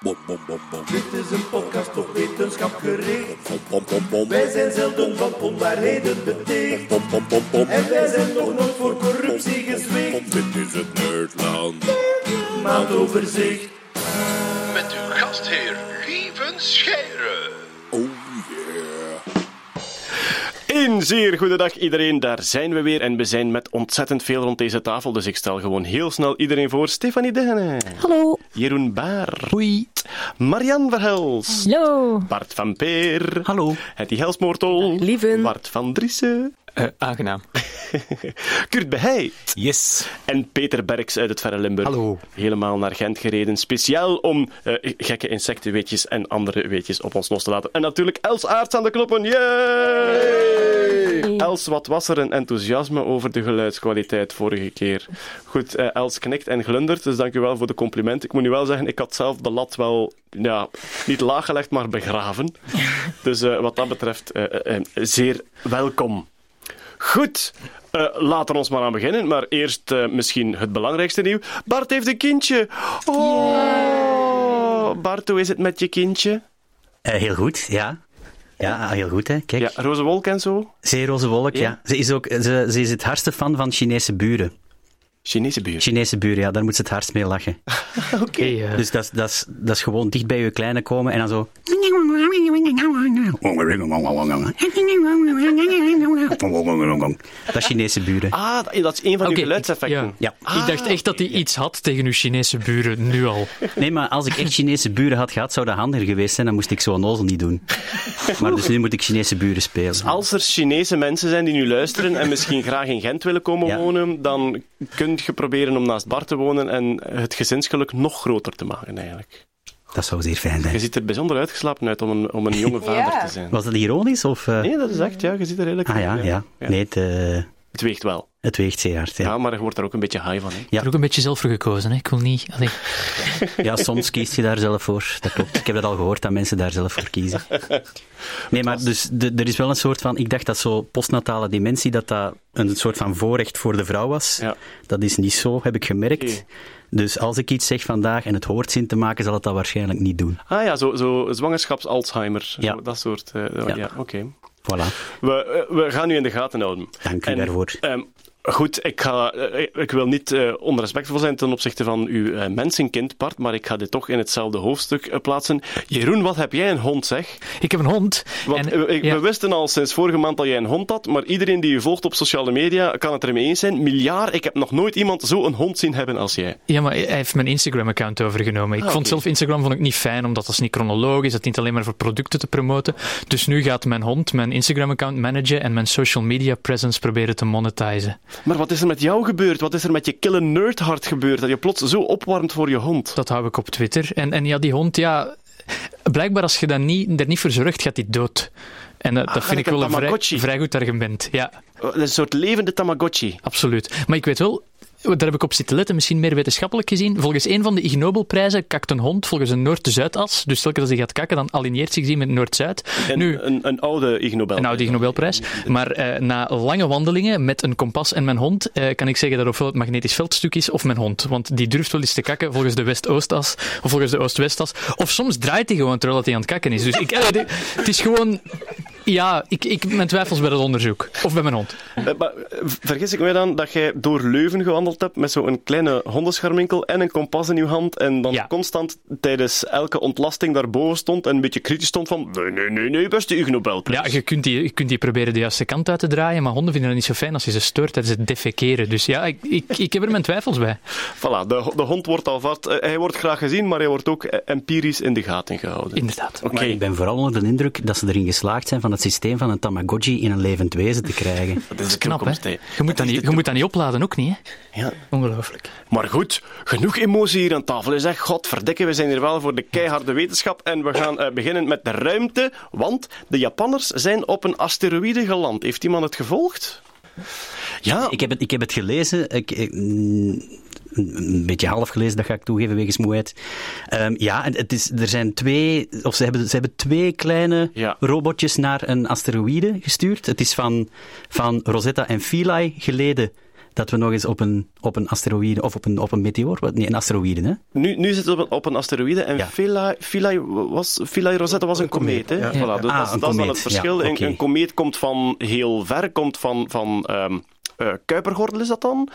Bom, bom, bom, bom. Dit is een podcast op wetenschap gericht. Bom, bom, bom, bom. Wij zijn zelden van onwaarheden beticht. Bom, bom, bom, bom. En wij zijn nog nooit voor corruptie gezwicht. Dit is het Nerdland. Maandoverzicht. Met uw gastheer Lieven Scheire. Een zeer goede dag iedereen, daar zijn we weer en we zijn met ontzettend veel rond deze tafel, dus ik stel gewoon heel snel iedereen voor. Stefanie Degene. Hallo. Jeroen Baar. Hoi. Marian Verhels. Hallo. Bart van Peer. Hallo. Hetty Helsmoortel. Lieven. Bart van Driessen. Eh, aangenaam. Kurt Beheij. Yes. En Peter Berks uit het verre Limburg. Hallo. Helemaal naar Gent gereden, speciaal om eh, gekke insectenweetjes en andere weetjes op ons los te laten. En natuurlijk Els Aarts aan de knoppen. Yay! Els, wat was er een enthousiasme over de geluidskwaliteit vorige keer. Goed, eh, Els knikt en glundert, dus dank u wel voor de compliment. Ik moet nu wel zeggen, ik had zelf de lat wel, ja, niet laag gelegd, maar begraven. Dus eh, wat dat betreft, zeer welkom. Goed, eh, laten we ons maar aan beginnen. Maar eerst eh, misschien het belangrijkste nieuw. Bart heeft een kindje. Oh, Bart, hoe is het met je kindje? Eh, heel goed, ja. Ja, heel goed, hè. Kijk, Ja, roze wolk en zo? zeer roze wolk, Ja. ja. Ze is, ook, ze, ze is het hardste fan van Chinese buren. Chinese buur. Chinese buren, ja, daar moet ze het hardst mee lachen. Oké. eh, Dus dat, is- dat, is, dat is gewoon dicht bij je kleine komen en dan zo... Dat is Chinese buren. Ah, dat- is een van uw geluidseffecten. Ja. ik dacht echt dat hij iets had tegen uw Chinese buren, nu al. Nee, maar als ik echt Chinese buren had gehad, zou dat handiger geweest zijn. Dan moest ik zo onnozel niet doen. Maar dus nu moet ik Chinese buren spelen. Als er Chinese mensen zijn die nu luisteren en misschien graag in Gent willen komen Ja. wonen, dan je proberen om naast Bart te wonen en het gezinsgeluk nog groter te maken, eigenlijk. Dat zou zeer fijn Je zijn. ziet er bijzonder uitgeslapen uit om een, om een jonge vader te zijn. Was dat ironisch? Of, eh? Nee, dat is echt, ja. Je ziet er redelijk Ah ja, uit, ja. Nee, het, eh, Het weegt wel. het weegt zeer hard. Ja, Ja. maar je wordt er ook een beetje high van. Hè? Ja. Ik heb er ook een beetje zelf voor gekozen. Hè. Ik wil niet... Allee. Ja, soms kies je daar zelf voor. Dat klopt. Ik heb dat al gehoord, dat mensen daar zelf voor kiezen. Nee, maar dus, de- er is wel een soort van... Ik dacht dat zo postnatale dementie, dat dat een soort van voorrecht voor de vrouw was. Ja. Dat is niet zo, heb ik gemerkt. Oké. Dus als ik iets zeg vandaag en het hoort zin te maken, zal het dat waarschijnlijk niet doen. Ah ja, zo, zo zwangerschaps-Alzheimer. Ja. Zo, dat soort. eh, ja, Ja. oké. Voilà. We, eh, we gaan u in de gaten houden. Dank u En, daarvoor. ehm, goed, ik, ga, eh, ik wil niet eh, onrespectvol zijn ten opzichte van uw eh, mensenkind, Bart, maar ik ga dit toch in hetzelfde hoofdstuk plaatsen. Jeroen, wat heb jij een hond, zeg? Ik heb een hond. Want en, ik- ja. we wisten al sinds vorige maand dat jij een hond had, maar iedereen die u volgt op sociale media kan het ermee eens zijn. Miljard, ik heb nog nooit iemand zo een hond zien hebben als jij. Ja, maar hij heeft mijn Instagram-account overgenomen. Ik Ah, vond zelf Instagram vond ik niet fijn, omdat dat is niet chronologisch, dat niet alleen maar voor producten te promoten. Dus nu gaat mijn hond mijn Instagram-account managen en mijn social media presence proberen te monetizen. Maar wat is er met jou gebeurd? Wat is er met je kille nerdhart gebeurd dat je plots zo opwarmt voor je hond? Dat hou ik op Twitter. En, en ja, die hond, ja... Blijkbaar als je dat niet, er niet voor zorgt, gaat die dood. En eh, dat vind gelijk ik wel een vrij, vrij goed argument. Ja, Eh, Een soort levende Tamagotchi. absoluut. Maar ik weet wel, daar heb ik op zitten letten, misschien meer wetenschappelijk gezien. Volgens een van de Ig Nobelprijzen kakt een hond volgens een Noord-Zuidas. Dus telkens als hij gaat kakken, dan aligneert zich die met Noord-Zuid. Een, Nu, een, een oude Ig Nobel. een oude Ig Nobelprijs. Maar eh, na lange wandelingen met een kompas en mijn hond, eh, kan ik zeggen dat ofwel het magnetisch veldstuk is of mijn hond. Want die durft wel eens te kakken volgens de West-Oostas of volgens de Oost-Westas. Of soms draait hij gewoon terwijl hij aan het kakken is. Dus ik, het is gewoon... Ja, ik, ik mijn twijfels bij het onderzoek. Of bij mijn hond. Eh, maar, eh, vergis ik mij dan dat jij door Leuven gewandeld hebt met zo'n kleine hondenscharminkel en een kompas in je hand en dan Ja. constant tijdens elke ontlasting daarboven stond en een beetje kritisch stond van nee, nee, nee, nee, beste Ig Nobelprijs. Ja, je kunt, die, je kunt die proberen de juiste kant uit te draaien, maar honden vinden het niet zo fijn als je ze stoort tijdens het defekeren. Dus ja, ik, ik, ik heb er mijn twijfels bij. Voilà, de, de hond wordt al vast. Eh, hij wordt graag gezien, maar hij wordt ook empirisch in de gaten gehouden. Inderdaad. Oké. Maar ik ben vooral onder de indruk dat ze erin geslaagd zijn van het systeem van een Tamagotchi in een levend wezen te krijgen. Dat is Knap, hè? Je moet, dat niet, je moet dat niet opladen, ook niet, hè? Ja. Ongelooflijk. Maar goed, genoeg emotie hier aan tafel. Je zegt, godverdikke, we zijn hier wel voor de keiharde wetenschap. En we gaan eh, beginnen met de ruimte, want de Japanners zijn op een asteroïde geland. Heeft iemand het gevolgd? Ja, Ik heb het, ik heb het gelezen. Ik, ik- een beetje half gelezen, dat ga ik toegeven, wegens moeheid. Ehm, ja, en het is, er zijn twee, of ze hebben, ze hebben twee kleine Ja. robotjes naar een asteroïde gestuurd. Het is van, van Rosetta en Philae geleden dat we nog eens op een, op een asteroïde, of op een, op een meteoor, nee, een asteroïde, hè? Nu, nu zitten we op een, op een asteroïde en Ja. Philae, Philae, was, Philae Rosetta was een komeet. Hè? ja. Voilà, dus Ah, dat, is- een dat is wel komeet. het verschil. Ja, Een- een, komeet komt van heel ver, komt van, van ehm, eh, Kuipergordel is dat dan,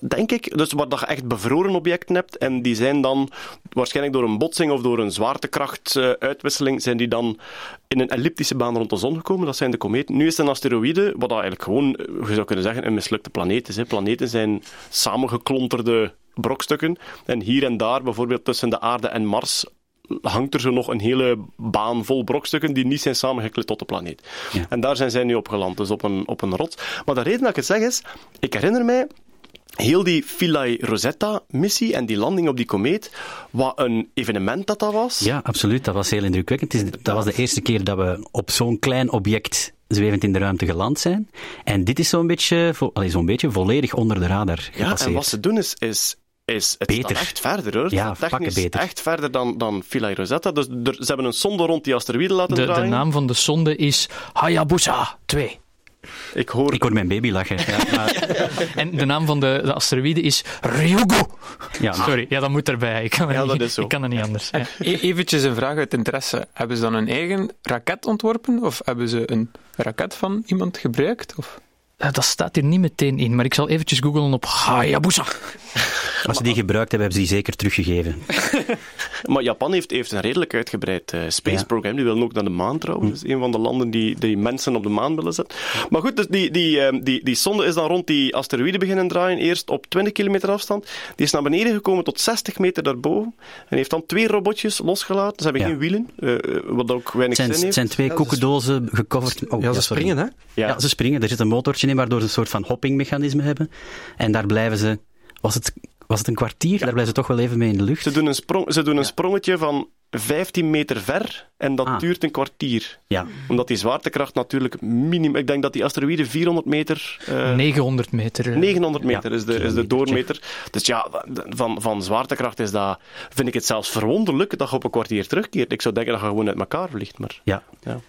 denk ik. Dus waar dat je echt bevroren objecten hebt en die zijn dan waarschijnlijk door een botsing of door een zwaartekrachtuitwisseling zijn die dan in een elliptische baan rond de zon gekomen. Dat zijn de kometen. Nu is het een asteroïde, wat dat eigenlijk gewoon, eh, je zou kunnen zeggen, een mislukte planeet is. Hè. Planeten zijn samengeklonterde brokstukken. En hier en daar, bijvoorbeeld tussen de aarde en Mars, hangt er zo nog een hele baan vol brokstukken die niet zijn samengeklit tot de planeet. Ja. En daar zijn zij nu op geland, dus op een, op een rots. Maar de reden dat ik het zeg is, ik herinner mij heel die Philae Rosetta-missie en die landing op die komeet, wat een evenement dat dat was. Ja, absoluut. Dat was heel indrukwekkend. Is, dat was de eerste keer dat we op zo'n klein object zwevend in de ruimte geland zijn. En dit is zo'n beetje, zo'n beetje volledig onder de radar Ja, gepasseerd. en wat ze doen is, is, is het Beter. echt verder hoor. Het Ja, pakken technisch beter. echt verder dan, dan Philae Rosetta. Dus er, ze hebben een sonde rond die asteroïde laten De, de draaien. naam van de sonde is Hayabusa 2. Ik hoor... Ik hoor mijn baby lachen. Ja, maar, En de naam van de, de asteroïde is Ryugu. ja, maar- Sorry, ja, dat moet erbij. Ik kan, er Ja, niet, dat is zo. ik kan er niet anders. Ja. E- eventjes een vraag uit interesse. Hebben ze dan een eigen raket ontworpen? Of hebben ze een raket van iemand gebruikt? Of? Eh, Dat staat hier niet meteen in, maar ik zal eventjes googlen op Hayabusa. als ze die gebruikt hebben, hebben ze die zeker teruggegeven. Maar Japan heeft, heeft een redelijk uitgebreid eh, space Ja. program. Die willen ook naar de maan trouwens. Dat is een van de landen die, die mensen op de maan willen zetten. Maar goed, dus die, die, eh, die, die sonde is dan rond die asteroïde beginnen draaien. Eerst op 20 kilometer afstand. Die is naar beneden gekomen tot 60 meter daarboven. En heeft dan twee robotjes losgelaten. Ze hebben Ja. geen wielen, eh, wat ook weinig Het zijn, zin het heeft. zijn twee koekendozen gecoverd. Oh, Ja, ze springen, hè? Ja. Ja. ze springen. Er zit een motortje in, waardoor ze een soort van hoppingmechanisme hebben. En daar blijven ze... Was het, was het een kwartier? Daar blijven ze toch wel even mee in de lucht. Ze doen een, sprong, ze doen een sprongetje van 15 meter ver. En dat Ah. duurt een kwartier. Ja. Omdat die zwaartekracht natuurlijk minimum... Ik denk dat die asteroïde 400 meter... eh, 900 meter. eh. 900 meter Ja, is, de, is de doormeter. Dus ja, van, van zwaartekracht is dat, vind ik het zelfs verwonderlijk dat je op een kwartier terugkeert. Ik zou denken dat je gewoon uit elkaar vliegt. Maar, Ja. ja,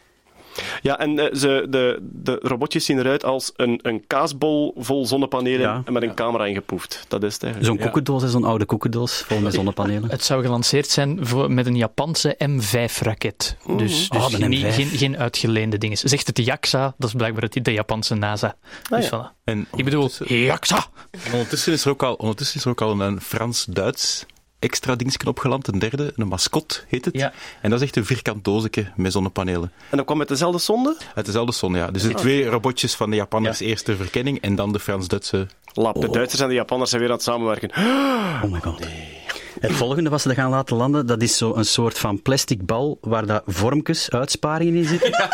en eh, ze, de, de robotjes zien eruit als een, een kaasbol vol zonnepanelen Ja. en met een camera ingepoefd. Dat is het eigenlijk. Zo'n koekendoos, hè, zo'n oude koekendoos, vol met zonnepanelen. Het zou gelanceerd zijn voor, met een Japanse M5-raket. Dus, dus Oh, de niet- M5. geen, geen uitgeleende dingen. Zegt het JAXA, dat is blijkbaar het, de Japanse NASA. Ah, dus ja. voilà. En Ik bedoel, JAXA! ondertussen is er ook al, ondertussen is er ook al een Frans-Duits extra dingetje opgeland, een derde, een mascot heet het. Ja. En dat is echt een vierkant dozetje met zonnepanelen. En dat kwam met dezelfde zonde? Uit dezelfde zon, ja. Dus de twee robotjes van de Japanners, eerst de verkenning en dan de Frans-Duitse. Lap, de Duitsers en de Japanners zijn weer aan het samenwerken. Oh my god. Het volgende wat ze gaan laten landen, dat is zo een soort van plastic bal waar dat vormkes, uitsparingen in zitten.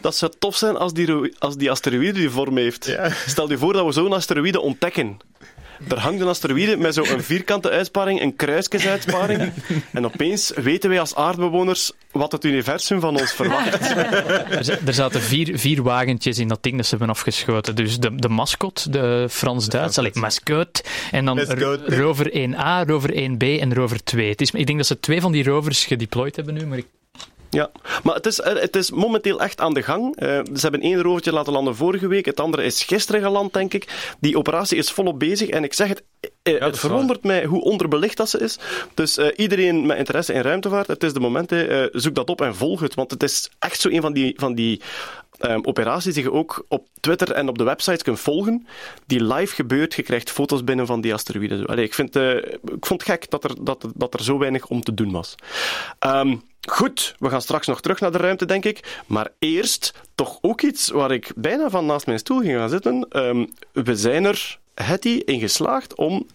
Dat zou tof zijn als die, als die asteroïde die vorm heeft. Stel je voor dat we zo'n asteroïde ontdekken. Er hangt een asteroïde met zo'n vierkante uitsparing, een kruisjesuitsparing. En opeens weten wij als aardbewoners wat het universum van ons verwacht. Er, za- er zaten vier, vier wagentjes in dat ding dat ze hebben afgeschoten. Dus de, de mascot, de Frans-Duits, allee, mascotte. En dan rover 1A, rover 1B en rover 2. Het is, ik denk dat ze twee van die rovers gedeployed hebben nu, maar ik Ja, maar het is, eh, het is momenteel echt aan de gang. Eh, ze hebben één rovertje laten landen vorige week, het andere is gisteren geland, denk ik. Die operatie is volop bezig en ik zeg het, eh, het verwondert mij hoe onderbelicht dat ze is. Dus iedereen met interesse in ruimtevaart, het is de moment, zoek dat op en volg het, want het is echt zo een van die... Van die ehm, operaties die je ook op Twitter en op de websites kunt volgen, die live gebeurt. Je krijgt foto's binnen van die asteroïden. Allee, ik, vind, ik vond het gek dat er, dat, dat er zo weinig om te doen was. Ehm, goed, we gaan straks nog terug naar de ruimte, denk ik. Maar eerst toch ook iets waar ik bijna van naast mijn stoel ging gaan zitten. Ehm, we zijn er, Hetty, in geslaagd om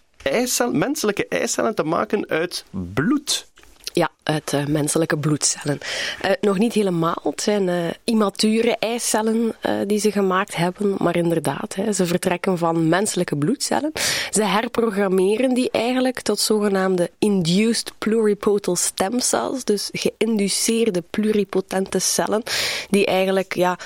menselijke eicellen te maken uit bloed. Ja, uit eh, menselijke bloedcellen. Eh, nog niet helemaal. Het zijn eh, immature eicellen die ze gemaakt hebben. Maar inderdaad, hè, ze vertrekken van menselijke bloedcellen. Ze herprogrammeren die eigenlijk tot zogenaamde induced pluripotent stem cells. Dus geïnduceerde pluripotente cellen. Die eigenlijk, ja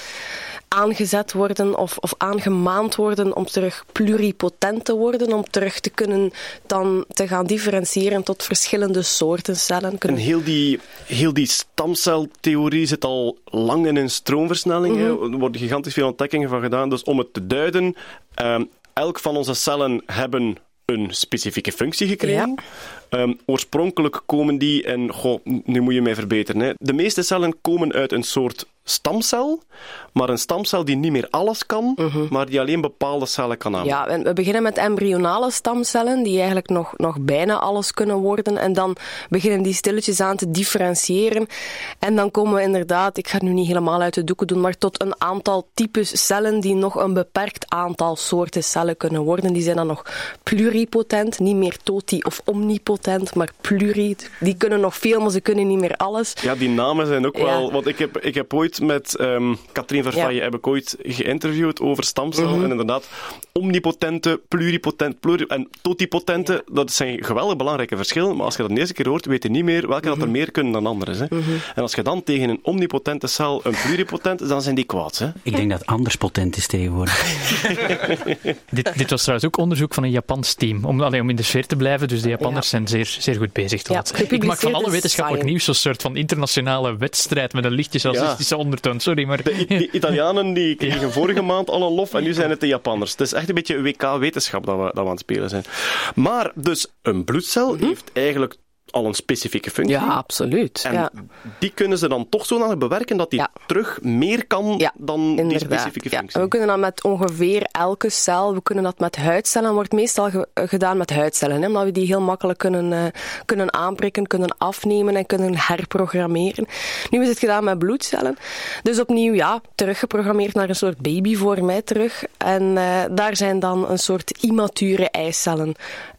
aangezet worden of, of aangemaand worden om terug pluripotent te worden, om terug te kunnen dan te gaan differentiëren tot verschillende soorten cellen. Kunnen heel die, heel die stamceltheorie zit al lang in een stroomversnelling. hè. Er worden gigantisch veel ontdekkingen van gedaan. Dus om het te duiden, ehm, elk van onze cellen hebben een specifieke functie gekregen. Ehm, oorspronkelijk komen die, en goh, nu moet je mij verbeteren. Hè. De meeste cellen komen uit een soort stamcel, maar een stamcel die niet meer alles kan, maar die alleen bepaalde cellen kan aanmaken. Ja, en we beginnen met embryonale stamcellen, die eigenlijk nog, nog bijna alles kunnen worden. En dan beginnen die stilletjes aan te differentiëren. En dan komen we inderdaad, ik ga het nu niet helemaal uit de doeken doen, maar tot een aantal types cellen die nog een beperkt aantal soorten cellen kunnen worden. Die zijn dan nog pluripotent, niet meer toti of omnipotent, maar pluri. Die kunnen nog veel, maar ze kunnen niet meer alles. Ja, die namen zijn ook Ja. wel... Want ik heb, ik heb ooit met ehm Katrien Verfaye Ja. heb ik ooit geïnterviewd over stamcellen. En inderdaad, omnipotente, pluripotent pluri en totipotente, dat zijn geweldig belangrijke verschillen. Maar als je dat de eerste keer hoort, weet je niet meer welke dat er meer kunnen dan anderen. Hè. En als je dan tegen een omnipotente cel een pluripotent, dan zijn die kwaad. Hè. Ik denk dat anders potent is tegenwoordig. Dit, dit was trouwens ook onderzoek van een Japans team. Om, allee, om in de sfeer te blijven. Dus de Japanners zijn zeer, zeer goed bezig. te Ja. Ik maak van alle wetenschappelijk Science. nieuws zo'n soort van internationale wedstrijd met een lichtjes racistische ondertoon. Sorry, maar... De, Italianen die kregen vorige maand al een lof en nu zijn het de Japanners. Het is echt een beetje WK-wetenschap dat we, dat we aan het spelen zijn. Maar dus een bloedcel heeft eigenlijk al een specifieke functie. Ja, absoluut. En ja. die kunnen ze dan toch zodanig bewerken dat die Ja. terug meer kan Ja, dan die specifieke Ja. functie. We kunnen dat met ongeveer elke cel, we kunnen dat met huidcellen, wordt meestal ge- eh, gedaan met huidcellen, hè, omdat we die heel makkelijk kunnen, eh, kunnen aanprikken, kunnen afnemen en kunnen herprogrammeren. Nu is het gedaan met bloedcellen. Dus opnieuw, ja, teruggeprogrammeerd naar een soort baby voor mij terug. En eh, daar zijn dan een soort immature eicellen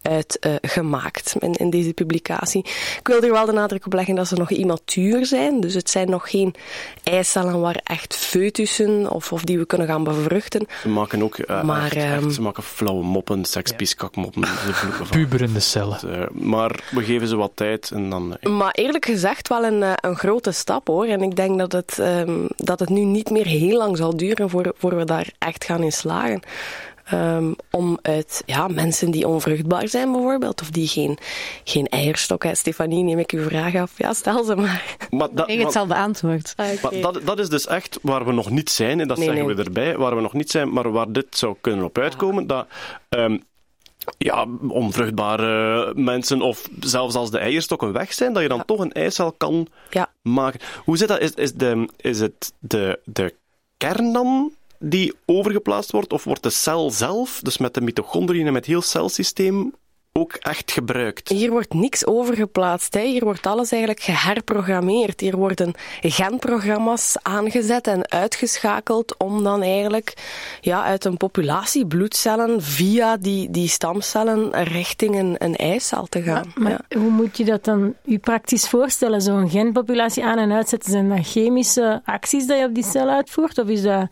uit eh, gemaakt in, in deze publicatie. Ik wil er wel de nadruk op leggen dat ze nog immatuur zijn. Dus het zijn nog geen eicellen waar echt foetussen of, of die we kunnen gaan bevruchten. Ze maken ook eh, Maar, echt, echt- ehm, ze maken flauwe moppen, sekspieskakmoppen. van. Puberende cellen. Eh, maar we geven ze wat tijd en dan... eh, Maar eerlijk gezegd wel een, een grote stap hoor. En ik denk dat het, ehm, dat het nu niet meer heel lang zal duren voor, voor we daar echt gaan in slagen. Ehm, om uit ja, mensen die onvruchtbaar zijn bijvoorbeeld, of die geen, geen eierstok hebben. Stefanie, neem ik uw vraag af. Ja, stel ze maar. Maar, dat, Ik het zal beantwoord. maar dat, dat is dus echt waar we nog niet zijn, en dat Nee, zeggen nee. we erbij, waar we nog niet zijn, maar waar dit zou kunnen op uitkomen, dat... ehm, ja, onvruchtbare mensen of zelfs als de eierstokken weg zijn, dat je dan toch een eicel kan Ja. maken. Hoe zit dat? Is, is, de, is het de, de kern dan die overgeplaatst wordt, of wordt de cel zelf, dus met de mitochondriën en met heel celsysteem, ook echt gebruikt? Hier wordt niks overgeplaatst. Hè. Hier wordt alles eigenlijk geherprogrammeerd. Hier worden genprogramma's aangezet en uitgeschakeld om dan eigenlijk ja, uit een populatie bloedcellen via die, die stamcellen richting een, een eicel te gaan. Maar Ja. hoe moet je dat dan u praktisch voorstellen? Zo'n genpopulatie aan- en uitzetten, zijn dat chemische acties dat je op die cel uitvoert? Of is dat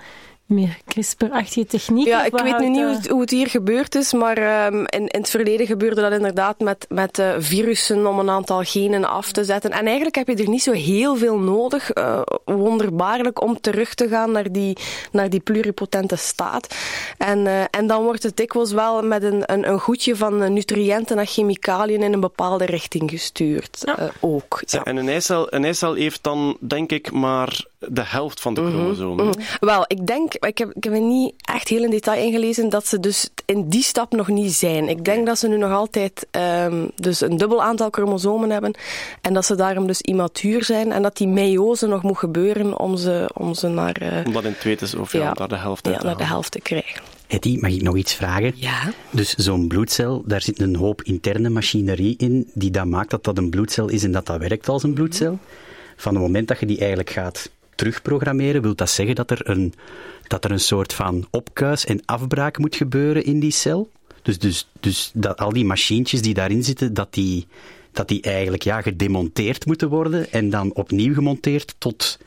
meer CRISPR-achtige techniek? Ja, ik weet nu niet hoe het, hoe het hier gebeurd is, maar ehm, in, in het verleden gebeurde dat inderdaad met, met eh, virussen om een aantal genen af te zetten. En eigenlijk heb je er niet zo heel veel nodig, eh, wonderbaarlijk, om terug te gaan naar die, naar die pluripotente staat. En, eh, en dan wordt het dikwijls wel met een, een, een goedje van nutriënten en chemicaliën in een bepaalde richting gestuurd. eh, ook. Ja. En een eicel, een eicel heeft dan, denk ik, maar de helft van de Mhm, chromosomen. Wel, ik denk, ik heb, ik heb er niet echt heel in detail ingelezen, dat ze dus in die stap nog niet zijn. Ik denk dat ze nu nog altijd ehm, dus een dubbel aantal chromosomen hebben en dat ze daarom dus immatuur zijn en dat die meiose nog moet gebeuren om ze, om ze naar, eh, Om dat in weten is, of ja, de helft ja, uit te naar de helft te krijgen. Hetty, mag ik nog iets vragen? Ja. Dus zo'n bloedcel, daar zit een hoop interne machinerie in die dat maakt dat dat een bloedcel is en dat dat werkt als een bloedcel. Van het moment dat je die eigenlijk gaat terugprogrammeren, wil dat zeggen dat er een, dat er een soort van opkuis en afbraak moet gebeuren in die cel? Dus, dus, dus dat al die machientjes die daarin zitten, dat die, dat die eigenlijk ja, gedemonteerd moeten worden en dan opnieuw gemonteerd tot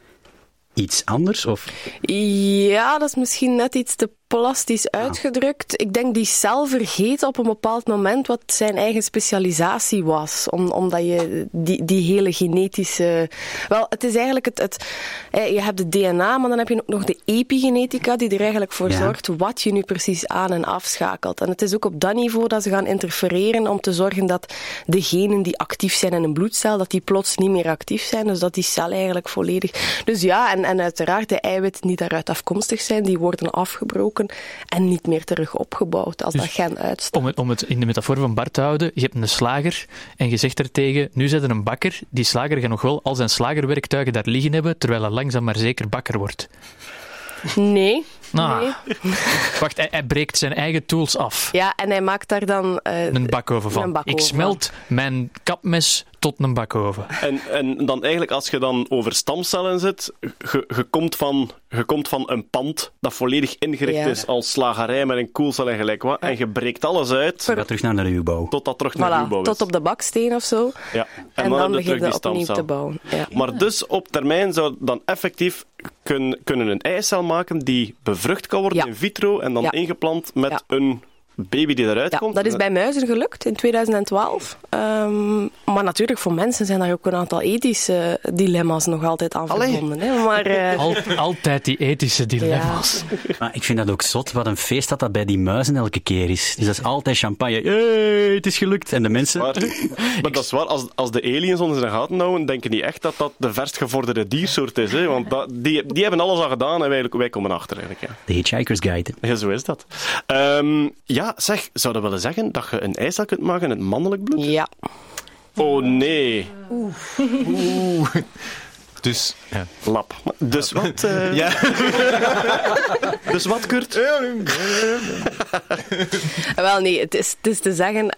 iets anders? Of Ja, dat is misschien net iets te plastisch uitgedrukt. Ik denk die cel vergeet op een bepaald moment wat zijn eigen specialisatie was. Om, omdat je die, die hele genetische... Wel, het is eigenlijk het... het je hebt de DNA, maar dan heb je ook nog de epigenetica die er eigenlijk voor Ja. zorgt wat je nu precies aan- en afschakelt. En het is ook op dat niveau dat ze gaan interfereren om te zorgen dat de genen die actief zijn in een bloedcel, dat die plots niet meer actief zijn. Dus dat die cel eigenlijk volledig... Dus ja, en, en uiteraard de eiwitten die daaruit afkomstig zijn, die worden afgebroken en niet meer terug opgebouwd als Dus dat gen uitstaat. Om het, om het in de metafoor van Bart te houden, je hebt een slager en je zegt er tegen, nu zet er een bakker, die slager gaat nog wel al zijn slagerwerktuigen daar liggen hebben, terwijl hij langzaam maar zeker bakker wordt. Nee. Ah. nee. Wacht, hij, hij breekt zijn eigen tools af. Ja, en hij maakt daar dan... eh, Een bakoven van. Een bakoven Ik smelt mijn kapmes tot een bakoven. En, en dan eigenlijk, als je dan over stamcellen zit, je, je, komt, van, je komt van een pand dat volledig ingericht Ja. is als slagerij met een koelcel en gelijk wat, en je breekt alles uit Ga terug naar de ruwbouw. tot dat terug naar ruwbouw is. tot op de baksteen of zo. Ja. En, dan, heb je begin terug je die opnieuw stamcel. te bouwen. Ja. Maar dus op termijn zou dan effectief kun, kunnen een eicel maken die bevrucht kan worden Ja. in vitro en dan Ja. ingeplant met Ja. een baby die eruit Ja, komt. dat is bij muizen gelukt in 2012. Ehm, maar natuurlijk, voor mensen zijn daar ook een aantal ethische dilemma's nog altijd aan Allee. verbonden. Hè? Maar, eh, Al, altijd die ethische dilemma's. Maar ik vind dat ook zot, wat een feest dat dat bij die muizen elke keer is. Dus dat is altijd champagne. Hey, het is gelukt. En de mensen... Maar, maar dat is waar, als, als de aliens ons in de gaten houden, denken die echt dat dat de verst gevorderde diersoort is. Hè? Want dat, die, die hebben alles al gedaan en wij, wij komen achter eigenlijk. Ja. De Hitchhiker's Guide. Ja, zo is dat. Ehm, ja, zeg, zou dat willen zeggen dat je een eicel kunt maken uit mannelijk bloed? ja. Oh nee, Dus, ja. lap. Dus wat? eh, Ja. Dus wat, Kurt? Wel nee, het is, het is te zeggen.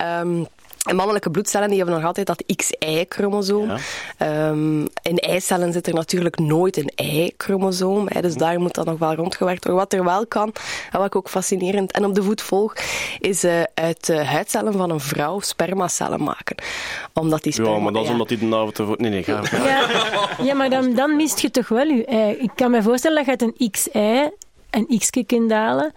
Ehm, mannelijke bloedcellen die hebben nog altijd dat XY-chromosoom. Ja. Ehm, in eicellen zit er natuurlijk nooit een Y-chromosoom. hè, Dus daar moet dan nog wel rondgewerkt worden. Wat er wel kan, en wat ik ook fascinerend en op de voet volg, is eh, uit de huidcellen van een vrouw spermacellen maken. Omdat die sperma... Ja, maar dat is ja. omdat die de avond... te- Nee, nee, ga. Ja, ja maar dan, dan mist je toch wel je ei. Ik kan me voorstellen dat je uit een XY een X kunt halen.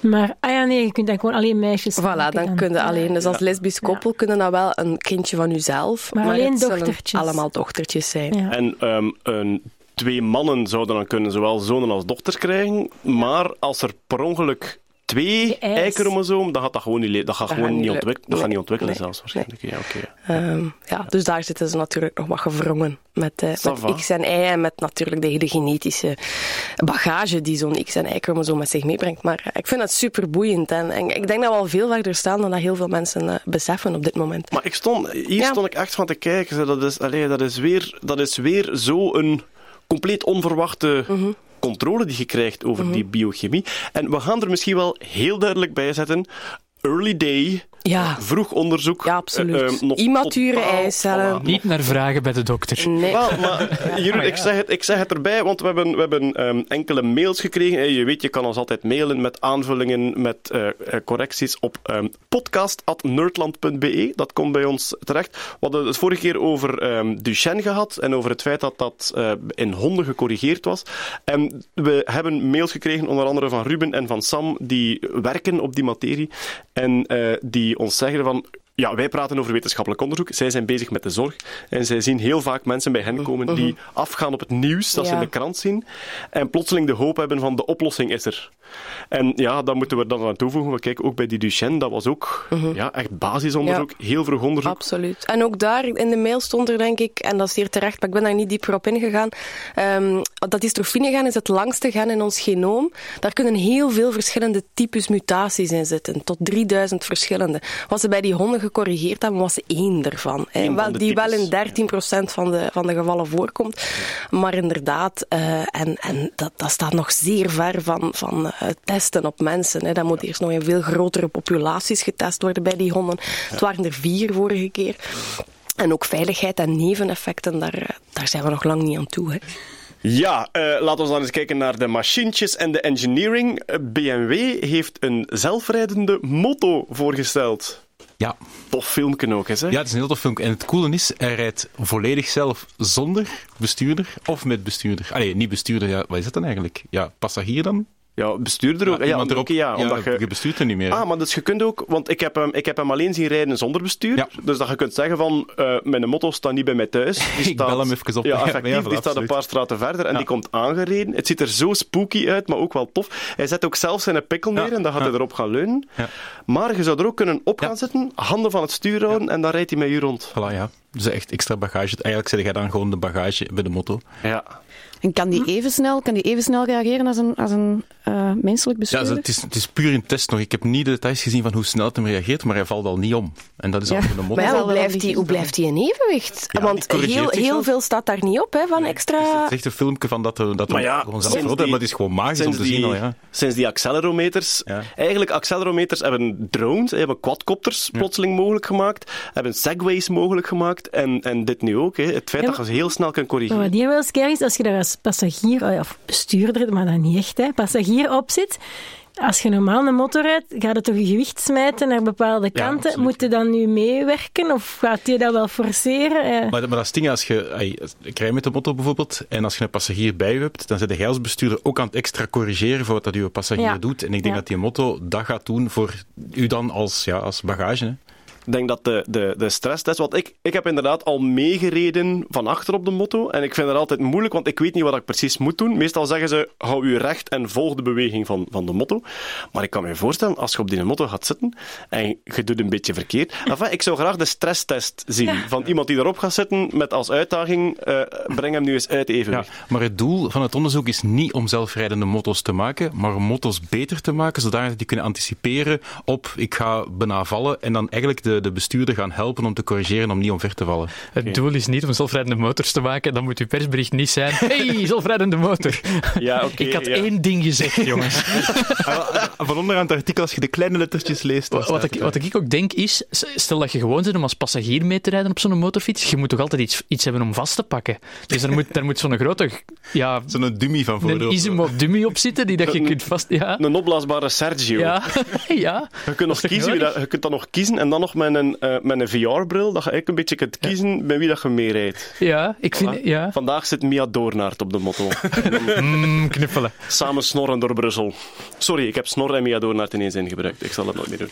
Maar, ah ja, nee, je kunt dan gewoon alleen meisjes Voilà, dan kun je alleen. Dus als lesbisch koppel kunnen dat wel een kindje van jezelf. Maar alleen het zullen dochtertjes. allemaal dochtertjes zijn. Ja. En ehm, een, twee mannen zouden dan kunnen zowel zonen als dochters krijgen, maar als er per ongeluk twee Y-chromosoom, dan gaat dat gewoon niet, dat gaat Dat gewoon gaat niet, niet ontwik- lukken. dat gaat niet ontwikkelen Nee. zelfs waarschijnlijk. Ja. Ehm, ja, dus daar zitten ze natuurlijk nog wat gewrongen met, eh, met X en Y en met natuurlijk de hele genetische bagage die zo'n X en Y-chromosoom met zich meebrengt. Maar eh, ik vind het super boeiend en, en ik denk dat we al veel verder staan dan dat heel veel mensen eh, beseffen op dit moment. Maar ik stond, hier Ja. stond ik echt van te kijken. Dat is, allee, dat is weer, dat is weer zo een compleet onverwachte Mhm. Controle die je krijgt over die biochemie. En we gaan er misschien wel heel duidelijk bij zetten. Early day, Ja, vroeg onderzoek. ja absoluut. eh, eh, nog Immature eicellen. Niet naar vragen bij de dokter. Nee. Wel, maar Jeroen, ik, zeg het, ik zeg het erbij, want we hebben, we hebben ehm, enkele mails gekregen. Eh, Je weet, je kan ons altijd mailen met aanvullingen, met eh, eh, correcties op ehm podcast.nerdland.be. Dat komt bij ons terecht. We hadden het vorige keer over ehm, Duchenne gehad en over het feit dat dat eh, in honden gecorrigeerd was. En we hebben mails gekregen, onder andere van Ruben en van Sam, die werken op die materie en eh, die ons zeggen van ja, wij praten over wetenschappelijk onderzoek. Zij zijn bezig met de zorg. En zij zien heel vaak mensen bij hen komen die afgaan op het nieuws dat ze in de krant zien. En plotseling de hoop hebben van de oplossing is er. En ja, dan moeten we dan aan toevoegen. We kijken ook bij die Duchenne. Dat was ook ja, echt basisonderzoek. Heel vroeg onderzoek. Absoluut. En ook daar in de mail stond er, denk ik, en dat is hier terecht, maar ik ben daar niet dieper op ingegaan, ehm, dat dystrofine-gen is het langste gen in ons genoom. Daar kunnen heel veel verschillende types mutaties in zitten, tot 3000 verschillende. Wat ze bij die honden gecorrigeerd hebben, was één ervan. hè. Wel, die wel in 13% van de, van de gevallen voorkomt. Maar inderdaad, eh, en, en dat, dat staat nog zeer ver van, van eh, testen op mensen. Hè. Dat moet eerst nog in veel grotere populaties getest worden bij die honden. Het waren er vier vorige keer. En ook veiligheid en neveneffecten, daar, eh, daar zijn we nog lang niet aan toe. Hè. Ja, eh, laten we dan eens kijken naar de machientjes en de engineering. BMW heeft een zelfrijdende moto voorgesteld. Ja. Tof filmpje ook, hè? zeg. ja, het is een heel tof filmpje. En het coole is, hij rijdt volledig zelf zonder bestuurder of met bestuurder. Allee, niet bestuurder, ja, wat is dat dan eigenlijk? Ja, passagier dan? Ja, bestuurder ook. Ja, omdat- erop, ja, omdat je... je bestuurt er niet meer. Ah, maar dus je kunt ook, want ik heb hem, ik heb hem alleen zien rijden zonder bestuur. Ja. Dus dat je kunt zeggen van, eh, mijn motto staat niet bij mij thuis. Die Ik staat, bel hem even op. Ja, Ja, effectief, ja, die staat een paar straten verder en Ja. die komt aangereden. Het ziet er zo spooky uit, maar ook wel tof. Hij zet ook zelf zijn pikkel neer Ja, en dan gaat ja. hij erop gaan leunen. Ja. Maar je zou er ook kunnen op gaan Ja. zitten, handen van het stuur houden en dan rijdt hij met je rond. Voilà, ja. Dus echt extra bagage. Eigenlijk zeg jij dan gewoon de bagage bij de motto. Ja. En kan die even snel, kan die even snel reageren als een, als een eh, menselijk Ja, bestuurder? dus het, is, het is puur in test nog. Ik heb niet de details gezien van hoe snel het hem reageert, maar hij valt al niet om. En dat is Ja. al voor de motto. Maar ja, hoe wel blijft, een die, beetje hoe blijft die in evenwicht? Ja, Want heel, heel veel staat daar niet op, hè, van Het extra... is echt een filmpje van dat, er- dat Maar ja, gewoon zelf die- maar het is gewoon magisch om Sinds te die, zien al, ja. sinds die accelerometers... Ja. Eigenlijk, accelerometers hebben drones, hebben quadcopters plotseling mogelijk gemaakt, hebben segways mogelijk gemaakt en, en dit nu ook. Hè. Het feit Ja, dat je heel snel kunt Maar corrigeren. wat hier wel scary is, als je daar als passagier, oh of bestuurder, maar dan niet echt, hè, passagier op zit. Als je normaal een motor rijdt, gaat het toch je gewicht smijten naar bepaalde kanten. Moet je dan nu meewerken of gaat je dat wel forceren? Eh, Maar, maar dat is ding, als je, ik rij met de motor bijvoorbeeld, en als je een passagier bij je hebt, dan zit jij als bestuurder ook aan het extra corrigeren voor wat dat je passagier Ja. doet. En ik denk Ja. dat die motto dat gaat doen voor u dan als, ja, als bagage. Hè. Ik denk dat de, de, de stresstest, want ik, ik heb inderdaad al meegereden van achter op de motto. En ik vind het altijd moeilijk, want ik weet niet wat ik precies moet doen. Meestal zeggen ze, hou u recht en volg de beweging van, van de motto. Maar ik kan me voorstellen, als je op die motto gaat zitten en je doet een beetje verkeerd. Enfin, ik zou graag de stresstest zien van iemand die erop gaat zitten met als uitdaging, eh, breng hem nu eens uit Ja, evenwicht. maar het doel van het onderzoek is niet om zelfrijdende motto's te maken, maar om motto's beter te maken, zodat die kunnen anticiperen op ik ga bijna vallen en dan eigenlijk de, de bestuurder gaan helpen om te corrigeren om niet omver te vallen. Het doel is niet om zelfrijdende motors te maken, dan moet uw persbericht niet zijn hey, zelfrijdende motor. Ja, oké, Ik had ja. één ding gezegd, jongens. Van onderaan het artikel, als je de kleine lettertjes leest... Wat ik, wat ik ook denk is, stel dat je gewoon zit om als passagier mee te rijden op zo'n motorfiets, je moet toch altijd iets, iets hebben om vast te pakken. Dus daar moet, daar moet zo'n grote, ja. Zo'n dummy van voor. een Isimo dummy op zitten, die dat je kunt vast... Ja, Een opblaasbare Sergio. ja, ja. Je kunt, nog kiezen wie dat, je kunt dan nog kiezen en dan nog met een, eh, met een VR-bril, dat je eigenlijk een beetje kunt kiezen bij wie dat je meerijdt. Ja, ik vind... Ja. Vandaag zit Mia Doornaert op de motto. Mm, knuffelen. Samen snorren door Brussel. Sorry, ik heb snor en Mia Doornaert in één zin gebruikt. Ik zal dat nooit meer doen.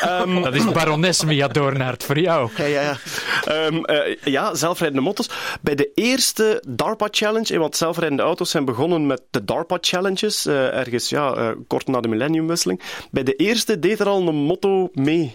Ehm, Dat is barones Mia Doornaert voor jou. ja, ja, ja. Ehm, eh, ja, zelfrijdende motto's. Bij de eerste DARPA Challenge, eh, want zelfrijdende auto's zijn begonnen met de DARPA Challenges, eh, ergens ja, eh, kort na de millenniumwisseling. Bij de eerste deed er al een motto mee.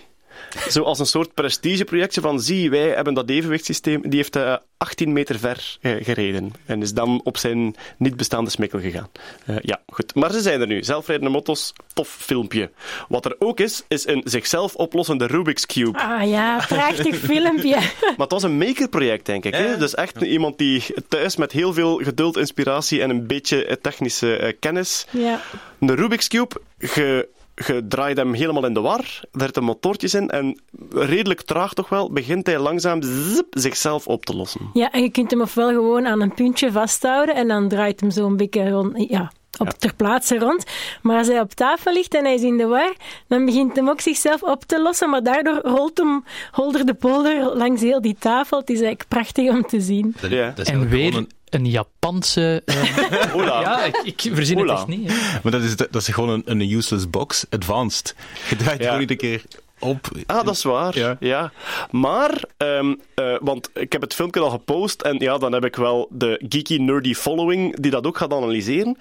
Zo als een soort prestigeprojectje van zie, wij hebben dat evenwichtssysteem. Die heeft eh, 18 meter ver eh, gereden. En is dan op zijn niet bestaande smikkel gegaan. Eh, ja, goed. Maar ze zijn er nu. Zelfrijdende motto's, tof filmpje. Wat er ook is, is een zichzelf oplossende Rubik's Cube. Ah ja, prachtig filmpje. Maar het was een makerproject, denk ik. Hè? Dus echt iemand die thuis met heel veel geduld, inspiratie en een beetje eh, technische eh, kennis. Ja. Een Rubik's Cube, je, je draait hem helemaal in de war, er zitten motortjes in en redelijk traag toch wel, begint hij langzaam zip, zichzelf op te lossen. ja, en je kunt hem ofwel gewoon aan een puntje vasthouden en dan draait hem zo een beetje rond, ja, op ter plaatse rond. Maar als hij op tafel ligt en hij is in de war, dan begint hem ook zichzelf op te lossen, maar daardoor rolt hem holder de polder langs heel die tafel. Het is eigenlijk prachtig om te zien. Dat, Ja. dat is En weer gewoon een Japanse... eh, Hola. ja, ik, ik verzin het echt niet. hè. maar dat is, dat is gewoon een, een useless box, advanced. Je draait Ja. gewoon iedere keer op. Ah, dat is waar. Ja. Ja. Maar, ehm, eh, want ik heb het filmpje al gepost en ja, dan heb ik wel de geeky, nerdy following die dat ook gaat analyseren.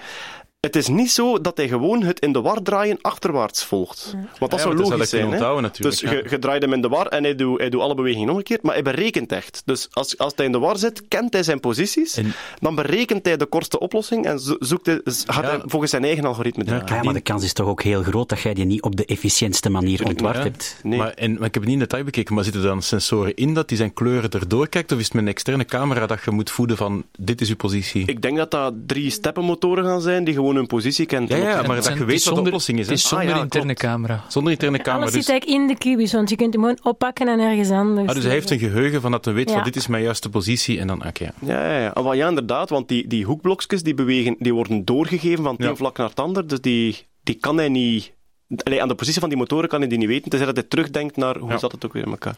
Het is niet zo dat hij gewoon het in de war draaien achterwaarts volgt. Want dat Ja, zou dat logisch zou zijn. onthouden natuurlijk, dus ja. je, je draait hem in de war en hij doet, hij doet alle bewegingen omgekeerd, maar hij berekent echt. Dus als, als hij in de war zit, kent hij zijn posities, En- dan berekent hij de kortste oplossing en zo- zoekt hij, gaat Ja. hij volgens zijn eigen algoritme draaien. Ja, maar de kans is toch ook heel groot dat jij die niet op de efficiëntste manier ontward Ja. hebt. Nee. Maar, en, maar ik heb het niet in detail bekeken, maar zitten er dan sensoren in dat die zijn kleuren erdoor kijkt? Of is het met een externe camera dat je moet voeden van dit is uw positie? Ik denk dat dat drie steppenmotoren gaan zijn die gewoon hun positie kennen. Ja, maar dat je weet wat de oplossing is. Het is zonder Ah, ja, interne klopt. camera. Zonder interne camera. Alles Dus, zit eigenlijk in de kubus, want je kunt hem gewoon oppakken en ergens anders. ah, dus hij heeft een geheugen van dat hij weet Ja. van dit is mijn juiste positie en dan, oké. ja. Ja, ja, ja. Ah, ja, inderdaad, want die, die hoekblokjes die bewegen, die worden doorgegeven van het Ja. een vlak naar het ander, dus die, die kan hij niet allee, aan de positie van die motoren kan hij die niet weten, tenzij dat hij terugdenkt naar hoe zat het ook weer in elkaar.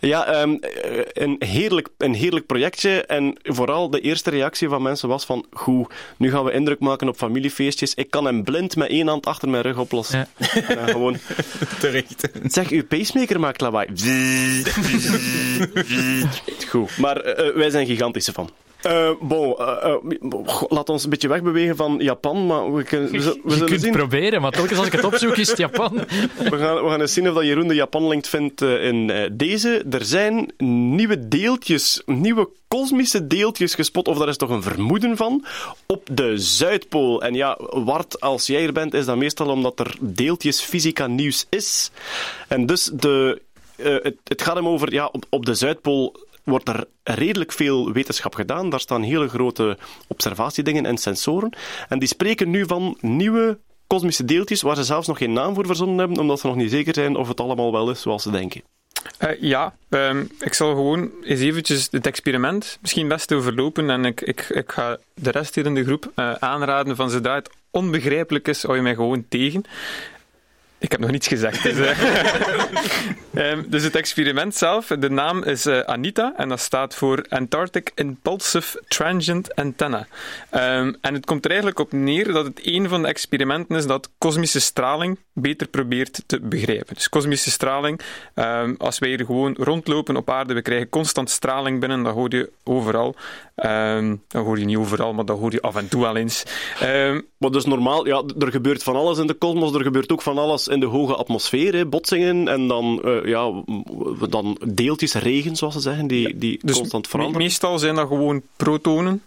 Ja, ehm, eh, een, heerlijk, een heerlijk projectje. En vooral de eerste reactie van mensen was van, goed, nu gaan we indruk maken op familiefeestjes. Ik kan hem blind met één hand achter mijn rug oplossen. En gewoon... Terecht. Zeg, uw pacemaker maakt lawaai. Goed, maar eh, eh, wij zijn gigantische fan. Eh bon, eh, eh, laat ons een beetje wegbewegen van Japan, maar we, kunnen- we, zullen- we Je kunt zien. proberen, maar telkens als ik het opzoek is het Japan. We gaan, we gaan eens zien of dat Jeroen de Japan-link vindt in deze. Er zijn nieuwe deeltjes, nieuwe kosmische deeltjes gespot, of daar is toch een vermoeden van, op de Zuidpool. En ja, Wart, als jij er bent, is dat meestal omdat er deeltjesfysica nieuws is. En dus de, het, het gaat hem over, ja, op, op de Zuidpool wordt er redelijk veel wetenschap gedaan. Daar staan hele grote observatiedingen en sensoren. En die spreken nu van nieuwe kosmische deeltjes waar ze zelfs nog geen naam voor verzonnen hebben, omdat ze nog niet zeker zijn of het allemaal wel is zoals ze denken. Eh, ja, ehm, ik zal gewoon eens eventjes het experiment misschien best overlopen en ik, ik, ik ga de rest hier in de groep eh, aanraden van zodra het onbegrijpelijk is, hou je mij gewoon tegen. Ik heb nog niets gezegd. Dus, eh. Ehm, dus het experiment zelf, de naam is eh, Anita en dat staat voor Antarctic Impulsive Transient Antenna. Ehm, en het komt er eigenlijk op neer dat het een van de experimenten is dat kosmische straling beter probeert te begrijpen. Dus kosmische straling, ehm, als wij hier gewoon rondlopen op aarde, we krijgen constant straling binnen, dat hoor je overal. Ehm dat hoor je niet overal, maar dat hoor je af en toe wel eens. Maar dus normaal, ja, er gebeurt van alles in de kosmos, er gebeurt ook van alles in de hoge atmosfeer, hè, botsingen en dan, eh, ja, dan deeltjes regen, zoals ze zeggen, die, die Dus constant me- veranderen. meestal zijn dat gewoon protonen.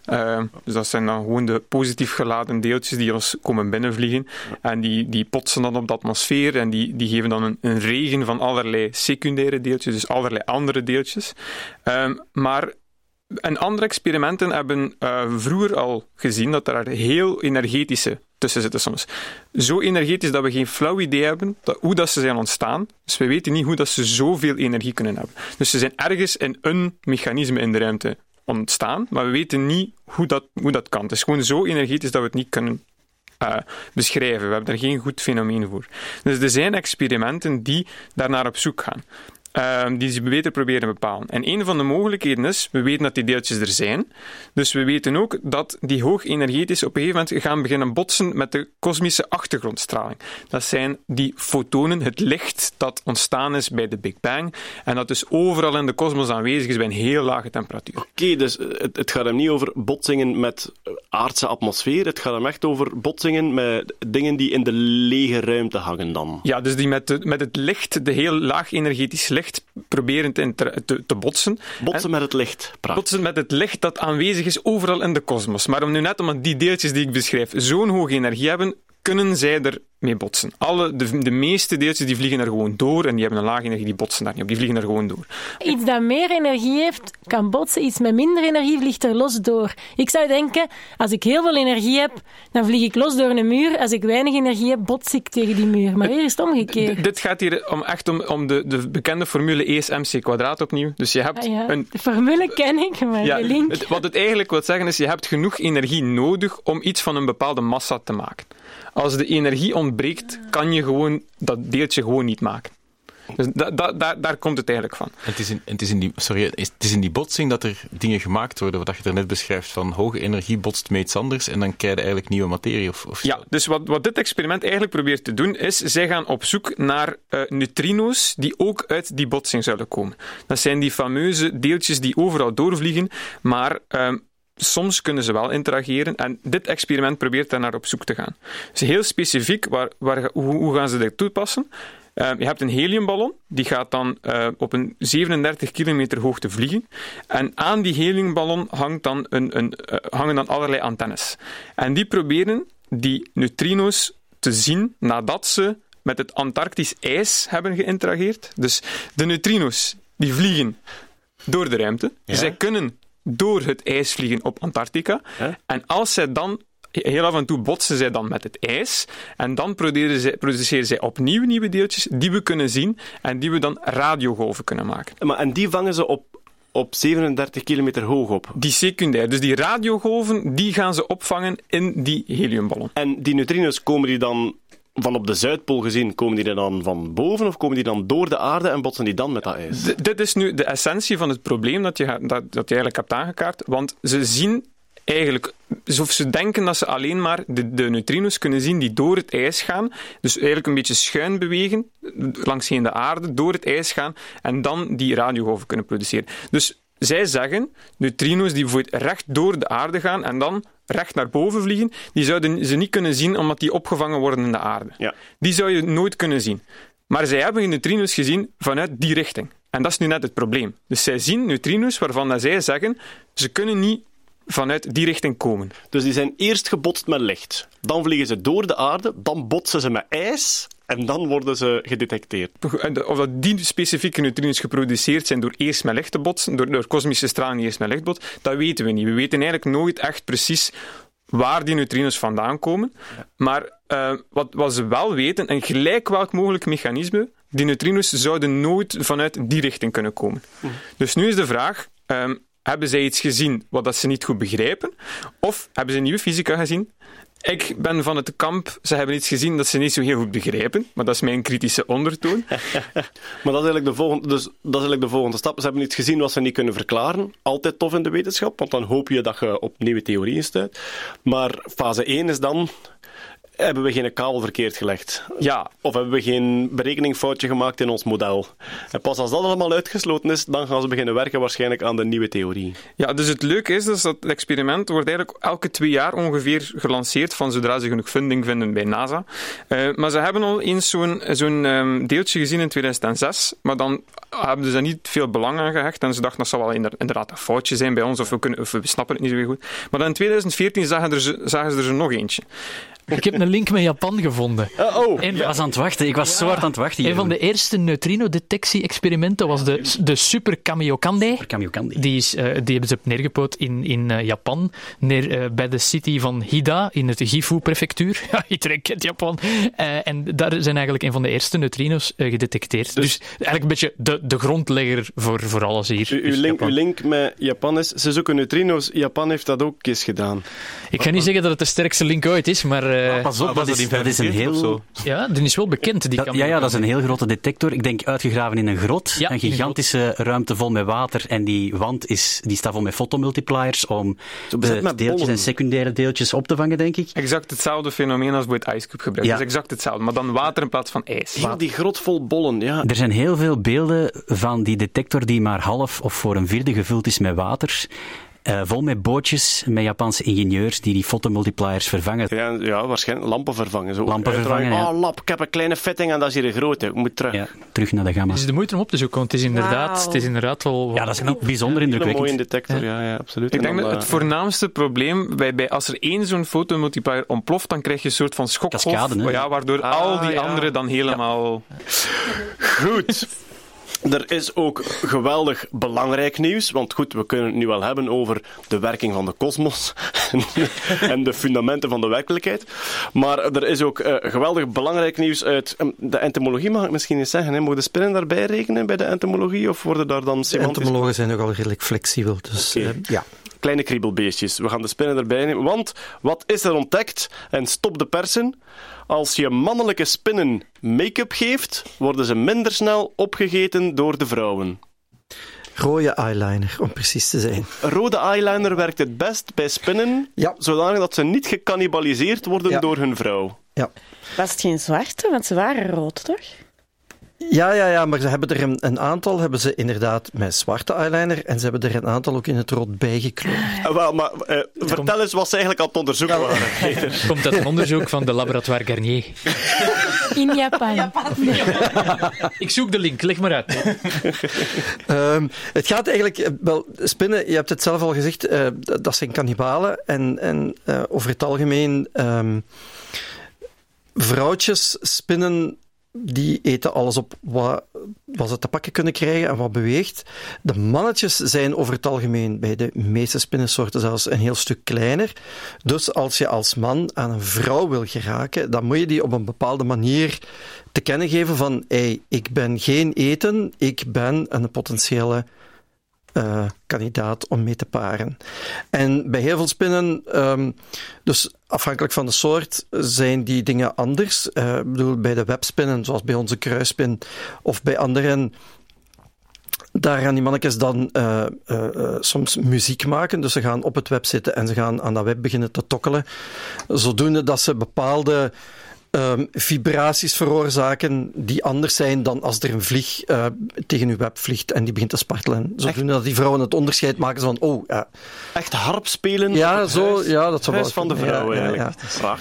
Dus dat zijn dan gewoon de positief geladen deeltjes die ons komen binnenvliegen. En die, die potsen dan op de atmosfeer en die, die geven dan een, een regen van allerlei secundaire deeltjes, dus allerlei andere deeltjes. Ehm, maar en andere experimenten hebben eh, vroeger al gezien dat er heel energetische tussen zitten soms. Zo energetisch dat we geen flauw idee hebben dat, hoe dat ze zijn ontstaan. Dus we weten niet hoe dat ze zoveel energie kunnen hebben. Dus ze zijn ergens in een mechanisme in de ruimte ontstaan, maar we weten niet hoe dat, hoe dat kan. Het is gewoon zo energetisch dat we het niet kunnen eh, beschrijven. We hebben daar geen goed fenomeen voor. Dus er zijn experimenten die daarnaar op zoek gaan. Ehm, die ze beter proberen te bepalen. En een van de mogelijkheden is, we weten dat die deeltjes er zijn, dus we weten ook dat die hoog energetisch op een gegeven moment gaan beginnen botsen met de kosmische achtergrondstraling. Dat zijn die fotonen, het licht dat ontstaan is bij de Big Bang, en dat dus overal in de kosmos aanwezig is bij een heel lage temperatuur. Oké, dus het, het gaat hem niet over botsingen met aardse atmosfeer, het gaat hem echt over botsingen met dingen die in de lege ruimte hangen dan. Ja, dus die met, de, met het licht, de heel laag energetisch licht, proberen te, te, te botsen. Botsen met het licht, praat. Botsen met het licht dat aanwezig is overal in de kosmos. Maar om nu net omdat die deeltjes die ik beschrijf zo'n hoge energie hebben, kunnen zij ermee botsen. Alle, de, de meeste deeltjes die vliegen er gewoon door en die hebben een lage energie, die botsen daar niet op. Die vliegen er gewoon door. Iets dat meer energie heeft, kan botsen. Iets met minder energie vliegt er los door. Ik zou denken, als ik heel veel energie heb, dan vlieg ik los door een muur. Als ik weinig energie heb, bots ik tegen die muur. Maar hier is het omgekeerd. D- dit gaat hier om, echt om, om de, de bekende formule E is mc kwadraat opnieuw. Dus je hebt Ah ja, een De formule ken ik, maar Ja, de link... het- wat het eigenlijk wil zeggen is, je hebt genoeg energie nodig om iets van een bepaalde massa te maken. Als de energie ontbreekt, kan je gewoon dat deeltje gewoon niet maken. Dus da, da, daar- daar komt het eigenlijk van. Het is, in, het, is in die, sorry, het is- in die botsing dat er dingen gemaakt worden, wat je er net beschrijft, van hoge energie botst met iets anders en dan krijg je eigenlijk nieuwe materie. Of, of Ja, dus wat, wat dit experiment eigenlijk probeert te doen, is zij gaan op zoek naar eh, neutrino's die ook uit die botsing zullen komen. Dat zijn die fameuze deeltjes die overal doorvliegen, maar ehm, soms kunnen ze wel interageren. En dit experiment probeert daar naar op zoek te gaan. Dus heel specifiek, waar, waar, hoe, hoe gaan ze dit toepassen? Eh, je hebt een heliumballon, die gaat dan eh, op een 37 kilometer hoogte vliegen. En aan die heliumballon hangt dan een, een, eh, hangen dan allerlei antennes. En die proberen die neutrino's te zien nadat ze met het Antarctisch ijs hebben geïnterageerd. Dus de neutrino's die vliegen door de ruimte. Ja. Zij kunnen door het ijs vliegen op Antarctica. En als zij dan heel af en toe botsen zij dan met het ijs. En dan produceren zij, produceren zij opnieuw nieuwe deeltjes die we kunnen zien en die we dan radiogolven kunnen maken. Maar, en die vangen ze op, op 37 kilometer hoog op. Die secundair, dus die radiogolven, die gaan ze opvangen in die heliumballon. En die neutrino's komen die dan van op de Zuidpool gezien, komen die er dan van boven of komen die dan door de aarde en botsen die dan met dat ijs? Dit is nu de essentie van het probleem dat je, dat, dat je eigenlijk hebt aangekaart. Want ze zien eigenlijk, alsof ze denken dat ze alleen maar de, de neutrinos kunnen zien die door het ijs gaan. Dus eigenlijk een beetje schuin bewegen, langs heen de aarde, door het ijs gaan en dan die radiogolven kunnen produceren. Dus zij zeggen, neutrino's die bijvoorbeeld recht door de aarde gaan en dan recht naar boven vliegen, die zouden ze niet kunnen zien omdat die opgevangen worden in de aarde. Ja. Die zou je nooit kunnen zien. Maar zij hebben neutrino's gezien vanuit die richting. En dat is nu net het probleem. Dus zij zien neutrino's waarvan dat zij zeggen, ze kunnen niet vanuit die richting komen. Dus die zijn eerst gebotst met licht. Dan vliegen ze door de aarde, dan botsen ze met ijs en dan worden ze gedetecteerd. En de- Of dat die specifieke neutrino's geproduceerd zijn door eerst met licht te botsen, door, door kosmische straling eerst met licht botst, dat weten we niet. We weten eigenlijk nooit echt precies waar die neutrino's vandaan komen. Maar eh, wat, wat ze wel weten, een gelijk welk mogelijk mechanisme, die neutrino's zouden nooit vanuit die richting kunnen komen. Dus nu is de vraag, ehm, hebben zij iets gezien wat dat ze niet goed begrijpen? Of hebben ze nieuwe fysica gezien? Ik ben van het kamp, ze hebben iets gezien dat ze niet zo heel goed begrijpen, maar dat is mijn kritische ondertoon. Maar dat is, eigenlijk de volgende, dus dat is eigenlijk de volgende stap. Ze hebben iets gezien wat ze niet kunnen verklaren. Altijd tof in de wetenschap, want dan hoop je dat je op nieuwe theorieën stuit. Maar fase 1 is dan... Hebben we geen kabel verkeerd gelegd? Ja. Of hebben we geen berekeningfoutje gemaakt in ons model? En pas als dat allemaal uitgesloten is, dan gaan ze beginnen werken waarschijnlijk aan de nieuwe theorie. Ja, dus het leuke is dus dat het experiment wordt eigenlijk elke twee jaar ongeveer gelanceerd van zodra ze genoeg funding vinden bij NASA. Eh, maar ze hebben al eens zo'n zo'n ehm, deeltje gezien in 2006, maar dan hebben ze daar niet veel belang aan gehecht en ze dachten dat zal wel inder- inderdaad een foutje zijn bij ons of we, kunnen, of we snappen het niet zo goed. Maar dan in 2014 zagen, er, ze- zagen ze er nog eentje. Ik heb een link met Japan gevonden. oh, Een Ik was aan het wachten. Ik was zo hard aan het wachten. Een van de eerste neutrino-detectie-experimenten was de, de Super Kamiokande. Kamiokande. Die, is, eh, die hebben ze neergepoot in, in eh, Japan, neer, eh, bij de city van Hida, in het Gifu-prefectuur. Ja, iedereen kent Japan. Eh, en daar zijn eigenlijk een van de eerste neutrino's gedetecteerd. Dus, eigenlijk een beetje de, de grondlegger voor, voor alles hier. U- Dus uw, link, Japan. uw link met Japan is, ze zoeken neutrino's. Japan heeft dat ook eens gedaan. Ik ga niet zeggen dat het de sterkste link ooit is, maar eh, Pas op, was dat dat is, in dat is een 45 of heel... zo? ja, die is wel bekend. Die Dat- ja, ja, dat is een heel grote detector. Ik denk uitgegraven in een grot. Ja, een gigantische ruimte vol met water. En die wand is, die staat vol met fotomultipliers om de deeltjes bollen. en secundaire deeltjes op te vangen, denk ik. Exact hetzelfde fenomeen als bij het Ice Cube gebruikt. Ja. Dus exact hetzelfde, maar dan water in plaats van ijs. Heel die grot vol bollen, ja. Er zijn heel veel beelden van die detector die maar half of voor een vierde gevuld is met water. Eh, vol met bootjes, met Japanse ingenieurs die die fotomultipliers vervangen. Ja, ja, waarschijnlijk lampen vervangen. Zo. Lampen vervangen, ja. Oh, lap, ik heb een kleine fitting en dat is hier een grote. Ik moet terug. Ja, terug naar de gamma. Het is de moeite om op te zoeken, want het is inderdaad, Wauw. het is inderdaad wel... Ja, dat is niet bijzonder Een mooie indrukwekkend. detector, ja, ja absoluut. Ik En denk dat eh, het voornaamste probleem, bij, bij, als er één zo'n fotomultiplier ontploft, dan krijg je een soort van Cascade, hè? ja, waardoor Ah, al die ja. anderen dan helemaal... Goed. Er is ook geweldig belangrijk nieuws, want goed, we kunnen het nu wel hebben over de werking van de kosmos en de fundamenten van de werkelijkheid. Maar er is ook eh, geweldig belangrijk nieuws uit eh, de entomologie, mag ik misschien eens zeggen. Hè? Mogen de spinnen daarbij rekenen bij de entomologie, of worden daar dan De entomologen zijn nogal redelijk flexibel. Dus eh, ja. Kleine kriebelbeestjes. We gaan de spinnen erbij nemen. Want wat is er ontdekt? En stop de persen. Als je mannelijke spinnen make-up geeft, worden ze minder snel opgegeten door de vrouwen. Rode eyeliner, om precies te zijn. Rode eyeliner werkt het best bij spinnen, Ja. zodanig dat ze niet gecannibaliseerd worden Ja. door hun vrouw. Ja. Was het geen zwarte? Want ze waren rood, toch? Ja, ja, ja, maar ze hebben er een, een aantal hebben ze inderdaad met zwarte eyeliner en ze hebben er een aantal ook in het rood bijgekleurd. Eh, wel, maar eh, vertel eens wat ze eigenlijk aan het onderzoeken waren. Komt uit een onderzoek van de Laboratoire Garnier. In Japan. Ik zoek de link, leg maar uit. Ehm, het gaat eigenlijk, eh, wel, spinnen, je hebt het zelf al gezegd, eh, dat zijn kannibalen. En, en eh, over het algemeen, ehm, vrouwtjes, spinnen, die eten alles op wat, wat ze te pakken kunnen krijgen en wat beweegt. De mannetjes zijn over het algemeen bij de meeste spinnensoorten zelfs een heel stuk kleiner. Dus als je als man aan een vrouw wil geraken, dan moet je die op een bepaalde manier te kennen geven van hey, ik ben geen eten, ik ben een potentiële eh, kandidaat om mee te paren. En bij heel veel spinnen, ehm, dus afhankelijk van de soort, zijn die dingen anders. Eh, ik bedoel, bij de webspinnen, zoals bij onze kruisspin, of bij anderen daar gaan die mannetjes dan uh, soms muziek maken. Dus ze gaan op het web zitten en ze gaan aan dat web beginnen te tokkelen. Zodoende dat ze bepaalde um, vibraties veroorzaken die anders zijn dan als er een vlieg uh, tegen uw web vliegt en die begint te spartelen. Zodoende dat die vrouwen het onderscheid maken van, oh, ja. Echt harp spelen? Ja, zo, ja dat zou huis van de vrouw ja, eigenlijk. Ja.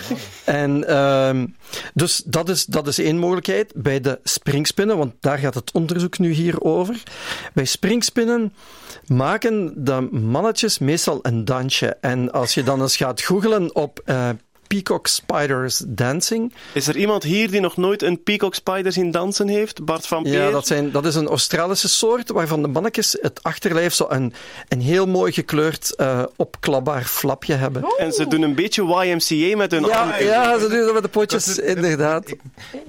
En um, dus dat is, dat is één mogelijkheid. Bij de springspinnen, want daar gaat het onderzoek nu hier over. Bij springspinnen maken de mannetjes meestal een dansje. En als je dan eens gaat googlen op uh, peacock spiders dancing. Is er iemand hier die nog nooit een peacock spider zien dansen heeft? Bart van Peer? Ja, dat, zijn, dat is een Australische soort waarvan de mannetjes het achterlijf zo een, een heel mooi gekleurd uh, opklapbaar flapje hebben. Oh. En ze doen een beetje YMCA met hun ja, handen. Ja, ze doen dat met de potjes, inderdaad. Ik,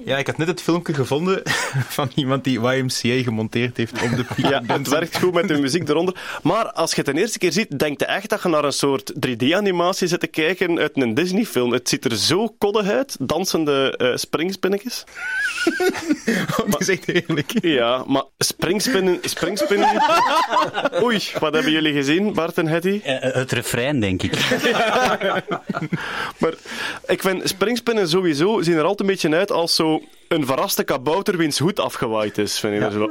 ja, ik had net het filmpje gevonden van iemand die YMCA gemonteerd heeft op de Ja, het werkt goed met de muziek eronder. Maar als je het de eerste keer ziet, denk je echt dat je naar een soort 3D-animatie zit te kijken uit een Disney-film. Het ziet er zo koddig uit, dansende uh, springspinnetjes. oh, dat is echt heerlijk. Ja, maar springspinnen... springspinnen... Oei, wat hebben jullie gezien, Bart en Hetty? Uh, het refrein, denk ik. maar ik vind springspinnen sowieso zien er altijd een beetje uit als zo een verraste kabouter wiens hoed afgewaaid is. Vind ik ja. zo.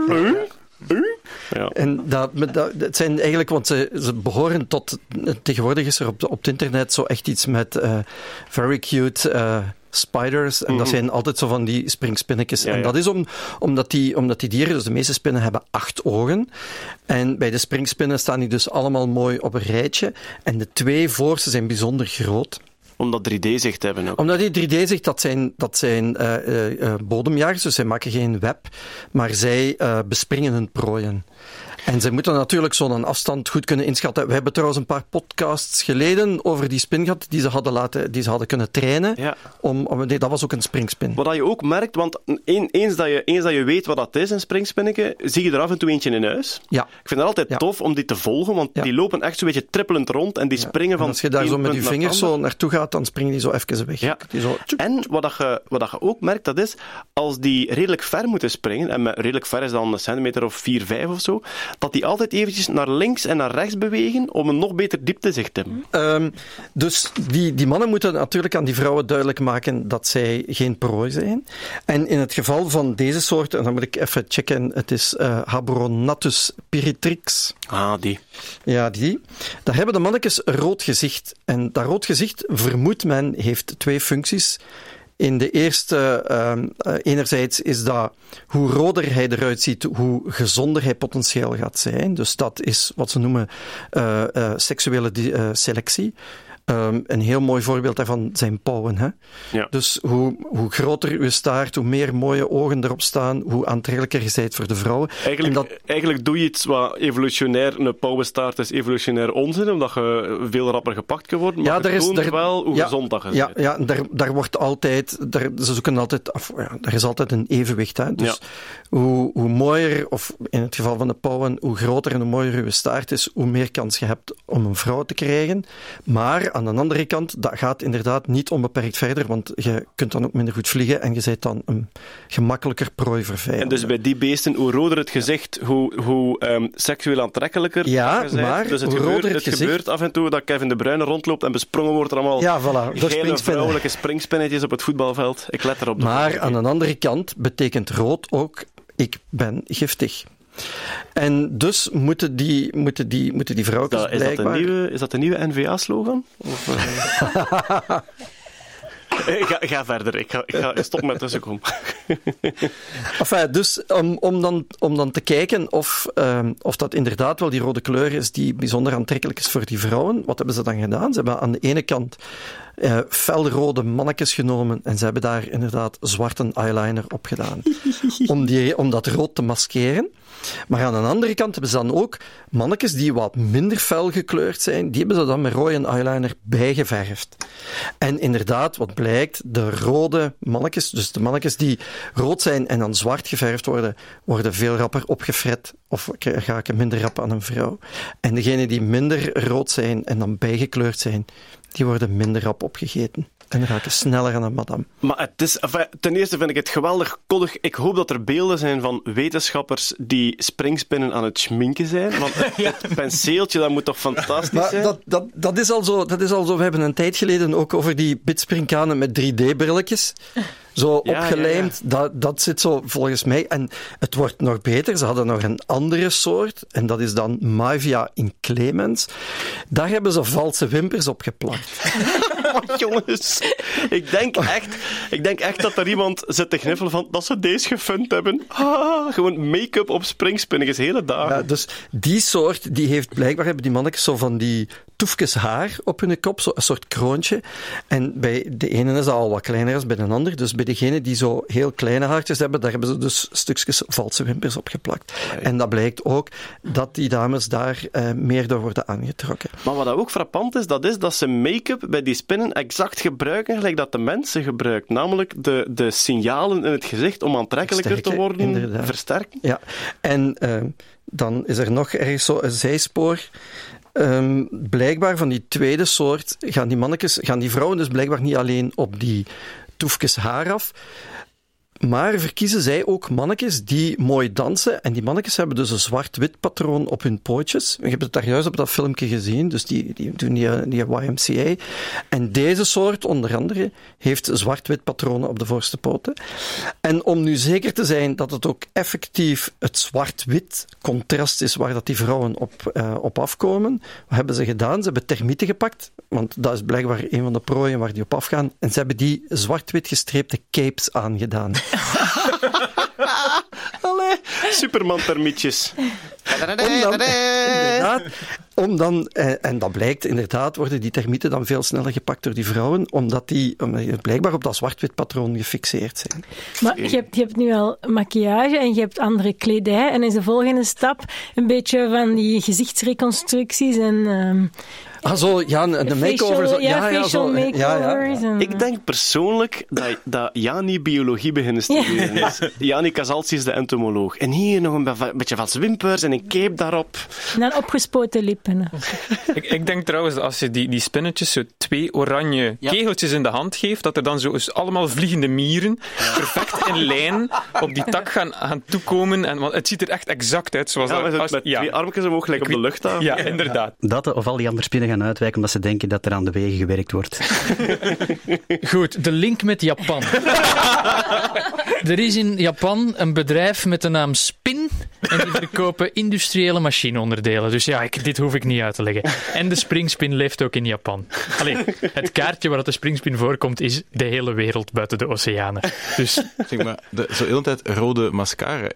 Ja. En dat, dat, het zijn eigenlijk, want ze, ze behoren tot. Tegenwoordig is er op, op het internet zo echt iets met uh, very cute. Uh, spiders. En mm dat zijn altijd zo van die springspinnetjes. Ja, en dat ja. is om, omdat, die, omdat die dieren, dus de meeste spinnen, hebben acht ogen. En bij de springspinnen staan die dus allemaal mooi op een rijtje. En de twee voorste zijn bijzonder groot omdat 3D-zicht hebben ook. Omdat die 3D-zicht, dat zijn, dat zijn uh, uh, bodemjagers, dus zij maken geen web, maar zij bespringen hun prooien. En zij moeten natuurlijk zo'n afstand goed kunnen inschatten. We hebben trouwens een paar podcasts geleden over die spin gehad die ze hadden, laten, die ze hadden kunnen trainen. Ja. Om, om, nee, dat was ook een springspin. Wat je ook merkt, want een, eens, dat je, eens dat je weet wat dat is, een springspinnetje, zie je er af en toe eentje in huis. Ja. Ik vind het altijd ja. tof om die te volgen, want die lopen echt zo'n beetje trippelend rond en die springen van... Als je daar zo met je vingers zo naartoe gaat, dan springen die zo even weg. Ja. Zo, en wat, dat je, wat dat je ook merkt, dat is, als die redelijk ver moeten springen, en redelijk ver is dan een centimeter of 4, 5 of zo, dat die altijd eventjes naar links en naar rechts bewegen om een nog beter dieptezicht te hebben. Um, dus die, die mannen moeten natuurlijk aan die vrouwen duidelijk maken dat zij geen prooi zijn. En in het geval van deze soort, en dan moet ik even checken, het is uh, Habronatus pyritrix. Ah, die. Ja, die. Daar hebben de mannetjes een rood gezicht. En dat rood gezicht, vermoedt men, heeft twee functies. In de eerste, uh, enerzijds is dat hoe roder hij eruit ziet, hoe gezonder hij potentieel gaat zijn. Dus dat is wat ze noemen uh, seksuele selectie. Um, een heel mooi voorbeeld daarvan zijn pauwen. Hè? Ja. Dus hoe, hoe groter uw staart, hoe meer mooie ogen erop staan, hoe aantrekkelijker je bent voor de vrouwen. Eigenlijk, dat... eigenlijk doe je iets wat evolutionair, een pauwenstaart is evolutionair onzin, omdat je veel rapper gepakt kan worden. Maar ja, er is, daar, wel hoe ja, gezond dat je ja, bent. Ja, daar, daar wordt altijd, daar, ze zoeken altijd af, ja, er is altijd een evenwicht. Hè? Dus ja. hoe, hoe mooier, of in het geval van de pauwen, hoe groter en hoe mooier uw staart is, hoe meer kans je hebt om een vrouw te krijgen. Maar aan de andere kant, dat gaat inderdaad niet onbeperkt verder, want je kunt dan ook minder goed vliegen en je bent dan een gemakkelijker prooi voor vijanden. En dus bij die beesten, hoe roder het gezicht, hoe, hoe um, seksueel aantrekkelijker ja, maar dus het, hoe gebeurt, roder het, het gezicht... gebeurt af en toe dat Kevin de Bruyne rondloopt en besprongen wordt er allemaal ja, voilà, geile vrouwelijke springspinnetjes op het voetbalveld. Ik let erop. Maar aan de andere kant betekent rood ook, ik ben giftig. En dus moeten die, moeten die, moeten die vrouwen is dat, is blijkbaar... Dat de nieuwe, is dat de nieuwe NVA-slogan? Of, uh... ga, ga, verder, ik ga, ik ga stop met tussenkom. enfin, dus om, om, dan, om dan te kijken of, um, of dat inderdaad wel die rode kleur is die bijzonder aantrekkelijk is voor die vrouwen, wat hebben ze dan gedaan? Ze hebben aan de ene kant uh, felrode mannetjes genomen en ze hebben daar inderdaad zwarte eyeliner op gedaan. om, die, om dat rood te maskeren. Maar aan de andere kant hebben ze dan ook mannetjes die wat minder fel gekleurd zijn, die hebben ze dan met rode eyeliner bijgeverfd. En inderdaad, wat blijkt, de rode mannetjes, dus de mannetjes die rood zijn en dan zwart geverfd worden, worden veel rapper opgefret of raken minder rap aan een vrouw. En degenen die minder rood zijn en dan bijgekleurd zijn, die worden minder rap opgegeten. En raken sneller aan een madame. Maar het is, enfin, ten eerste vind ik het geweldig koddig. Ik hoop dat er beelden zijn van wetenschappers die springspinnen aan het schminken zijn. Want het, het penseeltje, dat moet toch fantastisch Maar zijn? dat, dat, dat, is al zo, dat is al zo. We hebben een tijd geleden ook over die bidspringkanen met 3D-brilletjes. Zo Ja, opgelijmd, Dat, dat zit zo volgens mij. En het wordt nog beter. Ze hadden nog een andere soort. En dat is dan Mavia in Clemens. Daar hebben ze valse wimpers op geplakt. Jongens, ik denk, echt, ik denk echt dat er iemand zit te gniffelen van dat ze deze gefund hebben. Ah, gewoon make-up op springspinnen, is hele dagen. Dus die soort, die heeft blijkbaar hebben die mannetjes zo van die toefjes haar op hun kop, zo een soort kroontje. En bij de ene is dat al wat kleiner dan bij de ander. Dus bij degene die zo heel kleine haartjes hebben, daar hebben ze dus stukjes valse wimpers op geplakt. En dat blijkt ook dat die dames daar eh, meer door worden aangetrokken. Maar wat ook frappant is, dat is dat ze make-up bij die spinnen exact gebruiken gelijk dat de mensen gebruikt. Namelijk de, de signalen in het gezicht om aantrekkelijker te worden, inderdaad. versterken. Ja, en eh, dan is er nog ergens zo een zijspoor. Ehm, blijkbaar van die tweede soort gaan die mannetjes, gaan die vrouwen dus blijkbaar niet alleen op die toefjes haar af, maar verkiezen zij ook mannetjes die mooi dansen. En die mannetjes hebben dus een zwart-wit patroon op hun pootjes. Je hebt het daar juist op dat filmpje gezien, dus die, die doen die, die YMCA. En deze soort, onder andere, heeft zwart-wit patronen op de voorste poten. En om nu zeker te zijn dat het ook effectief het zwart-wit contrast is waar dat die vrouwen op, eh, op afkomen, wat hebben ze gedaan? Ze hebben termieten gepakt, want dat is blijkbaar een van de prooien waar die op afgaan. En ze hebben die zwart-wit gestreepte capes aangedaan. Allee, Superman-termietjes. Om dan, inderdaad, om dan, eh, en dat blijkt inderdaad, worden die termieten dan veel sneller gepakt door die vrouwen, omdat die die blijkbaar op dat zwart-wit patroon gefixeerd zijn. Maar je hebt, je hebt nu al maquillage en je hebt andere kledij. En is de volgende stap een beetje van die gezichtsreconstructies en... ehm, Ah, zo, ja, een, een makeover. facial- Zo, ja, ja, zo, ja, ja. makeovers en- Ik denk persoonlijk dat, dat Jani biologie beginnen studeren is. Jani Casalci is de entomoloog. En hier nog een be- beetje van wimpers en een cape daarop. En dan opgespoten lippen. Ik, ik denk trouwens dat als je die, die spinnetjes zo twee oranje kegeltjes in de hand geeft, dat er dan zo allemaal vliegende mieren perfect in lijn op die tak gaan, gaan toekomen. En, want het ziet er echt exact uit zoals Ja, dat... als- met ja. twee armpjes omhoog, gelijk op de luchthaven. Ja, inderdaad. Dat of al die andere spinnen gaan uitwijken omdat ze denken dat er aan de wegen gewerkt wordt. Goed, de link met Japan. er is in Japan een bedrijf met de naam Spin en die verkopen industriële machineonderdelen. Dus ja, ik, dit hoef ik niet uit te leggen. En de springspin leeft ook in Japan. Alleen, het kaartje waar de springspin voorkomt is de hele wereld buiten de oceanen. Dus Zeg maar, de, zo de hele tijd rode mascara.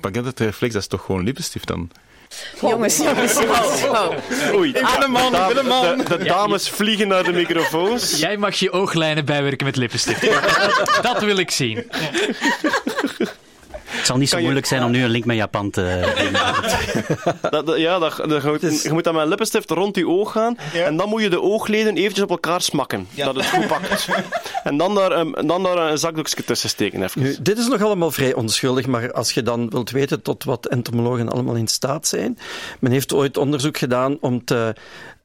Pak dat reflex, dat is toch gewoon lippenstift dan? Jongens, jongens, jongens. Oei, Aan de man, de, aan de man. de, de dames vliegen naar de microfoons. jij mag je ooglijnen bijwerken met lippenstift. Dat wil ik zien. Het zal niet zo je- moeilijk zijn om nu een link met Japan te... Dat, dat- ja, dat, dat, je, moet, je moet dan met een lippenstift rond je oog gaan. En dan moet je de oogleden eventjes op elkaar smakken. Dat het goed pakt. en dan daar, een, dan daar een zakdoekje tussen steken. Even. Nu, dit is nog allemaal vrij onschuldig, maar als je dan wilt weten tot wat entomologen allemaal in staat zijn. Men heeft ooit onderzoek gedaan om, te,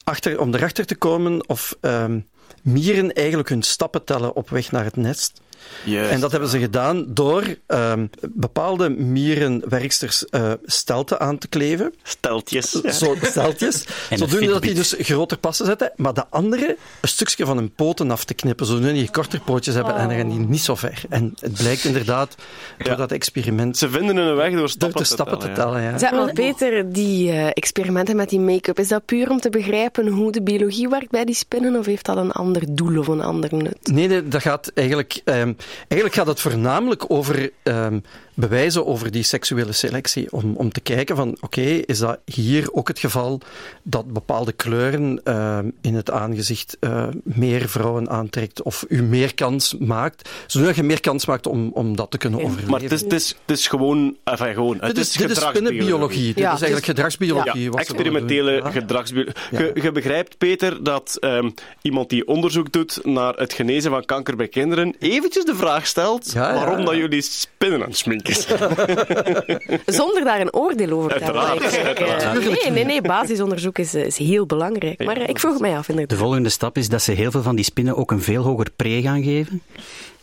achter, om erachter te komen of ehm, mieren eigenlijk hun stappen tellen op weg naar het nest. Juist. En dat hebben ze gedaan door ehm, bepaalde mierenwerksters eh stelten aan te kleven. Steltjes. ja. Zo, steltjes. En zodoende dat die dus groter passen zetten, maar de andere een stukje van hun poten af te knippen, zodat die korter pootjes hebben en dan gaan die niet zo ver. En het blijkt inderdaad door dat experiment Ze vinden hun weg door door stappen, de stappen te ja. tellen. Ja. Zeg maar, Peter, die eh, experimenten met die make-up, is dat puur om te begrijpen hoe de biologie werkt bij die spinnen, of heeft dat een ander doel of een ander nut? Nee, nee, dat gaat eigenlijk, ehm, eigenlijk gaat het voornamelijk over ehm, bewijzen over die seksuele selectie. Om, om te kijken van, oké, is dat hier ook het geval dat bepaalde kleuren uh, in het aangezicht uh, meer vrouwen aantrekt of u meer kans maakt, zodat je meer kans maakt om, om dat te kunnen overleven. Maar het is, het is, het is gewoon, enfin, gewoon, het dit is, dit is spinnenbiologie. Dit Ja, is eigenlijk dus- gedragsbiologie. Ja, experimentele gedragsbiologie. Je, je begrijpt, Peter, dat ehm, iemand die onderzoek doet naar het genezen van kanker bij kinderen eventjes de vraag stelt Ja, ja, waarom ja. dat jullie spinnen aan het sminken Zonder daar een oordeel over te hebben. Eh. Nee, nee, nee, basisonderzoek is, eh, is heel belangrijk. Maar ik vroeg mij af, De inderdaad. volgende stap is dat ze heel veel van die spinnen ook een veel hoger pre gaan geven.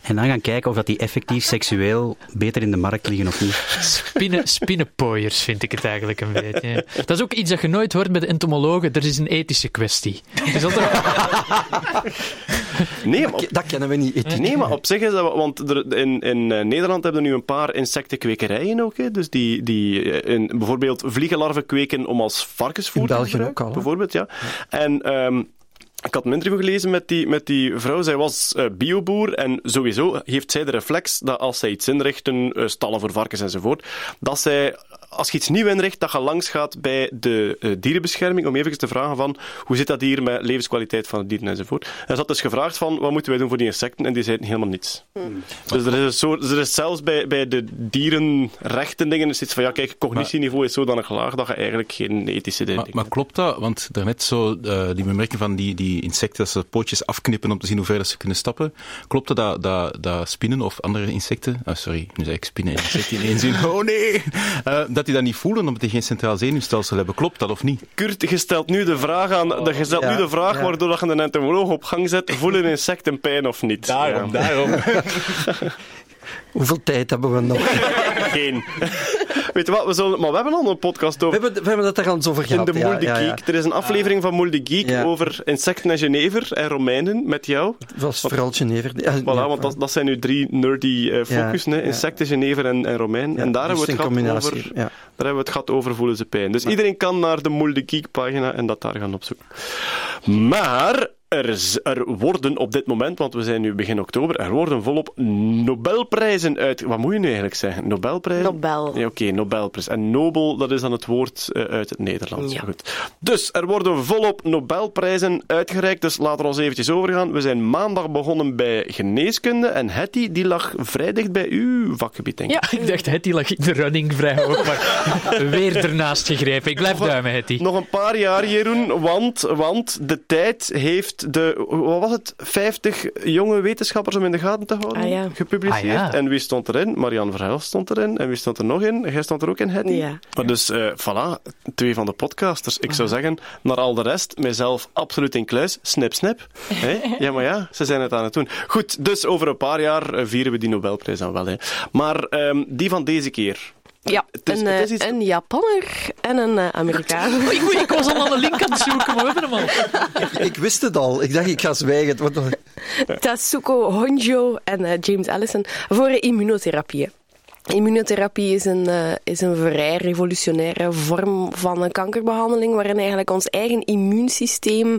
En dan gaan kijken of dat die effectief seksueel beter in de markt liggen of niet. Spinnen, spinnenpooiers vind ik het eigenlijk een beetje. Dat is ook iets dat je nooit hoort bij de entomologen. Er is een ethische kwestie. Dus dat Nee, maar, Dat, dat kennen we niet. ethiek. nee, maar op zich is dat... Want er, in, in eh, Nederland hebben we nu een paar insectenkwekerijen ook. Hè, dus die, die eh, in, bijvoorbeeld vliegenlarven kweken om als varkensvoer In te België gebruiken, ook al, hè? Bijvoorbeeld, ja. En... ehm, ik had een interview gelezen met die, met die vrouw. Zij was eh, bioboer en sowieso heeft zij de reflex dat als zij iets inrichten, eh, stallen voor varkens enzovoort, dat zij, als je iets nieuw inricht, dat je langs gaat bij de eh, dierenbescherming om even te vragen van hoe zit dat hier met levenskwaliteit van de dieren enzovoort. En ze had dus gevraagd van wat moeten wij doen voor die insecten en die zeiden helemaal niets. Dus er is, een soort, er is zelfs bij, bij de dierenrechten dingen is iets van ja kijk, cognitieniveau is zodanig laag dat je eigenlijk geen ethische dingen Maar, maar klopt dat? Want daarnet zo, eh, die bemerking van die, die insecten, dat ze pootjes afknippen om te zien hoe ver dat ze kunnen stappen. Klopt het dat, dat, dat spinnen of andere insecten, ah, sorry, nu zei ik spinnen en insecten in één zin, oh nee, Eh, dat die dat niet voelen omdat die geen centraal zenuwstelsel hebben. Klopt dat of niet? Kurt, je stelt nu de vraag aan, dat je stelt Ja, nu de vraag ja. waardoor dat je een entomoloog op gang zet, voelen insecten pijn of niet? Ja. daarom. Hoeveel tijd hebben we nog? Geen. Weet je wat, we zullen, maar we hebben al een podcast We over hebben, we hebben het er al eens over in gehad. Moel de ja. Geek. Er is een aflevering van Moel de Geek over insecten en Genever en Romeinen met jou. Was vooral Genever. Ja, Voilà, want dat, dat zijn nu drie nerdy eh focussen, hè. ja. insecten, Genever en, en Romein. en daar hebben, we het in gehad over, daar hebben we het gehad over voelen ze pijn. Dus iedereen kan naar de Moel de Geek pagina en dat daar gaan opzoeken. Maar er, is- er worden op dit moment, want we zijn nu begin oktober, er worden volop Nobelprijzen uit... Wat moet je nu eigenlijk zeggen? Nobelprijzen? Nobel. Ja, oké, Nobelprijs. En Nobel, dat is dan het woord eh, uit het Nederlands. Ja. Goed. Dus er worden volop Nobelprijzen uitgereikt, dus laten we ons eventjes overgaan. We zijn maandag begonnen bij geneeskunde en Hetty, die lag vrij dicht bij uw vakgebied, denk ik. Ja, Ik dacht, Hetty lag in de running vrij hoog, maar weer ernaast gegrepen. Ik blijf duimen, Hetty. Nog een paar jaar, Jeroen, want, want de tijd heeft de, wat was het, 50 jonge wetenschappers om in de gaten te houden Ah, ja. gepubliceerd. Ah, ja. En wie stond erin? Marianne Verhelst stond erin. En wie stond er nog in? Jij stond er ook in, Hetty? Ja. Maar Dus, eh voilà, twee van de podcasters. Ik zou zeggen, naar al de rest, mijzelf absoluut in kluis. Snip, snip. Hè? Ja, maar ja, ze zijn het aan het doen. Goed, dus over een paar jaar eh, vieren we die Nobelprijs dan wel. Hè. Maar ehm, die van deze keer. Ja, Het is- een, het is eh, iets- een Japanner en een eh, Amerikaan. Ik, ik was al aan de link aan het zoeken, maar we hebben hem al. Ik wist het al. Ik dacht, ik ga zwijgen. Het wordt nog- Tatsuko Honjo en eh, James Allison voor immunotherapie. Immunotherapie is een, eh, is een vrij revolutionaire vorm van een kankerbehandeling, waarin eigenlijk ons eigen immuunsysteem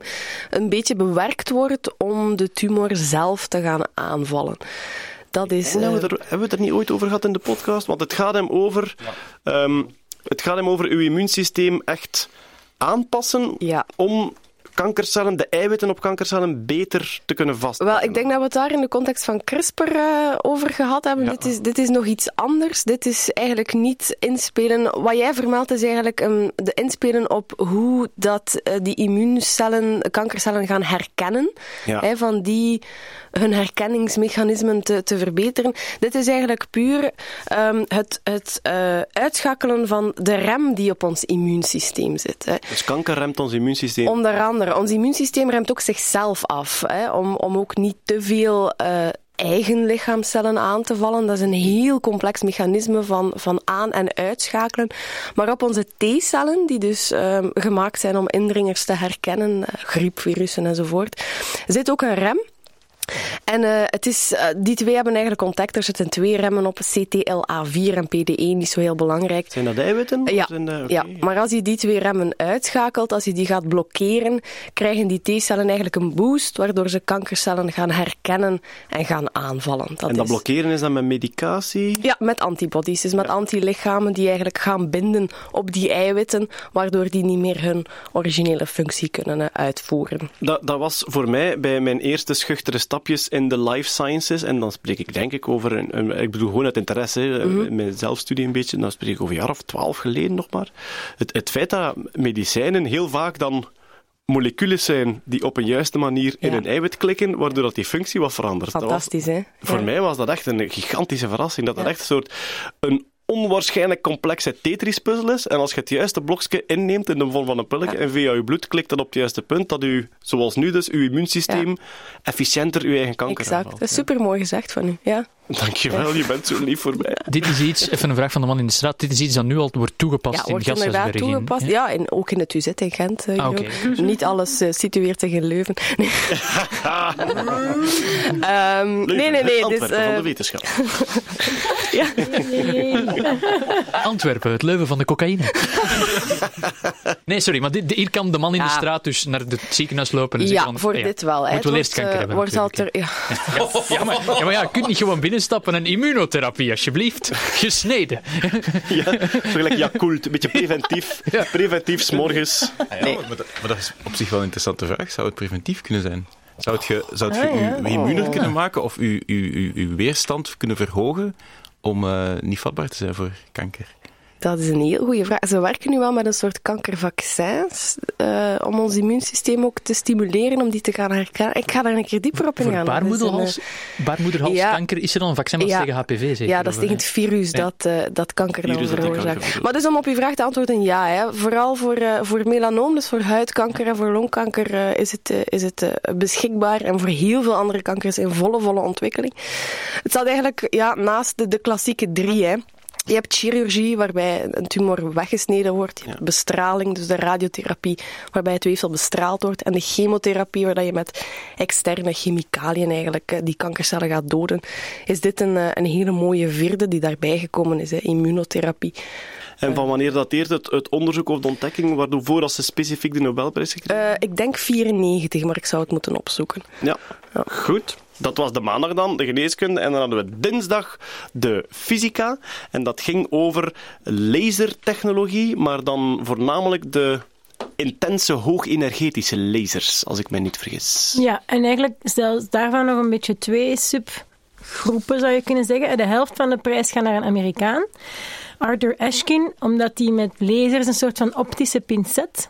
een beetje bewerkt wordt om de tumor zelf te gaan aanvallen. Dat is. En hebben, eh, we er, hebben we het er niet ooit over gehad in de podcast? Want het gaat hem over, ehm, het gaat hem over uw immuunsysteem echt aanpassen ja. om kankercellen, de eiwitten op kankercellen, beter te kunnen vaststellen. Wel, ik denk dat we het daar in de context van CRISPR eh, over gehad hebben. Ja. Dit, is, dit is nog iets anders. Dit is eigenlijk niet inspelen. Wat jij vermeldt is eigenlijk ehm, de inspelen op hoe dat eh, die immuuncellen, kankercellen gaan herkennen. Ja. Van die hun herkenningsmechanismen te, te verbeteren. Dit is eigenlijk puur ehm, het, het eh, uitschakelen van de rem die op ons immuunsysteem zit. Hè. Dus kanker remt ons immuunsysteem. Onder andere, ons immuunsysteem remt ook zichzelf af. Hè, om, om ook niet te veel eh, eigen lichaamcellen aan te vallen. Dat is een heel complex mechanisme van, van aan- en uitschakelen. Maar op onze T-cellen, die dus ehm, gemaakt zijn om indringers te herkennen, eh, griepvirussen enzovoort, zit ook een rem. En eh, het is, eh, die twee hebben eigenlijk ontdekt, er zitten twee remmen op, CTLA4 en PD1, niet zo heel belangrijk. Zijn dat eiwitten? Ja, Of zijn dat- oké. ja, maar als je die twee remmen uitschakelt, als je die gaat blokkeren, krijgen die T-cellen eigenlijk een boost, waardoor ze kankercellen gaan herkennen en gaan aanvallen. Dat en dat is- blokkeren is dan met medicatie? Ja, met antibodies. Dus met antilichamen die eigenlijk gaan binden op die eiwitten, waardoor die niet meer hun originele functie kunnen eh, uitvoeren. Dat, dat was voor mij bij mijn eerste schuchtere stapjes in de life sciences. En dan spreek ik denk ik over, een, een- ik bedoel gewoon uit interesse, hè, Mhm. mijn zelfstudie een beetje. Dan spreek ik over een jaar of twaalf geleden nog maar. Het, het feit dat medicijnen heel vaak dan moleculen zijn die op een juiste manier in een eiwit klikken, waardoor dat die functie wat verandert. Fantastisch, hè? voor Ja. mij was dat echt een gigantische verrassing. Dat dat echt een soort een onwaarschijnlijk complexe Tetris-puzzel is. En als je het juiste blokje inneemt in de vorm van een pilletje en via je bloed klikt dat op het juiste punt, dat u, zoals nu dus, uw immuunsysteem efficiënter uw eigen kanker Exact. aanvalt. Dat is super mooi gezegd van u. Ja. Dankjewel, je bent zo lief voor mij. Dit is iets, even een vraag van de man in de straat, dit is iets dat nu al wordt toegepast Ja, in wordt inderdaad gashuisberging. toegepast. Ja, en ook in het UZ in Gent. eh, Ah. Niet alles eh, situeert zich in Leuven. Nee. Ehm, nee, nee, nee. Dus, Antwerpen van eh, de wetenschap. ja. Antwerpen, het leuven van de cocaïne. nee, sorry, maar dit, hier kan de man in de Ja. straat dus naar het ziekenhuis lopen en Ja, voor ja, dit wel. Moet Het wel eerst wordt, kanker eh, hebben wordt altijd, ja. Ja, maar, ja, maar, ja, maar ja, je kunt niet gewoon binnenstappen en immunotherapie, alsjeblieft. Ja, zo gelijk Yakult, een beetje preventief. Preventief, s'morgens. Ah ja, maar, dat, maar dat is op zich wel een interessante vraag. Zou het preventief kunnen zijn? Zou het je, zou het je Ah, ja. u immuner Oh. kunnen maken of uw, uw, uw, uw weerstand kunnen verhogen om eh, niet vatbaar te zijn voor kanker? Dat is een heel goede vraag. Ze werken nu wel met een soort kankervaccins eh, om ons immuunsysteem ook te stimuleren om die te gaan herkennen. Ik ga daar een keer dieper op is een, baarmoederhals, eh, baarmoederhalskanker is er dan een vaccin Ja. tegen HPV, zeker? Ja, dat is tegen het virus dat, eh, dat kanker dan veroorzaakt. Maar dus om op uw vraag te antwoorden, ja. Hè. Vooral voor, eh, voor melanoom, dus voor huidkanker en voor longkanker, eh, is het, is het beschikbaar. En voor heel veel andere kankers in volle, volle ontwikkeling. Het staat eigenlijk ja, naast de, de klassieke drie. Hè. Je hebt chirurgie, waarbij een tumor weggesneden wordt. Je hebt bestraling, dus de radiotherapie, waarbij het weefsel bestraald wordt. En de chemotherapie, waar je met externe chemicaliën eigenlijk eh, die kankercellen gaat doden. Is dit een, eh, een hele mooie vierde die daarbij gekomen is, hè, immunotherapie. En van wanneer dateert het, het onderzoek of de ontdekking waarvoor als ze specifiek de Nobelprijs gekregen Eh, ik denk 94, maar ik zou het moeten opzoeken. Ja, goed. Dat was de maandag dan, de geneeskunde. En dan hadden we dinsdag de fysica. En dat ging over lasertechnologie, maar dan voornamelijk de intense, hoogenergetische lasers, als ik mij niet vergis. Ja, en eigenlijk zelfs daarvan nog een beetje twee subgroepen zou je kunnen zeggen. De helft van de prijs gaat naar een Amerikaan, Arthur Ashkin, omdat hij met lasers een soort van optische pincet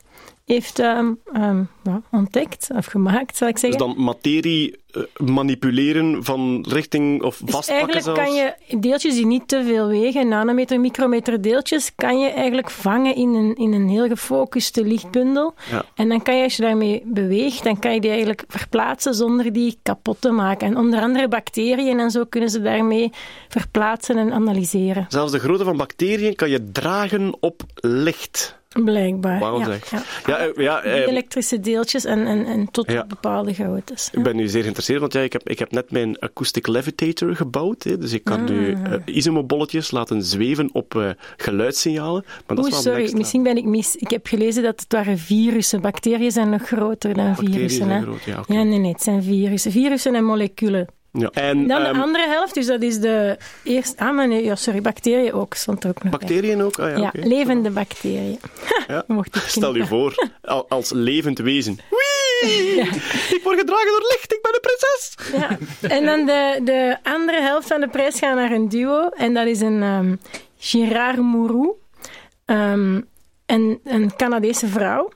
heeft ehm, ehm, ja, ontdekt of gemaakt, zal ik Dus zeggen. dan materie eh, manipuleren van richting of Dus vastpakken eigenlijk zelfs. kan je deeltjes die niet te veel wegen, nanometer, micrometer deeltjes, kan je eigenlijk vangen in een, in een heel gefocuste lichtbundel. Ja. En dan kan je, als je daarmee beweegt, dan kan je die eigenlijk verplaatsen zonder die kapot te maken. En onder andere bacteriën en zo kunnen ze daarmee verplaatsen en analyseren. Zelfs de grootte van bacteriën kan je dragen op licht. Blijkbaar. Wauw, ja, zeg. ja. Ja, eh, ja, eh, elektrische deeltjes en, en, en tot op bepaalde groottes. Ik ben nu zeer geïnteresseerd, want ja, ik, heb, ik heb net mijn acoustic levitator gebouwd. Hè, dus ik kan nu eh isomobolletjes laten zweven op geluidssignalen. Maar dat Oeh, is sorry, extra. misschien ben ik mis. Ik heb gelezen dat het waren virussen. Bacteriën zijn nog groter dan Bacteriën virussen. zijn groot, ja, ja, nee, nee, het zijn virussen. Virussen en moleculen. Ja. En Dan de ehm, andere helft, dus dat is de eerste... Ah, maar nee, ja, sorry, bacteriën ook, stond er ook nog bij. bacteriën ook? Ah, ja, Ja, levende bacteriën. Ja. Mocht ik Stel je voor, al- als levend wezen. Wee! Ik word gedragen door licht, ik ben een prinses! Ja. En dan de, de andere helft van de prijs gaat naar een duo. En dat is een ehm Girard Mourou. Ehm, en een Canadese vrouw.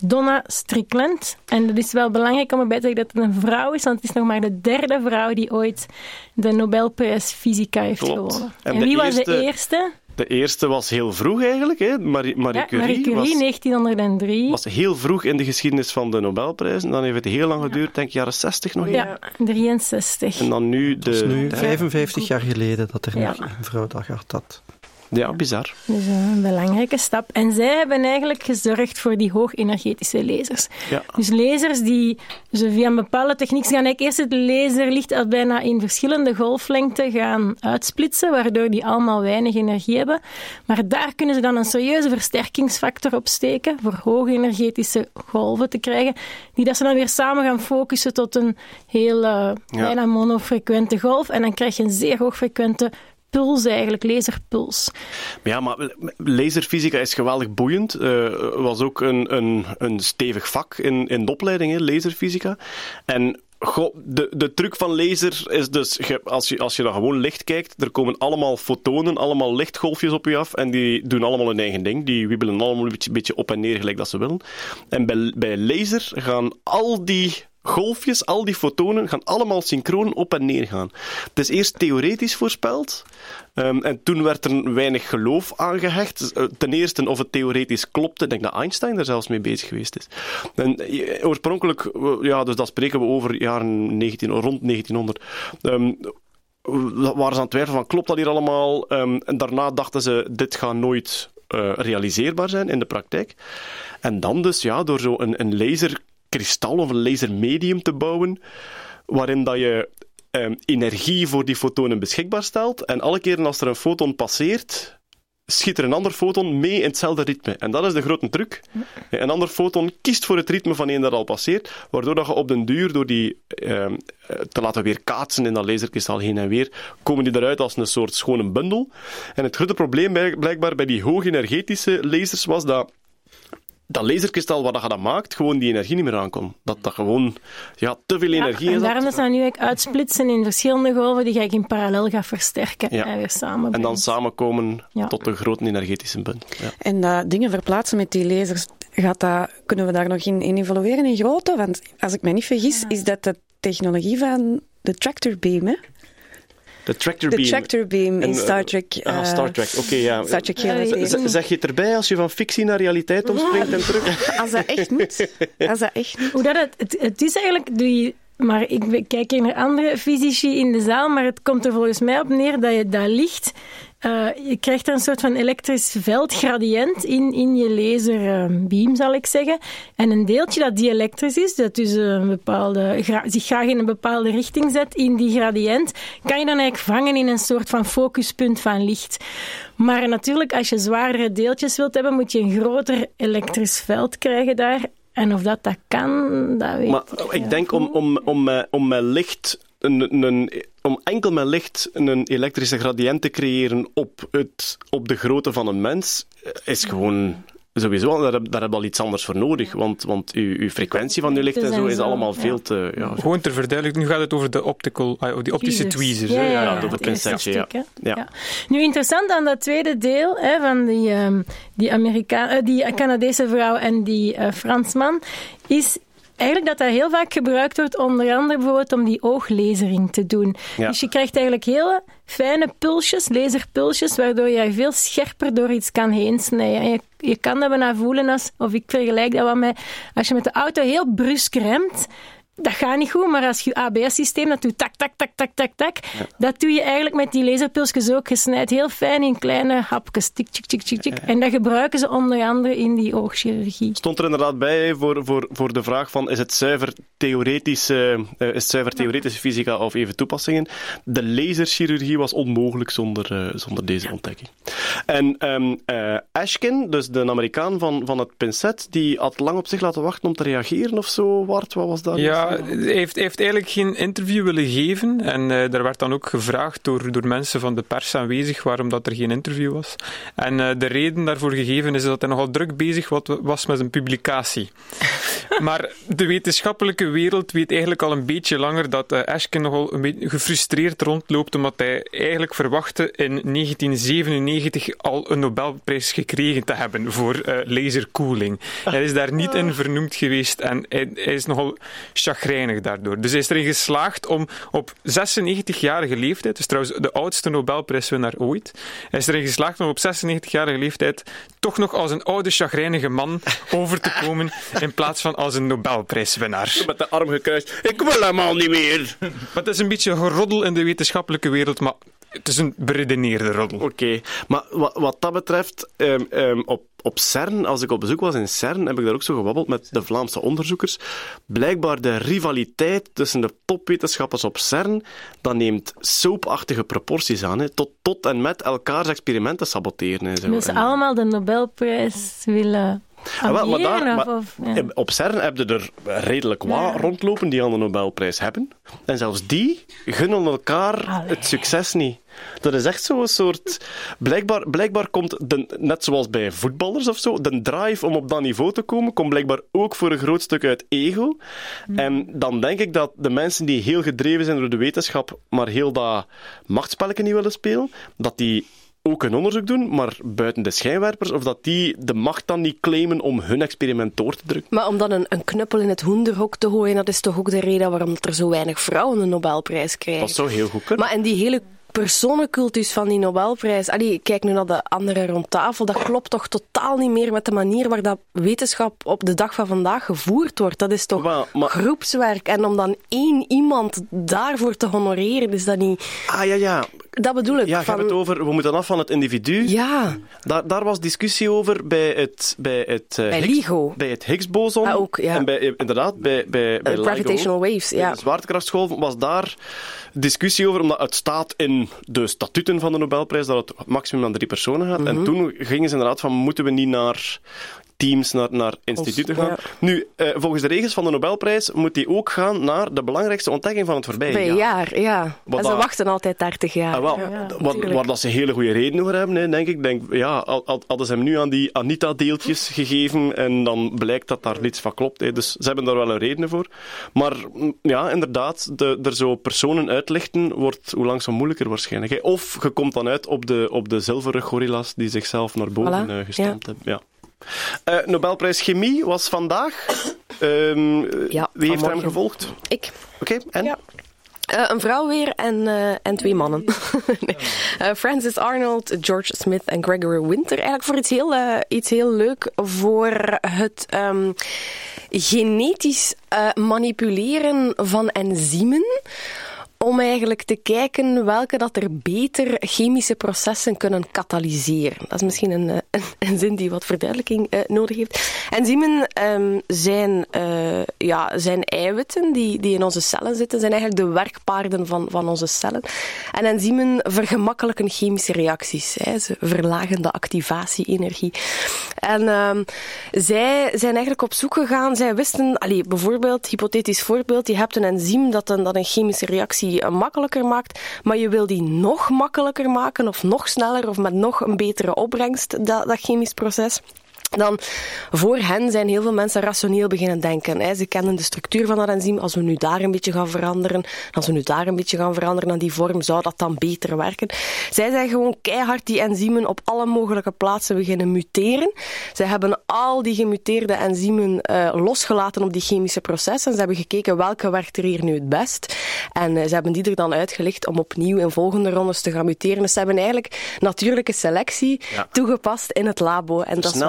Donna Strickland. En dat is wel belangrijk om erbij te zeggen dat het een vrouw is, want het is nog maar de derde vrouw die ooit de Nobelprijs Fysica heeft Klopt. gewonnen. En En, de wie was eerste- de eerste? De eerste was heel vroeg eigenlijk, hè? Marie, Marie Ja, Curie. Marie Curie, was, 1903. was heel vroeg in de geschiedenis van de Nobelprijs. En dan heeft het heel lang geduurd, denk ik jaren 60 nog. Ja, 63. En dan nu de... Dat is nu de- 55 jaar geleden dat er Ja. nog een vrouw dat gehad had. Ja, bizar. Dus een belangrijke stap. En zij hebben eigenlijk gezorgd voor die hoogenergetische lasers. Ja. Dus lasers die ze via een bepaalde techniek gaan eigenlijk eerst het laserlicht al bijna in verschillende golflengten gaan uitsplitsen, waardoor die allemaal weinig energie hebben. Maar daar kunnen ze dan een serieuze versterkingsfactor op steken voor hoogenergetische golven te krijgen, die dat ze dan weer samen gaan focussen tot een heel eh, bijna monofrequente golf. En dan krijg je een zeer hoogfrequente puls eigenlijk, laserpuls. Ja, maar laserfysica is geweldig boeiend. Het was ook een, een, een stevig vak in, in de opleiding, laserfysica. En de, de truc van laser is dus, als je, als je naar gewoon licht kijkt, er komen allemaal fotonen, allemaal lichtgolfjes op je af en die doen allemaal hun eigen ding. Die wiebelen allemaal een beetje, beetje op en neer gelijk dat ze willen. En bij, bij laser gaan al die golfjes, al die fotonen, gaan allemaal synchroon op en neer gaan. Het is eerst theoretisch voorspeld. Um, en toen werd er weinig geloof aangehecht. Ten eerste of het theoretisch klopte. Ik denk dat Einstein er zelfs mee bezig geweest is. En oorspronkelijk, ja, dus dat spreken we over jaren 19, rond 1900. Um, waren ze aan het twijfelen van, klopt dat hier allemaal? Um, en daarna dachten ze, dit gaat nooit uh, realiseerbaar zijn in de praktijk. En dan dus, ja, door zo een, een laser kristal of een lasermedium te bouwen, waarin dat je um, energie voor die fotonen beschikbaar stelt. En alle keren als er een foton passeert, schiet er een ander foton mee in hetzelfde ritme. En dat is de grote truc. Een ander foton kiest voor het ritme van een dat al passeert, waardoor dat je op den duur, door die um, te laten weer kaatsen in dat laserkristal heen en weer, komen die eruit als een soort schone bundel. En het grote probleem blijkbaar bij die hoogenergetische lasers was dat dat laserkristal wat je dat maakt, gewoon die energie niet meer aankomt. Dat dat gewoon ja, te veel energie ja, is. En daarom ze dat nu uitsplitsen in verschillende golven die je in parallel gaat versterken ja. en weer samen. En dan samenkomen ja. tot een grote energetische bundel. Ja. En dat dingen verplaatsen met die lasers, gaat dat, kunnen we daar nog in, in evolueren in grootte? Want als ik me niet vergis, is dat de technologie van de tractor beam, hè? De tractor de beam. tractor beam in Star Trek. Uh, ah, Star Trek, oké, okay, ja. Star Trek zeg je het erbij als je van fictie naar realiteit omspringt en terug? als dat echt moet. Als dat echt moet. Hoe dat het, het, het is eigenlijk... Die, maar ik kijk hier naar andere fysici in de zaal, maar het komt er volgens mij op neer dat je dat licht uh, je krijgt een soort van elektrisch veldgradient in, in je laserbeam, zal ik zeggen. En een deeltje dat dieelektrisch is, dat dus een bepaalde, zich graag in een bepaalde richting zet in die gradient, kan je dan eigenlijk vangen in een soort van focuspunt van licht. Maar natuurlijk, als je zwaardere deeltjes wilt hebben, moet je een groter elektrisch veld krijgen daar. En of dat dat kan, dat weet maar, ik. Ik denk om, om, om, om met licht een, een, om enkel met licht een elektrische gradient te creëren op, het, op de grootte van een mens, is gewoon sowieso, daar, daar heb je al iets anders voor nodig. Want, want uw, uw frequentie van uw licht en zo is allemaal veel te. Ja. Gewoon ter verduidelijking, nu gaat het over de, optical, uh, die optische tweezers. Ja, ja, ja, ja, de pincetje. Ja. Ja. ja. Nu, interessant aan dat tweede deel hè, van die, um, die, Amerika uh, die Canadese vrouw en die uh, Fransman, is eigenlijk dat dat heel vaak gebruikt wordt, onder andere bijvoorbeeld om die ooglasering te doen. Ja. Dus je krijgt eigenlijk hele fijne pulsjes, laserpulsjes, waardoor je veel scherper door iets kan heen snijden. En je, je kan dat bijna voelen als, of ik vergelijk dat wat met, als je met de auto heel brusk remt, dat gaat niet goed, maar als je ABS-systeem dat doet tak, tak, tak, tak, tak, tak, ja. dat doe je eigenlijk met die laserpulsjes ook. Je snijdt heel fijn in kleine hapjes, tik, tik, tik, tik, tik. En dat gebruiken ze onder andere in die oogchirurgie. Stond er inderdaad bij voor, voor, voor de vraag van is het zuiver theoretische, uh, is het zuiver theoretische fysica of even toepassingen? De laserchirurgie was onmogelijk zonder, uh, zonder deze ontdekking. En um, uh, Ashkin, dus de Amerikaan van, van het pincet, die had lang op zich laten wachten om te reageren of zo, Wart, wat was dat? Ja, hij heeft, heeft eigenlijk geen interview willen geven. En uh, daar werd dan ook gevraagd door, door mensen van de pers aanwezig waarom dat er geen interview was. En uh, de reden daarvoor gegeven is dat hij nogal druk bezig was met zijn publicatie. maar de wetenschappelijke wereld weet eigenlijk al een beetje langer dat uh, nogal een beetje gefrustreerd rondloopt, omdat hij eigenlijk verwachtte in 1997 al een Nobelprijs gekregen te hebben voor lasercooling. Hij is daar niet in vernoemd geweest en hij, hij is nogal chagrijnig daardoor. Dus hij is erin geslaagd om op 96-jarige leeftijd, dus trouwens de oudste Nobelprijswinnaar ooit, hij is erin geslaagd om op 96-jarige leeftijd toch nog als een oude chagrijnige man over te komen in plaats van als een Nobelprijswinnaar. Met de arm gekruist. Ik wil helemaal niet meer. Maar het is een beetje geroddel in de wetenschappelijke wereld, maar het is een beredeneerde roddel. Oké, maar wat, wat dat betreft, ehm, ehm, op, op CERN, als ik op bezoek was in CERN, heb ik daar ook zo gewabbeld met de Vlaamse onderzoekers. Blijkbaar de rivaliteit tussen de topwetenschappers op CERN, dat neemt soapachtige proporties aan, hè, tot, tot en met elkaars experimenten saboteren. En zo. Dus allemaal de Nobelprijs willen Ah, wel, maar daar- maar ja. Op CERN heb je er redelijk wat Ja. rondlopen die aan de Nobelprijs hebben. En zelfs die gunnen elkaar het succes niet. Dat is echt zo'n soort... Blijkbaar, blijkbaar komt, de, net zoals bij voetballers of zo, de drive om op dat niveau te komen, komt blijkbaar ook voor een groot stuk uit ego. En dan denk ik dat de mensen die heel gedreven zijn door de wetenschap, maar heel dat machtspelletje niet willen spelen, dat die ook een onderzoek doen, maar buiten de schijnwerpers, of dat die de macht dan niet claimen om hun experiment door te drukken. Maar om dan een, een knuppel in het hoenderhok te gooien, dat is toch ook de reden waarom er zo weinig vrouwen een Nobelprijs krijgen. Dat zou heel goed kunnen. Maar en die hele personencultus van die Nobelprijs, allee, kijk nu naar de anderen rond tafel, dat klopt toch totaal niet meer met de manier waar dat wetenschap op de dag van vandaag gevoerd wordt. Dat is toch groepswerk. En om dan één iemand daarvoor te honoreren, is dat niet... Ah, ja, ja. Dat bedoel ik. Ja, je van... hebt het over, we moeten af van het individu. Ja. Daar, daar was discussie over bij het, bij het, eh, Bij Higgs, LIGO. bij het Higgs-boson. Ah, ook, ja. En bij, eh, inderdaad, bij, bij, bij Eh, LIGO. gravitational waves, ja. De zwaartekrachtsgolven was daar discussie over, omdat het staat in de statuten van de Nobelprijs dat het maximum aan drie personen gaat. Mhm. En toen gingen ze inderdaad van, moeten we niet naar teams, naar, naar instituten gaan. ja. Nu, eh, volgens de regels van de Nobelprijs moet die ook gaan naar de belangrijkste ontdekking van het voorbije Bij een jaar, ja. Wat en ze dat- wachten altijd 30 jaar. Ah, wel, Ja, wat, waar dat ze hele goede redenen voor hebben, hè, denk ik. Denk, ja, hadden ze hem nu aan die Anita-deeltjes gegeven en dan blijkt dat daar niets van klopt. Hè. Dus ze hebben daar wel een reden voor. Maar mm, ja, inderdaad, de, er zo personen uitlichten wordt hoe langs zo moeilijker waarschijnlijk. Hè. Of je komt dan uit op de, op de zilveren gorilla's die zichzelf naar boven Voilà, eh, gestampt hebben. Ja. Eh, Nobelprijs Chemie was vandaag. Ehm, wie heeft hem gevolgd? Ik. Oké, en? Eh, een vrouw weer en, eh, en twee mannen. nee. Francis Arnold, George Smith en Gregory Winter. Eigenlijk voor iets heel, iets heel leuk voor het ehm, genetisch manipuleren van enzymen. Om eigenlijk te kijken welke dat er beter chemische processen kunnen katalyseren. Dat is misschien een, eh, een, zin die wat verduidelijking eh, nodig heeft. Enzymen ehm, zijn, eh, ja, zijn eiwitten die, die in onze cellen zitten, zijn eigenlijk de werkpaarden van, van onze cellen. En enzymen vergemakkelijken chemische reacties. Hè. Ze verlagen de activatie-energie. En ehm, zij zijn eigenlijk op zoek gegaan. Zij wisten, allee, bijvoorbeeld, hypothetisch voorbeeld, je hebt een enzym dat een, dat een chemische reactie eh, makkelijker maakt, maar je wil die nog makkelijker maken, of nog sneller, of met nog een betere opbrengst, dat, dat chemisch proces. Dan voor hen zijn heel veel mensen rationeel beginnen denken. Ze kennen de structuur van dat enzym. Als we nu daar een beetje gaan veranderen, als we nu daar een beetje gaan veranderen aan die vorm, zou dat dan beter werken. Zij zijn gewoon keihard die enzymen op alle mogelijke plaatsen beginnen muteren. Zij hebben al die gemuteerde enzymen eh, losgelaten op die chemische processen. Ze hebben gekeken welke werkt er hier nu het best. En eh, ze hebben die er dan uitgelicht om opnieuw in volgende rondes te gaan muteren. Dus ze hebben eigenlijk natuurlijke selectie Ja. toegepast in het labo. En dat is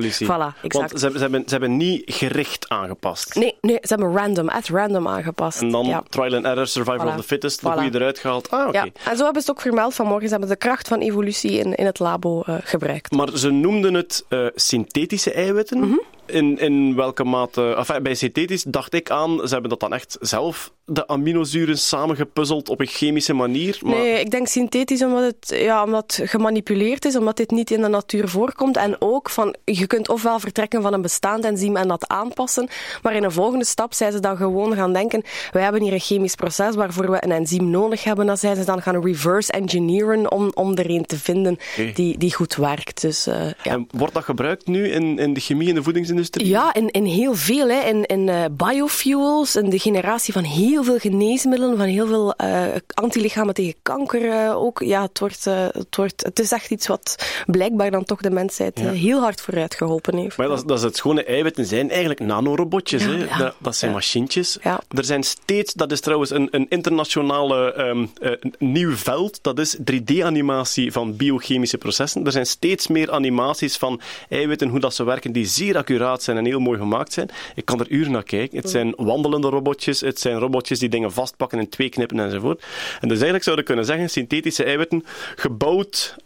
Versnelde waarvoor ze- evolutie. Voilà, exact. Want ze hebben, ze, hebben, ze hebben niet gericht aangepast. Nee, nee, ze hebben random, at random aangepast. En dan ja. trial and error, survival Voilà. of the fittest, de Voilà. goede eruit gehaald. Ah, oké. Ja, en zo hebben ze het ook vermeld vanmorgen. Ze hebben de kracht van evolutie in, in het labo eh, gebruikt. Maar ze noemden het eh, synthetische eiwitten. Mhm. In, in welke mate... Enfin, bij synthetisch dacht ik aan, ze hebben dat dan echt zelf, de aminozuren, samengepuzzeld op een chemische manier. Maar Nee, ik denk synthetisch omdat het, ja, omdat het gemanipuleerd is, omdat dit niet in de natuur voorkomt. En ook van, je kunt ofwel vertrekken van een bestaand enzym en dat aanpassen, maar in een volgende stap zijn ze dan gewoon gaan denken, wij hebben hier een chemisch proces waarvoor we een enzym nodig hebben. Dan zijn ze dan gaan reverse engineeren om, om er een te vinden die, die goed werkt. Dus, eh, ja. En wordt dat gebruikt nu in, in de chemie en de voedingsindustrie? Ja, in heel veel. Hè. In, in eh, biofuels, in de generatie van heel veel geneesmiddelen, van heel veel eh antilichamen tegen kanker eh, ook. Ja, het, wordt, het, wordt, het is echt iets wat blijkbaar dan toch de mensheid Ja. heel hard vooruit geholpen heeft. Maar dat, is- dat is het schone eiwitten zijn eigenlijk nanorobotjes. Ja, hè? ja. Dat, dat zijn machientjes. Ja. Er zijn steeds, dat is trouwens een, een internationale ehm, eh, nieuw veld, dat is 3D-animatie van biochemische processen. Er zijn steeds meer animaties van eiwitten, hoe dat ze werken, die zeer accuraat zijn en heel mooi gemaakt zijn. Ik kan er uren naar kijken. Het zijn wandelende robotjes, het zijn robotjes die dingen vastpakken en twee knippen enzovoort. En dus eigenlijk zouden we kunnen zeggen, synthetische eiwitten, gebouwd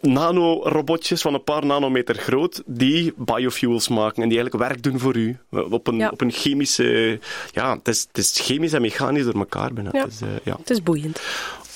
nanorobotjes van een paar nanometer groot, die biofuels maken en die eigenlijk werk doen voor u. Op een, Ja. op een chemische... Ja, het is, het is chemisch en mechanisch door elkaar bijna. Ja. Het is, eh, ja. Het is boeiend.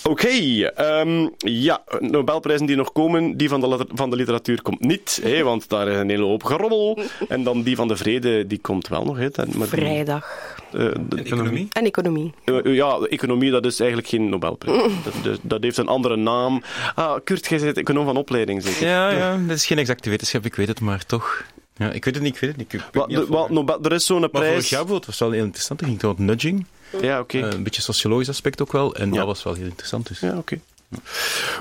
Oké, ehm, ja, Nobelprijzen die nog komen, die van de, van de literatuur komt niet, hè, want daar is een hele hoop gerommel. En dan die van de vrede, die komt wel nog. Hè, maar die- Vrijdag. eh, de- Economie? En economie. eh, ja, de economie, dat is eigenlijk geen Nobelprijs. Dat, dat, dat heeft een andere naam. Ah, Kurt, jij bent econoom van opleiding, zeker? Ja, ja, dat is geen exacte wetenschap, ik weet het, maar toch. Ja, ik weet het niet, ik weet het niet. Ik weet Wat, niet of- de- wat, Nobel, er is zo'n maar vorig prijs... jaar bijvoorbeeld was wel heel interessant. Er ging het over nudging. Ja, oké. Eh, een beetje sociologisch aspect ook wel. En Ja. dat was wel heel interessant. Dus. Ja, oké.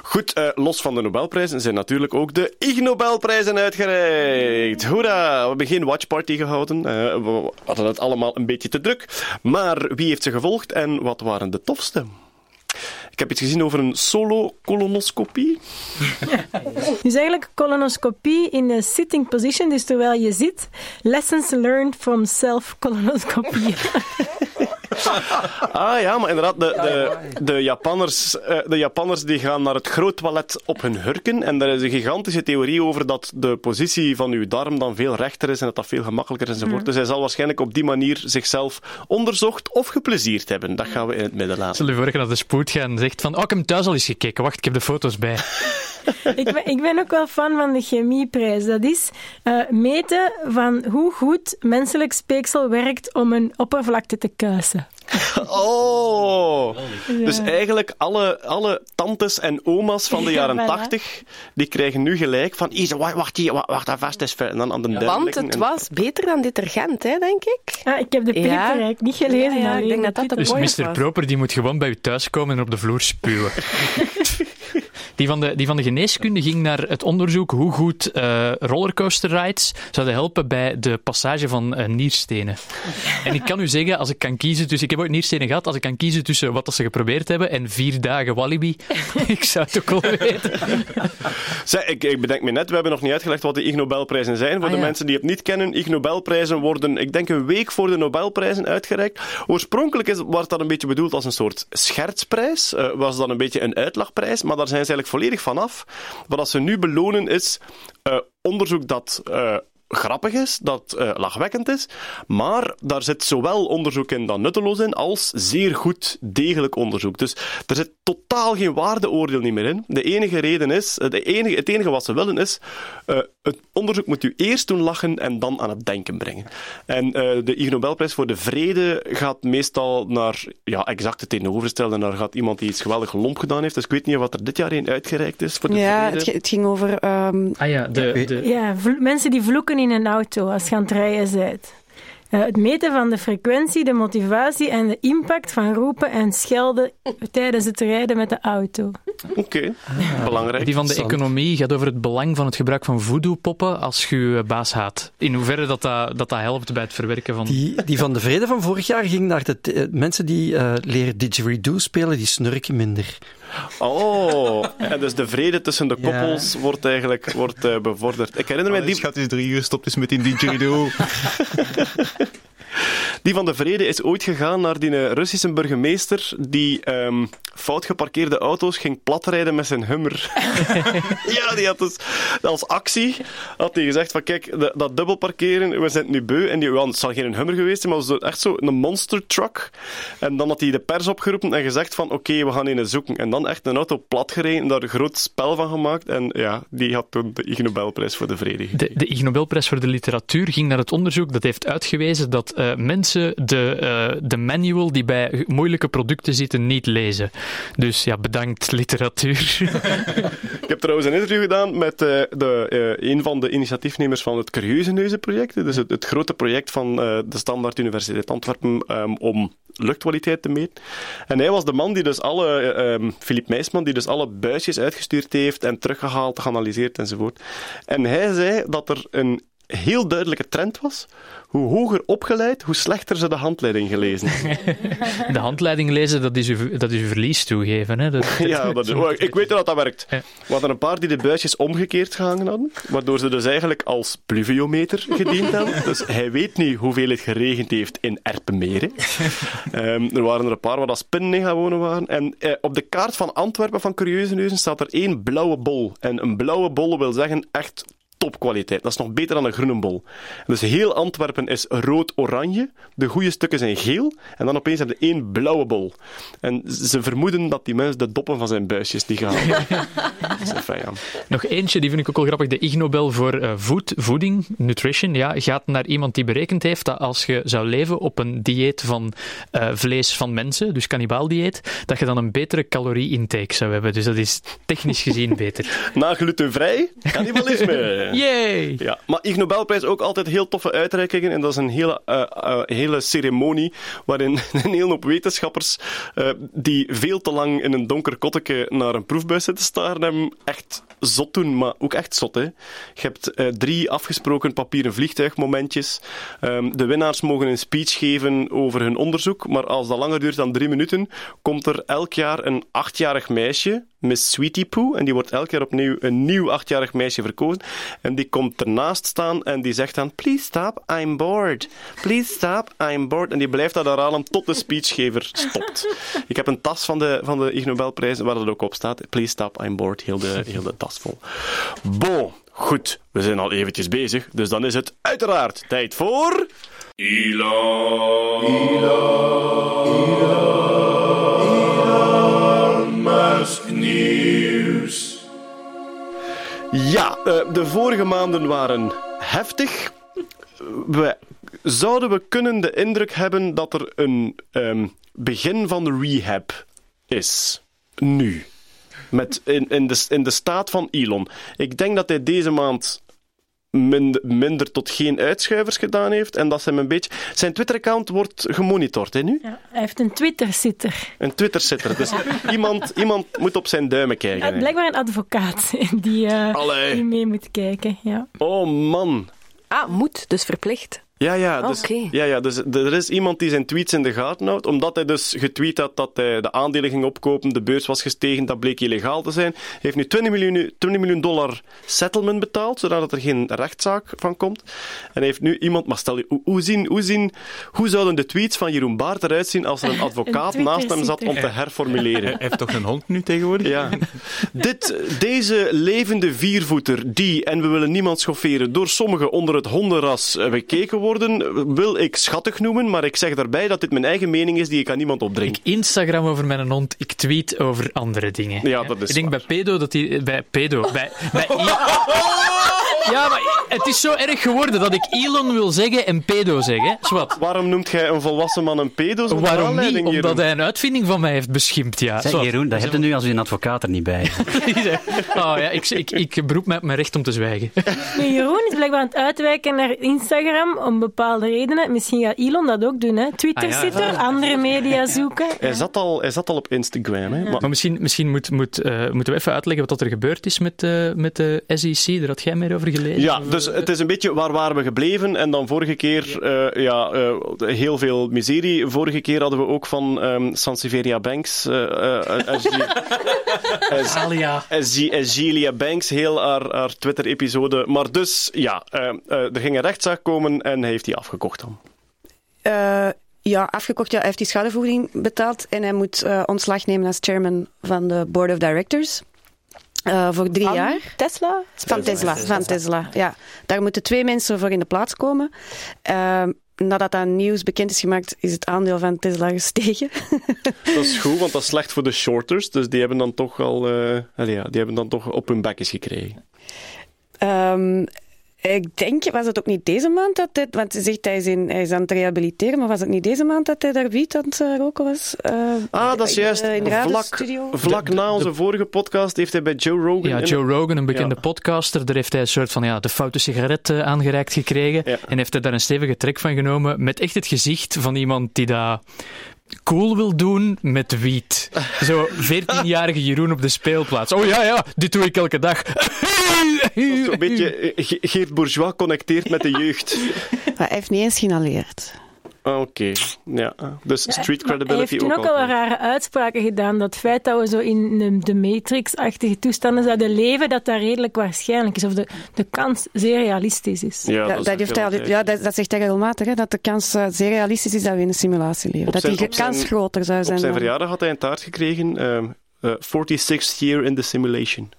Goed, eh, los van de Nobelprijzen zijn natuurlijk ook de Ig Nobelprijzen uitgereikt. Hoera! We hebben geen watchparty gehouden. Eh, we hadden het allemaal een beetje te druk. Maar wie heeft ze gevolgd en wat waren de tofste? Ik heb iets gezien over een solo-colonoscopie. Dus eigenlijk colonoscopie in de sitting position, dus terwijl je zit. Lessons learned from self-colonoscopie. Ah ja, maar inderdaad, de, de, de, Japanners, eh, de Japanners die gaan naar het groot toilet op hun hurken. En daar is een gigantische theorie over dat de positie van uw darm dan veel rechter is en dat dat veel gemakkelijker is enzovoort. Dus hij zal waarschijnlijk op die manier zichzelf onderzocht of geplezierd hebben. Dat gaan we in het midden laten. Stel je voor dat de spoed gaat en zegt van, oh, ik heb hem thuis al eens gekeken. Wacht, ik heb de foto's bij. ik, ben, ik ben ook wel fan van de chemieprijs. Dat is eh, meten van hoe goed menselijk speeksel werkt om een oppervlakte te kuisen. Oh! Dus Ja. eigenlijk alle, alle tantes en oma's van de Ja, jaren voilà. tachtig, die krijgen nu gelijk van, Isa, wacht, wacht, hier, wacht, dat vast is ver. En dan aan de Want het was beter dan detergent, hè, denk ik. Ah, ik heb de Ja. Prikkerrijk niet gelezen. Ja, ja, ik denk dat dat de. Dus Mr. was. Proper die moet gewoon bij u thuis komen en op de vloer spuwen. Die van, de, die van de geneeskunde ging naar het onderzoek hoe goed eh rollercoaster rides zouden helpen bij de passage van eh, nierstenen. En ik kan u zeggen, als ik kan kiezen tussen... Ik heb ooit nierstenen gehad. Als ik kan kiezen tussen wat dat ze geprobeerd hebben en vier dagen Walibi, ik zou het ook wel weten. Zeg, ik, ik bedenk me net, we hebben nog niet uitgelegd wat de Ig Nobelprijzen zijn. Voor Ah, de ja. mensen die het niet kennen, Ig Nobelprijzen worden, ik denk, een week voor de Nobelprijzen uitgereikt. Oorspronkelijk is, was dat een beetje bedoeld als een soort schertsprijs. eh, was dat een beetje een uitlachprijs, maar daar zijn ze eigenlijk volledig vanaf. Wat ze nu belonen is eh, onderzoek dat... eh, grappig is, dat eh, lachwekkend is, maar daar zit zowel onderzoek in dat nutteloos in, als zeer goed, degelijk onderzoek. Dus er zit totaal geen waardeoordeel niet meer in. De enige reden is, eh, de enige, het enige wat ze willen is, eh, het onderzoek moet u eerst doen lachen en dan aan het denken brengen. En eh, de Ig Nobelprijs voor de Vrede gaat meestal naar ja, exact het tegenovergestelde. Daar gaat iemand die iets geweldig lomp gedaan heeft. Dus ik weet niet wat er dit jaar een uitgereikt is voor de Ja, Vrede. het, ge- het ging over... ehm, Ah ja, de, de, Ja, mensen die vloeken in een auto als je aan het rijden bent. Eh, het meten van de frequentie, de motivatie en de impact van roepen en schelden tijdens het rijden met de auto. Oké, belangrijk. Die van de economie gaat over het belang van het gebruik van voodoo-poppen als je je baas haat. In hoeverre dat dat, dat, dat helpt bij het verwerken van... Die, die van de vrede van vorig jaar ging naar de eh, mensen die eh, leren didgeridoo spelen, die snurken minder. Oh, en dus de vrede tussen de Ja. koppels wordt eigenlijk wordt, eh, bevorderd. Ik herinner mij die, gaat dus drie uur gestopt is met die didgeridoo. die van de vrede is ooit gegaan naar die eh, Russische burgemeester die ehm, fout geparkeerde auto's ging platrijden met zijn hummer. ja, die had dus als actie had hij gezegd van kijk, de- dat dubbel parkeren, we zijn nu beu. En die, ja, het zal geen hummer geweest maar het was echt zo een monster truck. En dan had hij de pers opgeroepen en gezegd van oké, we gaan een zoeken. En dan echt een auto platgereden, daar een groot spel van gemaakt. En ja, die had toen de Ig Nobelprijs voor de vrede De, de Ig Nobelprijs voor de literatuur ging naar het onderzoek dat heeft uitgewezen dat eh, mensen de, eh, de manual die bij moeilijke producten zitten niet lezen. Dus ja, bedankt literatuur. Ik heb trouwens een interview gedaan met eh, de, een van de initiatiefnemers van het Curieuze Neuzenproject. Dus het, het grote project van de Standaard Universiteit Antwerpen ehm, om luchtkwaliteit te meten. En hij was de man die dus alle, eh, ehm, Meisman, die dus alle buisjes uitgestuurd heeft en teruggehaald, geanalyseerd enzovoort. En hij zei dat er een heel duidelijke trend was. Hoe hoger opgeleid, hoe slechter ze de handleiding gelezen hadden. De handleiding lezen, dat is uw, dat is uw verlies toegeven. Hè? Dat, ja, dat is, ik weet dat dat werkt. We hadden een paar die de buisjes omgekeerd gehangen hadden, waardoor ze dus eigenlijk als pluviometer gediend hebben. Dus hij weet niet hoeveel het geregend heeft in Erpenmeren. Ehm, er waren er een paar waar dat spinnen in gaan wonen waren. En eh, op de kaart van Antwerpen van Curieuze Neuzen staat er één blauwe bol. En een blauwe bol wil zeggen echt topkwaliteit. Dat is nog beter dan een groene bol. Dus heel Antwerpen is rood-oranje. De goede stukken zijn geel. En dan opeens heb je één blauwe bol. En ze vermoeden dat die mens de doppen van zijn buisjes niet gaat halen. Dat is enfin, ja. Nog eentje, die vind ik ook wel grappig. De Ig Nobel voor eh, voed, voeding, nutrition, ja, gaat naar iemand die berekend heeft dat als je zou leven op een dieet van eh, vlees van mensen, dus kannibaaldieet, dat je dan een betere calorie-intake zou hebben. Dus dat is technisch gezien beter. Na glutenvrij, cannibalisme. Ja, maar Ig Nobelprijs ook altijd heel toffe uitreikingen. En dat is een hele, eh, eh, hele ceremonie waarin een hele hoop wetenschappers eh, die veel te lang in een donker kotteke naar een proefbuis zitten staren hebben, echt zot doen, maar ook echt zot. Hè. Je hebt drie afgesproken papieren vliegtuigmomentjes. Ehm, de winnaars mogen een speech geven over hun onderzoek, maar als dat langer duurt dan drie minuten, komt er elk jaar een achtjarig meisje Miss Sweetie Poo. En die wordt elk jaar opnieuw een nieuw achtjarig meisje verkozen. En die komt ernaast staan en die zegt dan: Please stop, I'm bored. Please stop, I'm bored. En die blijft dat herhalen tot de speechgever stopt. Ik heb een tas van de, van de Ig Nobelprijs waar dat ook op staat: Please stop, I'm bored. Heel de, heel de tas vol. Bon, goed. We zijn al eventjes bezig. Dus dan is het uiteraard tijd voor. Elon. Elon. Elon Ja, eh, de vorige maanden waren heftig. We, zouden we kunnen de indruk hebben dat er een ehm, begin van rehab is? Nu. Met in, in, de, in de staat van Elon. Ik denk dat hij deze maand minder, minder tot geen uitschuivers gedaan heeft. En dat zijn een beetje... Zijn Twitter-account wordt gemonitord, hè, nu? Ja, hij heeft een Twitter-sitter. Een Twitter-sitter. Dus iemand, iemand moet op zijn duimen kijken. Ja, blijkbaar een advocaat die, eh, die mee moet kijken. Ja. Oh, man. Ah, moet, dus verplicht. Ja, ja, dus, Oké. ja, ja, dus er is iemand die zijn tweets in de gaten houdt, omdat hij dus getweet had dat hij de aandelen ging opkopen, de beurs was gestegen, dat bleek illegaal te zijn. Hij heeft nu 20 miljoen, 20 miljoen dollar settlement betaald, zodat er geen rechtszaak van komt. En hij heeft nu iemand, maar stel je, hoe, hoe, zien, hoe, zien, hoe zouden de tweets van Jeroen Baart eruit zien als er een advocaat Een naast hem zat om te herformuleren? Hij heeft toch een hond nu tegenwoordig? Ja. Dit, deze levende viervoeter, die, en we willen niemand schofferen, door sommigen onder het hondenras eh, bekeken worden, wil ik schattig noemen, maar ik zeg daarbij dat dit mijn eigen mening is die ik aan niemand opdring. Instagram over mijn hond, ik tweet over andere dingen. Ja, dat is Ik denk waar. bij pedo dat hij... Bij pedo... Bij, bij ja, maar het is zo erg geworden dat ik Elon wil zeggen en pedo zeggen. Zwat. Waarom noemt jij een volwassen man een pedo? Waarom niet? Omdat Jeroen? hij een uitvinding van mij heeft beschimpt, ja. Zeg. Jeroen, dat heb je nu als je een advocaat er niet bij. Oh ja, ik, ik, ik beroep mij op mijn recht om te zwijgen. Jeroen is blijkbaar aan het uitwijken naar Instagram om bepaalde redenen. Misschien gaat Elon dat ook doen. Hè? Twitter Ah, ja. zitten, andere media zoeken. Hij zat al, hij zat al op Instagram. Hè? Maar, Maar misschien, misschien moet, moet, eh, moeten we even uitleggen wat er gebeurd is met, eh, met de SEC. Daar had jij meer over gelezen. ja, dus het is een beetje waar waren we gebleven. En dan vorige keer, eh, ja, eh, heel veel miserie. Vorige keer hadden we ook van ehm Sansevieria Banks, eh eh, eh, eh, Alia. Eh, Banks, heel haar, haar Twitter-episode. Maar dus, ja, eh, eh, er ging een rechtszaak komen en hij heeft die afgekocht dan. Eh, ja, afgekocht. Ja, hij heeft die schadevergoeding betaald en hij moet eh, ontslag nemen als chairman van de board of directors. Eh, voor drie Van jaar. Tesla? Van Tesla, van Tesla, ja. Daar moeten twee mensen voor in de plaats komen. Ehm, nadat dat nieuws bekend is gemaakt, is het aandeel van Tesla gestegen. Dat is goed, want dat is slecht voor de shorters. Dus die hebben dan toch al, eh, ja, die hebben dan toch op hun bekjes gekregen. Ehm, ik denk, was het ook niet deze maand dat hij, want hij zegt hij is, in, hij is aan het rehabiliteren, maar was het niet deze maand dat hij daar wiet aan het eh, roken was? Eh, Ah, dat is juist. eh, in de vlak vlak na onze vorige podcast heeft hij bij Joe Rogan... Ja, Joe Rogan, een bekende Ja. podcaster, daar heeft hij een soort van ja, de foute sigaret eh, aangereikt gekregen. Ja. En heeft hij daar een stevige trek van genomen met echt het gezicht van iemand die daar cool wil doen met wiet. Zo 14-jarige Jeroen op de speelplaats. Oh ja, ja, dit doe ik elke dag. Zo'n beetje eh, Ge- Geert Bourgeois connecteert met de jeugd. Hij heeft niet eens signaleerd. Ah, Oké, ja. Dus street Hij credibility heeft toen ook ook al rare uitspraken gedaan. Dat het feit dat we zo in de- Matrix-achtige toestanden zouden leven, dat dat redelijk waarschijnlijk is. Of de, de kans zeer realistisch is. Ja, dat, dat heeft hij, ja, dat, dat zegt hij regelmatig, hè, dat de kans eh, zeer realistisch is dat we in een simulatie leven. Op dat zijn- die zijn- kans groter zou zijn. Op zijn dan- verjaardag had hij een taart gekregen. ehm, eh, 46th year in the simulation.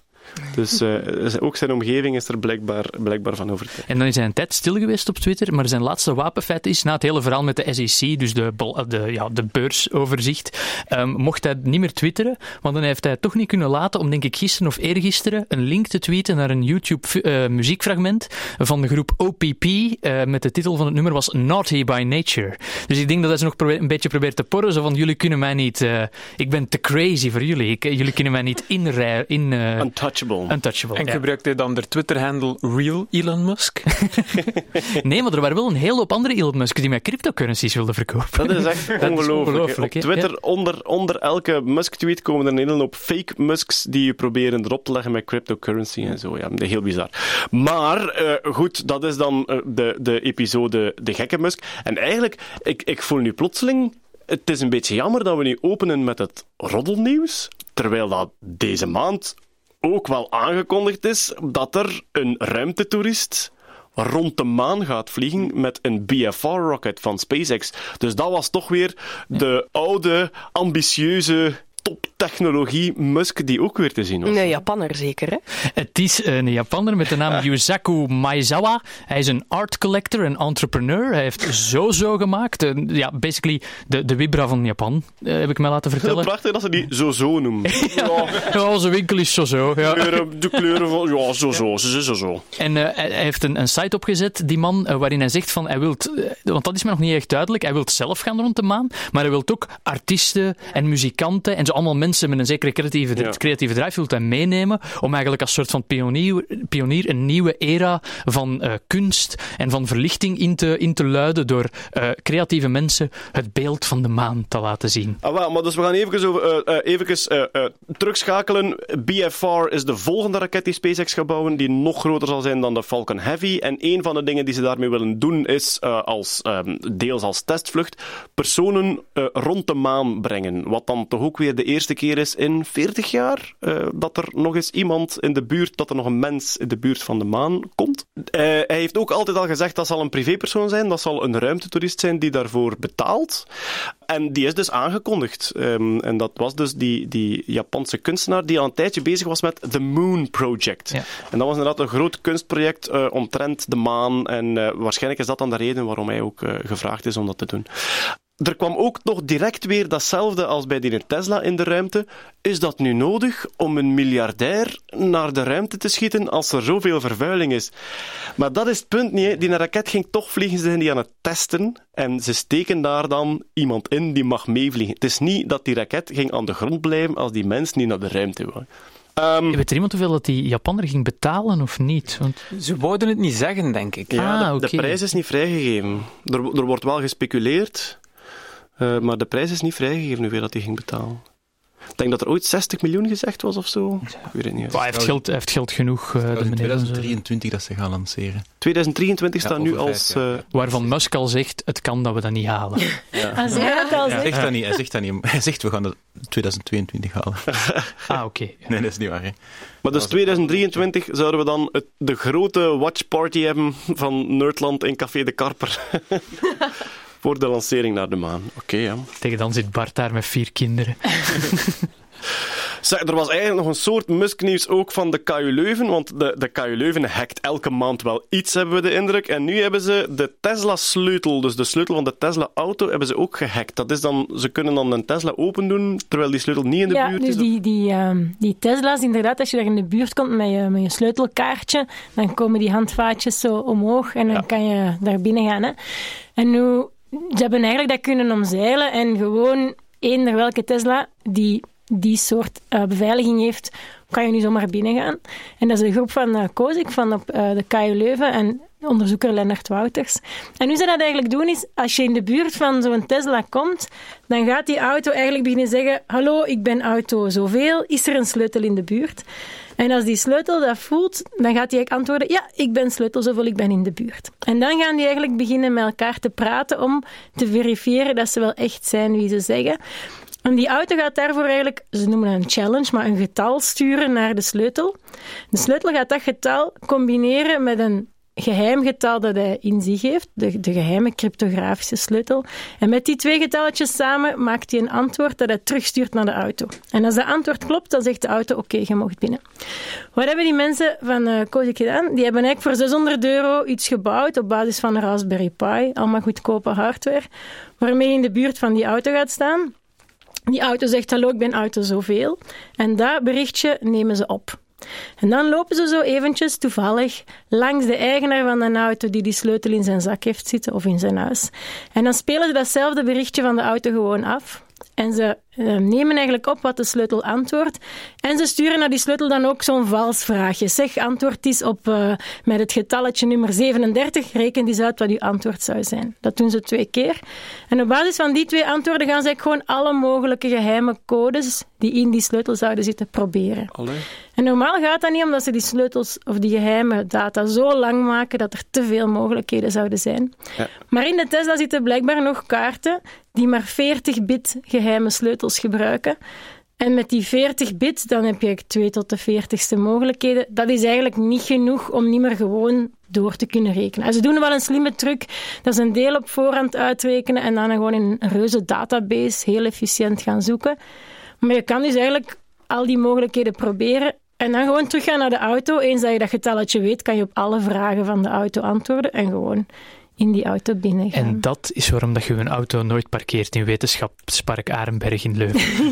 Dus eh, ook zijn omgeving is er blijkbaar, blijkbaar van overtuigd. En dan is hij een tijd stil geweest op Twitter, maar zijn laatste wapenfeit is, na het hele verhaal met de SEC, dus de, bol- de, ja, de beursoverzicht, ehm, mocht hij niet meer twitteren, want dan heeft hij het toch niet kunnen laten om, denk ik, gisteren of eergisteren een link te tweeten naar een YouTube-muziekfragment van de groep OPP, eh, met de titel van het nummer was Naughty by Nature. Dus ik denk dat hij ze nog een beetje probeert te porren, zo van, jullie kunnen mij niet, eh, ik ben te crazy voor jullie, ik, jullie kunnen mij niet inrijden. In, eh, Untouchable. untouchable. En ja. gebruikt hij dan de Twitter-handle Real Elon Musk? Nee, maar er waren wel een hele hoop andere Elon Musk die met cryptocurrencies wilden verkopen. Dat is echt Dat ongelooflijk. Op? Twitter, onder, onder elke Musk-tweet komen er een hele hoop fake Musks die je proberen erop te leggen met cryptocurrency en zo. Ja, heel bizar. Maar eh, goed, dat is dan eh, de, de episode De Gekke Musk. En eigenlijk, ik, ik voel nu plotseling... Het is een beetje jammer dat we nu openen met het roddelnieuws, terwijl dat deze maand ook wel aangekondigd is dat er een ruimtetoerist rond de maan gaat vliegen met een BFR-rocket van SpaceX. Dus dat was toch weer de oude, ambitieuze toptechnologie Musk die ook weer te zien was. Een Japanner zeker, hè? Het is een Japanner met de naam Yusaku Maizawa. Hij is een art collector, een entrepreneur. Hij heeft Zozo gemaakt. Een- Ja, basically de, de Vibra van Japan, eh, heb ik mij laten Heel vertellen. prachtig dat ze die zo zo noemen. ja, Ja, onze winkel is Zozo. Ja. kleuren, de kleuren van... Ja, zo zo, ze zo zo. En eh, hij heeft een, een site opgezet, die man, eh, waarin hij zegt van, hij wilt, eh, want dat is me nog niet echt duidelijk, hij wil zelf gaan rond de maan, maar hij wil ook artiesten en muzikanten en zo allemaal mensen met een zekere creatieve, Ja. creatieve drive hij meenemen om eigenlijk als soort van pionier, pionier een nieuwe era van eh, kunst en van verlichting in te, in te luiden door eh, creatieve mensen het beeld van de maan te laten zien. Ah, wel, maar dus we gaan even, over, eh, terugschakelen. BFR is de volgende raket die SpaceX gaat bouwen, die nog groter zal zijn dan de Falcon Heavy. En een van de dingen die ze daarmee willen doen is, als, ehm, deels als testvlucht, personen rond de maan brengen. Wat dan toch ook weer de eerste keer is in 40 jaar eh, dat er nog eens iemand in de buurt, dat er nog een mens in de buurt van de maan komt. Eh, hij heeft ook altijd al gezegd dat zal een privépersoon zijn, dat zal een ruimtetoerist zijn die daarvoor betaalt. En die is dus aangekondigd. Ehm, en dat was dus die, die Japanse kunstenaar die al een tijdje bezig was met The Moon Project. Ja. En dat was inderdaad een groot kunstproject eh, omtrent de maan. En waarschijnlijk is dat dan de reden waarom hij ook gevraagd is om dat te doen. Er kwam ook nog direct weer datzelfde als bij die Tesla in de ruimte. Is dat nu nodig om een miljardair naar de ruimte te schieten als er zoveel vervuiling is? Maar dat is het punt niet. hè. Die raket ging toch vliegen, ze zijn die aan het testen. En ze steken daar dan iemand in die mag meevliegen. Het is niet dat die raket ging aan de grond blijven als die mens niet naar de ruimte wou. Ehm, Weet er iemand hoeveel dat die Japanner ging betalen of niet? Want, Ze wouden het niet zeggen, denk ik. Ja, Ah, de, de oké. prijs is niet vrijgegeven. Er, er wordt wel gespeculeerd, eh, maar de prijs is niet vrijgegeven hoeveel dat hij ging betalen. Ik denk dat er ooit 60 miljoen gezegd was of zo. Ik weet het niet. hij, heeft geld, hij heeft geld genoeg, eh, de in meneer. 2023 dat ze gaan lanceren. 2023 Ja, staat nu als... eh, Waarvan Musk al zegt, het kan dat we dat niet halen. Als hij dat al Hij zegt. dat niet. Hij zegt, dat niet. hij zegt we gaan dat 2022 halen. Ah, oké. Nee, dat is niet waar. Hè. maar dus 2023 zouden we dan het, de grote watchparty hebben van Nerdland in Café de Karper. Voor de lancering naar de maan. Oké, ja. Tegen dan zit Bart daar met vier kinderen. Zeg, er was eigenlijk nog een soort Musk-nieuws ook van de KU Leuven, want de, de KU Leuven hackt elke maand wel iets, hebben we de indruk. En nu hebben ze de Tesla-sleutel, dus de sleutel van de Tesla-auto, hebben ze ook gehackt. Dat is dan, ze kunnen dan een Tesla open doen, terwijl die sleutel niet in de Ja, buurt dus is. die, die, ehm, die Tesla's, inderdaad, als je daar in de buurt komt met je, met je sleutelkaartje, dan komen die handvaatjes zo omhoog en dan Ja. kan je daar binnen gaan. Hè. En nu, ze hebben eigenlijk dat kunnen omzeilen en gewoon eender welke Tesla die die soort eh, beveiliging heeft, kan je nu zomaar binnen gaan. En dat is een groep van uh, Kozik van op eh, de KU Leuven en onderzoeker Lennart Wouters. En hoe ze dat eigenlijk doen is, als je in de buurt van zo'n Tesla komt, dan gaat die auto eigenlijk beginnen zeggen, hallo, ik ben auto zoveel, is er een sleutel in de buurt? En als die sleutel dat voelt, dan gaat hij antwoorden, ja, ik ben sleutel zoveel, ik ben in de buurt. En dan gaan die eigenlijk beginnen met elkaar te praten om te verifiëren dat ze wel echt zijn wie ze zeggen. En die auto gaat daarvoor eigenlijk, ze noemen het een challenge, maar een getal sturen naar de sleutel. De sleutel gaat dat getal combineren met een geheim getal dat hij in zich heeft, de, de geheime cryptografische sleutel. En met die twee getalletjes samen maakt hij een antwoord dat hij terugstuurt naar de auto. En als dat antwoord klopt, dan zegt de auto, oké, je mag binnen. Wat hebben die mensen van uh, Kozik gedaan? Die hebben eigenlijk voor 600 euro iets gebouwd op basis van een Raspberry Pi, allemaal goedkope hardware, waarmee je in de buurt van die auto gaat staan. Die auto zegt, hallo, ik ben auto zoveel. En dat berichtje nemen ze op. En dan lopen ze zo eventjes toevallig langs de eigenaar van de auto die die sleutel in zijn zak heeft zitten of in zijn huis. En dan spelen ze datzelfde berichtje van de auto gewoon af. En ze uh, nemen eigenlijk op wat de sleutel antwoordt. En ze sturen naar die sleutel dan ook zo'n vals vraagje. Zeg, antwoord eens op uh, met het getalletje nummer 37. Reken eens uit wat uw antwoord zou zijn. Dat doen ze twee keer. En op basis van die twee antwoorden gaan ze gewoon alle mogelijke geheime codes die in die sleutel zouden zitten proberen. Allee. En normaal gaat dat niet omdat ze die sleutels of die geheime data zo lang maken dat er te veel mogelijkheden zouden zijn. Ja. Maar in de Tesla zitten blijkbaar nog kaarten die maar 40-bit geheime sleutels gebruiken. En met die 40 bit, dan heb je 2 tot de 40ste mogelijkheden. Dat is eigenlijk niet genoeg om niet meer gewoon door te kunnen rekenen. En ze doen wel een slimme truc. Dat is een deel op voorhand uitrekenen en dan gewoon in een reuze database heel efficiënt gaan zoeken. Maar je kan dus eigenlijk al die mogelijkheden proberen en dan gewoon teruggaan naar de auto. Eens dat je dat getalletje weet, kan je op alle vragen van de auto antwoorden en gewoon in die auto binnen gaan. En dat is waarom dat je een auto nooit parkeert in Wetenschapspark Arenberg in Leuven.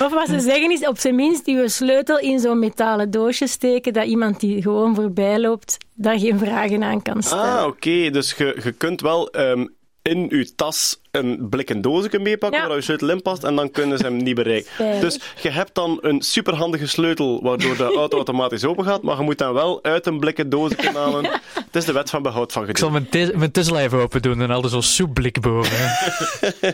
of wat ze zeggen is, op zijn minst je sleutel in zo'n metalen doosje steken, dat iemand die gewoon voorbij loopt, daar geen vragen aan kan stellen. Ah, oké. Dus je, je kunt wel um, in je tas een blikken doosje meepakken Ja. waar je sleutel in past en dan kunnen ze hem niet bereiken. Dus je hebt dan een superhandige sleutel waardoor de auto automatisch open gaat, maar je moet dan wel uit een blikken doosje halen. Het is de wet van behoud van Ik gedoe. zal mijn, te- mijn Tesla even open doen en al zo'n soepblik boven. hè.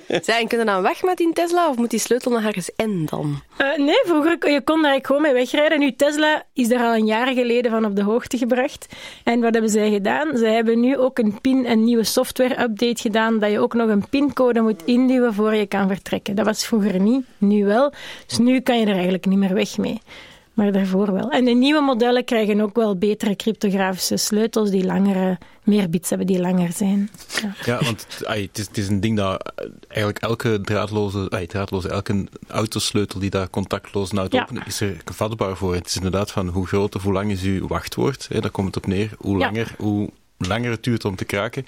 Zij, en kunnen dan weg met die Tesla of moet die sleutel nog ergens in dan? Eh, nee, vroeger kon je kon daar gewoon mee wegrijden. Nu, Tesla is daar al een jaar geleden van op de hoogte gebracht. En wat hebben zij gedaan? Zij hebben nu ook een pin, een nieuwe software-update gedaan, dat je ook nog een pincode moet induwen voor je kan vertrekken. Dat was vroeger niet, nu wel. Dus nu kan je er eigenlijk niet meer weg mee. Maar daarvoor wel. En de nieuwe modellen krijgen ook wel betere cryptografische sleutels die langere, meer bits hebben die langer zijn. Ja. Ja, want het, is, het is een ding dat eh, eigenlijk elke draadloze, draadloze elke autosleutel die daar contactloos naar Ja. openen, is er vatbaar voor. Het is inderdaad van hoe groot of hoe lang is uw wachtwoord. Hè, daar komt het op neer. Hoe Ja. langer, hoe langer het duurt om te kraken.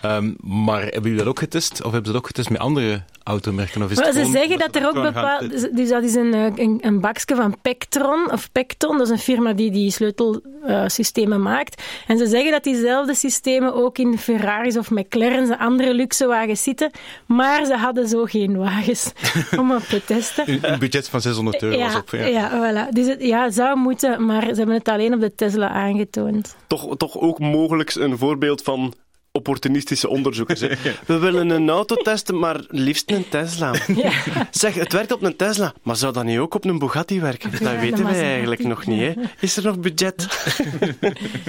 Ehm, maar hebben jullie dat ook getest? Of hebben ze dat ook getest met andere automerken? Of is Maar ze gewoon zeggen dat er ook gewoon gaan- bepaald... Dus dat is een, eh, een, een bakje van Pectron, of Pecton, dat is een firma die die sleutelsystemen maakt. En ze zeggen dat diezelfde systemen ook in Ferraris of McLaren's en andere luxe wagens zitten, maar ze hadden zo geen wagens om op te testen. Een, een budget van 600 euro was Ja, op. Ja. ja, voilà. Dus het ja, zou moeten, maar ze hebben het alleen op de Tesla aangetoond. Toch, toch ook mogelijk een voorbeeld van opportunistische onderzoekers. hè. We willen een auto testen, maar liefst een Tesla. Zeg, het werkt op een Tesla, maar zou dat niet ook op een Bugatti werken? Dat weten wij eigenlijk nog niet. Hè? Is er nog budget?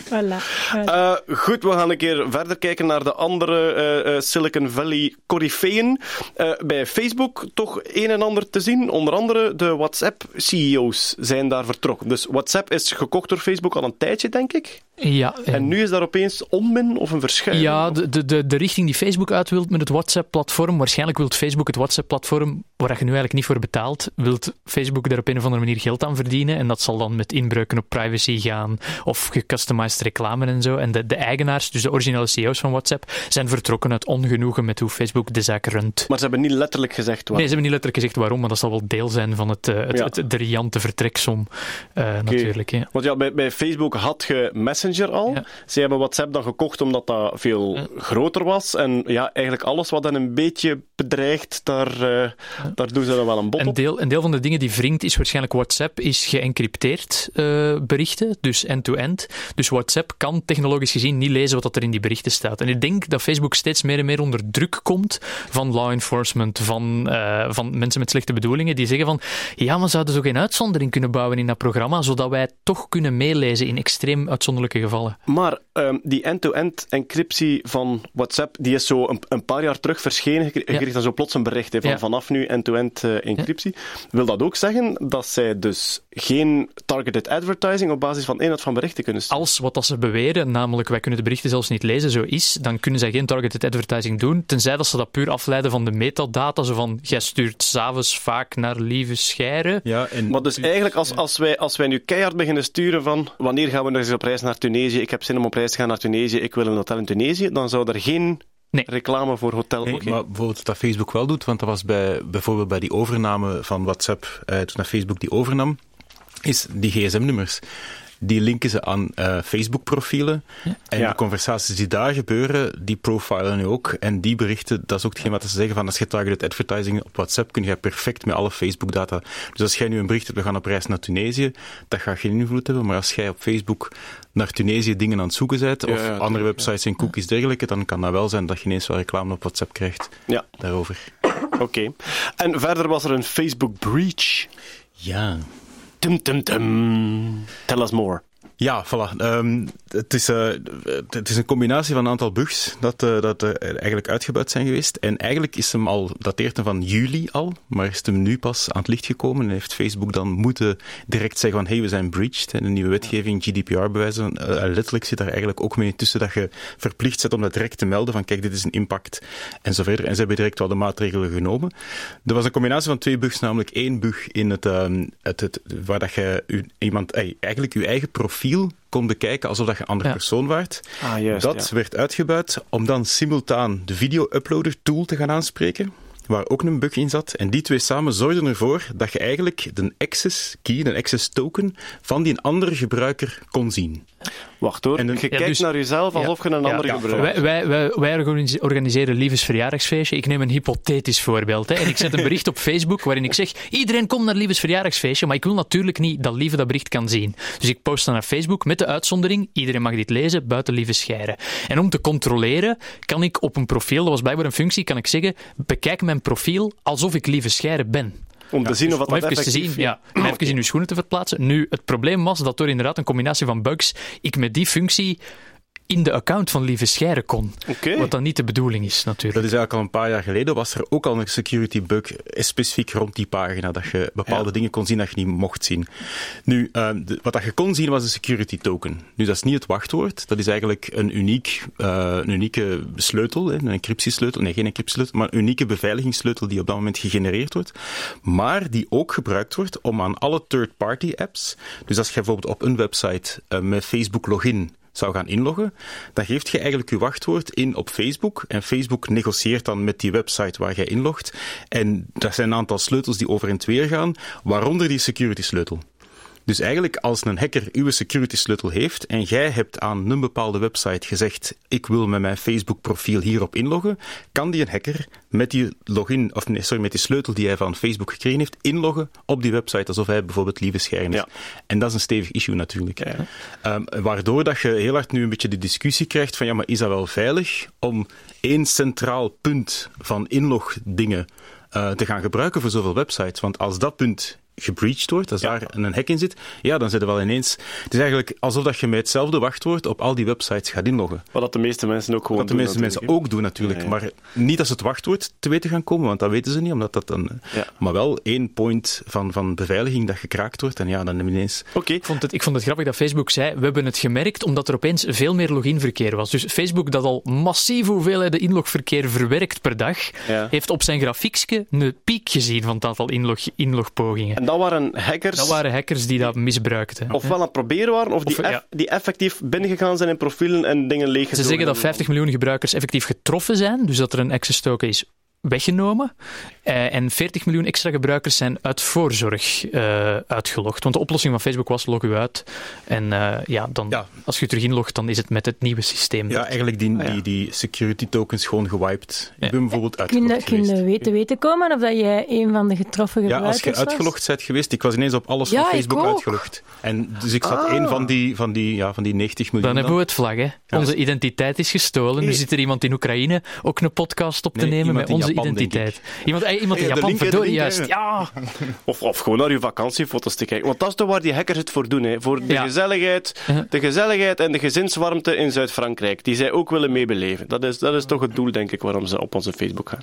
Voilà. voilà. Eh, goed, we gaan een keer verder kijken naar de andere eh, eh, Silicon Valley coryfeeën. Eh, bij Facebook toch een en ander te zien. Onder andere de WhatsApp-CEO's zijn daar vertrokken. Dus WhatsApp is gekocht door Facebook al een tijdje, denk ik. Ja, En nu is daar opeens onmin of een verschuiving. Ja, de, de, de, richting die Facebook uit wilt met het WhatsApp-platform, waarschijnlijk wilt Facebook het WhatsApp-platform, waar je nu eigenlijk niet voor betaalt, wilt Facebook daar op een of andere manier geld aan verdienen. En dat zal dan met inbreuken op privacy gaan, of gecustomized reclame en zo. En de, de eigenaars, dus de originele CEO's van WhatsApp, zijn vertrokken uit ongenoegen met hoe Facebook de zaak runt. Maar ze hebben niet letterlijk gezegd wat. Nee, ze hebben niet letterlijk gezegd waarom, maar dat zal wel deel zijn van het, eh, het, Ja. het, de riante vertreksom, eh, natuurlijk. Want ja, bij, bij Facebook had je Messenger Messenger al. Ze hebben WhatsApp dan gekocht omdat dat veel groter was. En ja, eigenlijk alles wat dan een beetje bedreigt, daar, uh, daar doen ze dan wel een bot een op. deel, een deel van de dingen die wringt is waarschijnlijk WhatsApp is geëncrypteerd uh, berichten, dus end-to-end. Dus WhatsApp kan technologisch gezien niet lezen wat er in die berichten staat. En ik denk dat Facebook steeds meer en meer onder druk komt van law enforcement, van, uh, van mensen met slechte bedoelingen, die zeggen van ja, maar zouden zo geen uitzondering kunnen bouwen in dat programma, zodat wij toch kunnen meelezen in extreem uitzonderlijke gevallen. Maar um, die end-to-end encryptie van WhatsApp, die is zo een, een paar jaar terug verschenen. Je kreeg ja. dan zo plots een bericht he, van ja. vanaf nu end-to-end -end, uh, encryptie. Ja. Wil dat ook zeggen dat zij dus geen targeted advertising op basis van inhoud van berichten kunnen sturen? Als wat dat ze beweren, namelijk wij kunnen de berichten zelfs niet lezen, zo is, dan kunnen zij geen targeted advertising doen, tenzij dat ze dat puur afleiden van de metadata, zo van jij stuurt s'avonds vaak naar lieve schijren. Ja, en maar dus eigenlijk als, als, wij, als wij nu keihard beginnen sturen van wanneer gaan we nog eens op reis naar Tunesië, ik heb zin om op reis te gaan naar Tunesië, ik wil een hotel in Tunesië, dan zou er geen Nee. reclame voor hotel. Nee, okay. maar bijvoorbeeld dat Facebook wel doet, want dat was bij, bijvoorbeeld bij die overname van WhatsApp, eh, toen Facebook die overnam, is die gsm-nummers. Die linken ze aan uh, Facebook-profielen. Ja. En ja. de conversaties die daar gebeuren, die profilen nu ook. En die berichten, dat is ook hetgeen wat ze zeggen van als je targeted advertising op WhatsApp kun je perfect met alle Facebook-data. Dus als jij nu een bericht hebt, we gaan op reis naar Tunesië, dat gaat geen invloed hebben. Maar als jij op Facebook naar Tunesië dingen aan het zoeken bent, of ja, andere websites en cookies dergelijke, dan kan dat wel zijn dat je ineens wel reclame op WhatsApp krijgt ja. daarover. Oké. Okay. En verder was er een Facebook breach. Ja. Dum, dum, dum. Tell us more. Ja, voilà. Um, het, is, uh, het is een combinatie van een aantal bugs dat, uh, dat uh, eigenlijk uitgebuit zijn geweest. En eigenlijk is hem al, dateert hem van juli al, maar is hem nu pas aan het licht gekomen. En heeft Facebook dan moeten direct zeggen van, hey, we zijn breached. En de nieuwe wetgeving, GDPR-bewijzen, letterlijk zit daar eigenlijk ook mee tussen dat je verplicht bent om dat direct te melden van, kijk, dit is een impact en zo verder. En ze hebben direct wel de maatregelen genomen. Er was een combinatie van twee bugs, namelijk één bug in het, um, het, het waar dat je iemand, eigenlijk je eigen profiel kon bekijken alsof dat je een andere ja. persoon waart. Ah, juist, dat ja. werd uitgebuit om dan simultaan de video-uploader tool te gaan aanspreken, waar ook een bug in zat. En die twee samen zorgden ervoor dat je eigenlijk de access key, de access token, van die andere gebruiker kon zien. Wacht hoor, en je kijkt dus, naar jezelf alsof je een andere ja, gebruiker wij, wij, wij, wij organiseren Liefes verjaardagsfeestje. Ik neem een hypothetisch voorbeeld. Hè, en ik zet een bericht op Facebook waarin ik zeg, iedereen komt naar Liefes verjaardagsfeestje, maar ik wil natuurlijk niet dat Lieve dat bericht kan zien. Dus ik post dan naar Facebook met de uitzondering, iedereen mag dit lezen, buiten Lieve scheren. En om te controleren, kan ik op een profiel, dat was blijkbaar een functie, kan ik zeggen, bekijk mijn profiel alsof ik Lieve scheren ben. Om te zien of dus wat om even te zien, ja, even in uw schoenen te verplaatsen. Nu, het probleem was dat door inderdaad een combinatie van bugs ik met die functie in de account van Lieve Scheire kon. Okay. Wat dan niet de bedoeling is, natuurlijk. Dat is eigenlijk al een paar jaar geleden, was er ook al een security bug specifiek rond die pagina, dat je bepaalde ja. dingen kon zien dat je niet mocht zien. Nu, uh, de, wat dat je kon zien was een security token. Nu, dat is niet het wachtwoord, dat is eigenlijk een, uniek, uh, een unieke sleutel, hè, een encryptiesleutel, nee, geen encryptiesleutel, maar een unieke beveiligingssleutel die op dat moment gegenereerd wordt, maar die ook gebruikt wordt om aan alle third-party apps, dus als je bijvoorbeeld op een website uh, met Facebook login zou gaan inloggen, dan geeft je eigenlijk je wachtwoord in op Facebook en Facebook negocieert dan met die website waar jij inlogt en dat zijn een aantal sleutels die over en twee gaan, waaronder die security sleutel. Dus eigenlijk als een hacker uw security sleutel heeft en jij hebt aan een bepaalde website gezegd ik wil met mijn Facebook profiel hierop inloggen, kan die een hacker met die login, of nee, sorry, met die sleutel die hij van Facebook gekregen heeft, inloggen op die website alsof hij bijvoorbeeld lieve scherm is. Ja. En dat is een stevig issue natuurlijk. Ja. Um, waardoor dat je heel hard nu een beetje de discussie krijgt van ja, maar is dat wel veilig om één centraal punt van inlogdingen uh, te gaan gebruiken voor zoveel websites? Want als dat punt gebreached wordt, als ja. daar een hack in zit, ja, dan zit er wel ineens... Het is eigenlijk alsof dat je met hetzelfde wachtwoord op al die websites gaat inloggen. Wat dat de meeste mensen ook gewoon Wat de doen, meeste mensen ook doen, natuurlijk. Ja, ja. Maar niet als het wachtwoord te weten gaan komen, want dat weten ze niet, omdat dat dan... Ja. Maar wel één point van, van beveiliging dat gekraakt wordt, en ja, dan ineens... Oké. Okay. Ik, vond het, ik vond het grappig dat Facebook zei, we hebben het gemerkt omdat er opeens veel meer loginverkeer was. Dus Facebook, dat al massieve hoeveelheden inlogverkeer verwerkt per dag, heeft op zijn grafiekje een piek gezien van het aantal inlog, inlogpogingen. Dat waren hackers dat waren hackers die dat misbruikten. Ofwel aan het proberen waren, of die, Of, ja. eff- die effectief binnengegaan zijn in profielen en dingen leeg Ze zeggen dat 50 miljoen gebruikers effectief getroffen zijn, dus dat er een access token is weggenomen. Eh, en 40 miljoen extra gebruikers zijn uit voorzorg eh, uitgelogd. Want de oplossing van Facebook was log u uit. En eh, ja, dan, als je terug inlogt, dan is het met het nieuwe systeem. Ja, eigenlijk die, die, die security tokens gewoon gewiped. Ik ben bijvoorbeeld Kun je, uitgelogd kun je weten, weten komen of dat jij een van de getroffen Ja, gebruikers als je uitgelogd bent geweest, ik was ineens op alles Ja, van Facebook ook. uitgelogd. En dus ik zat Ah. één van die, van, die, ja, van die 90 miljoen. Dan hebben we het vlag, hè. Onze identiteit is gestolen. Nu zit er iemand in Oekraïne ook een podcast op te Nee, nemen met in onze Japan, denk identiteit. Iemand, eh, iemand in Ja, Japan, verdorie, juist. hè. Ja. Of, of gewoon naar je vakantiefoto's te kijken. Want dat is toch waar die hackers het voor doen. Hè. Voor de, Ja. gezelligheid, de gezelligheid en de gezinswarmte in Zuid-Frankrijk. Die zij ook willen meebeleven. Dat is, dat is toch het doel, denk ik, waarom ze op onze Facebook gaan.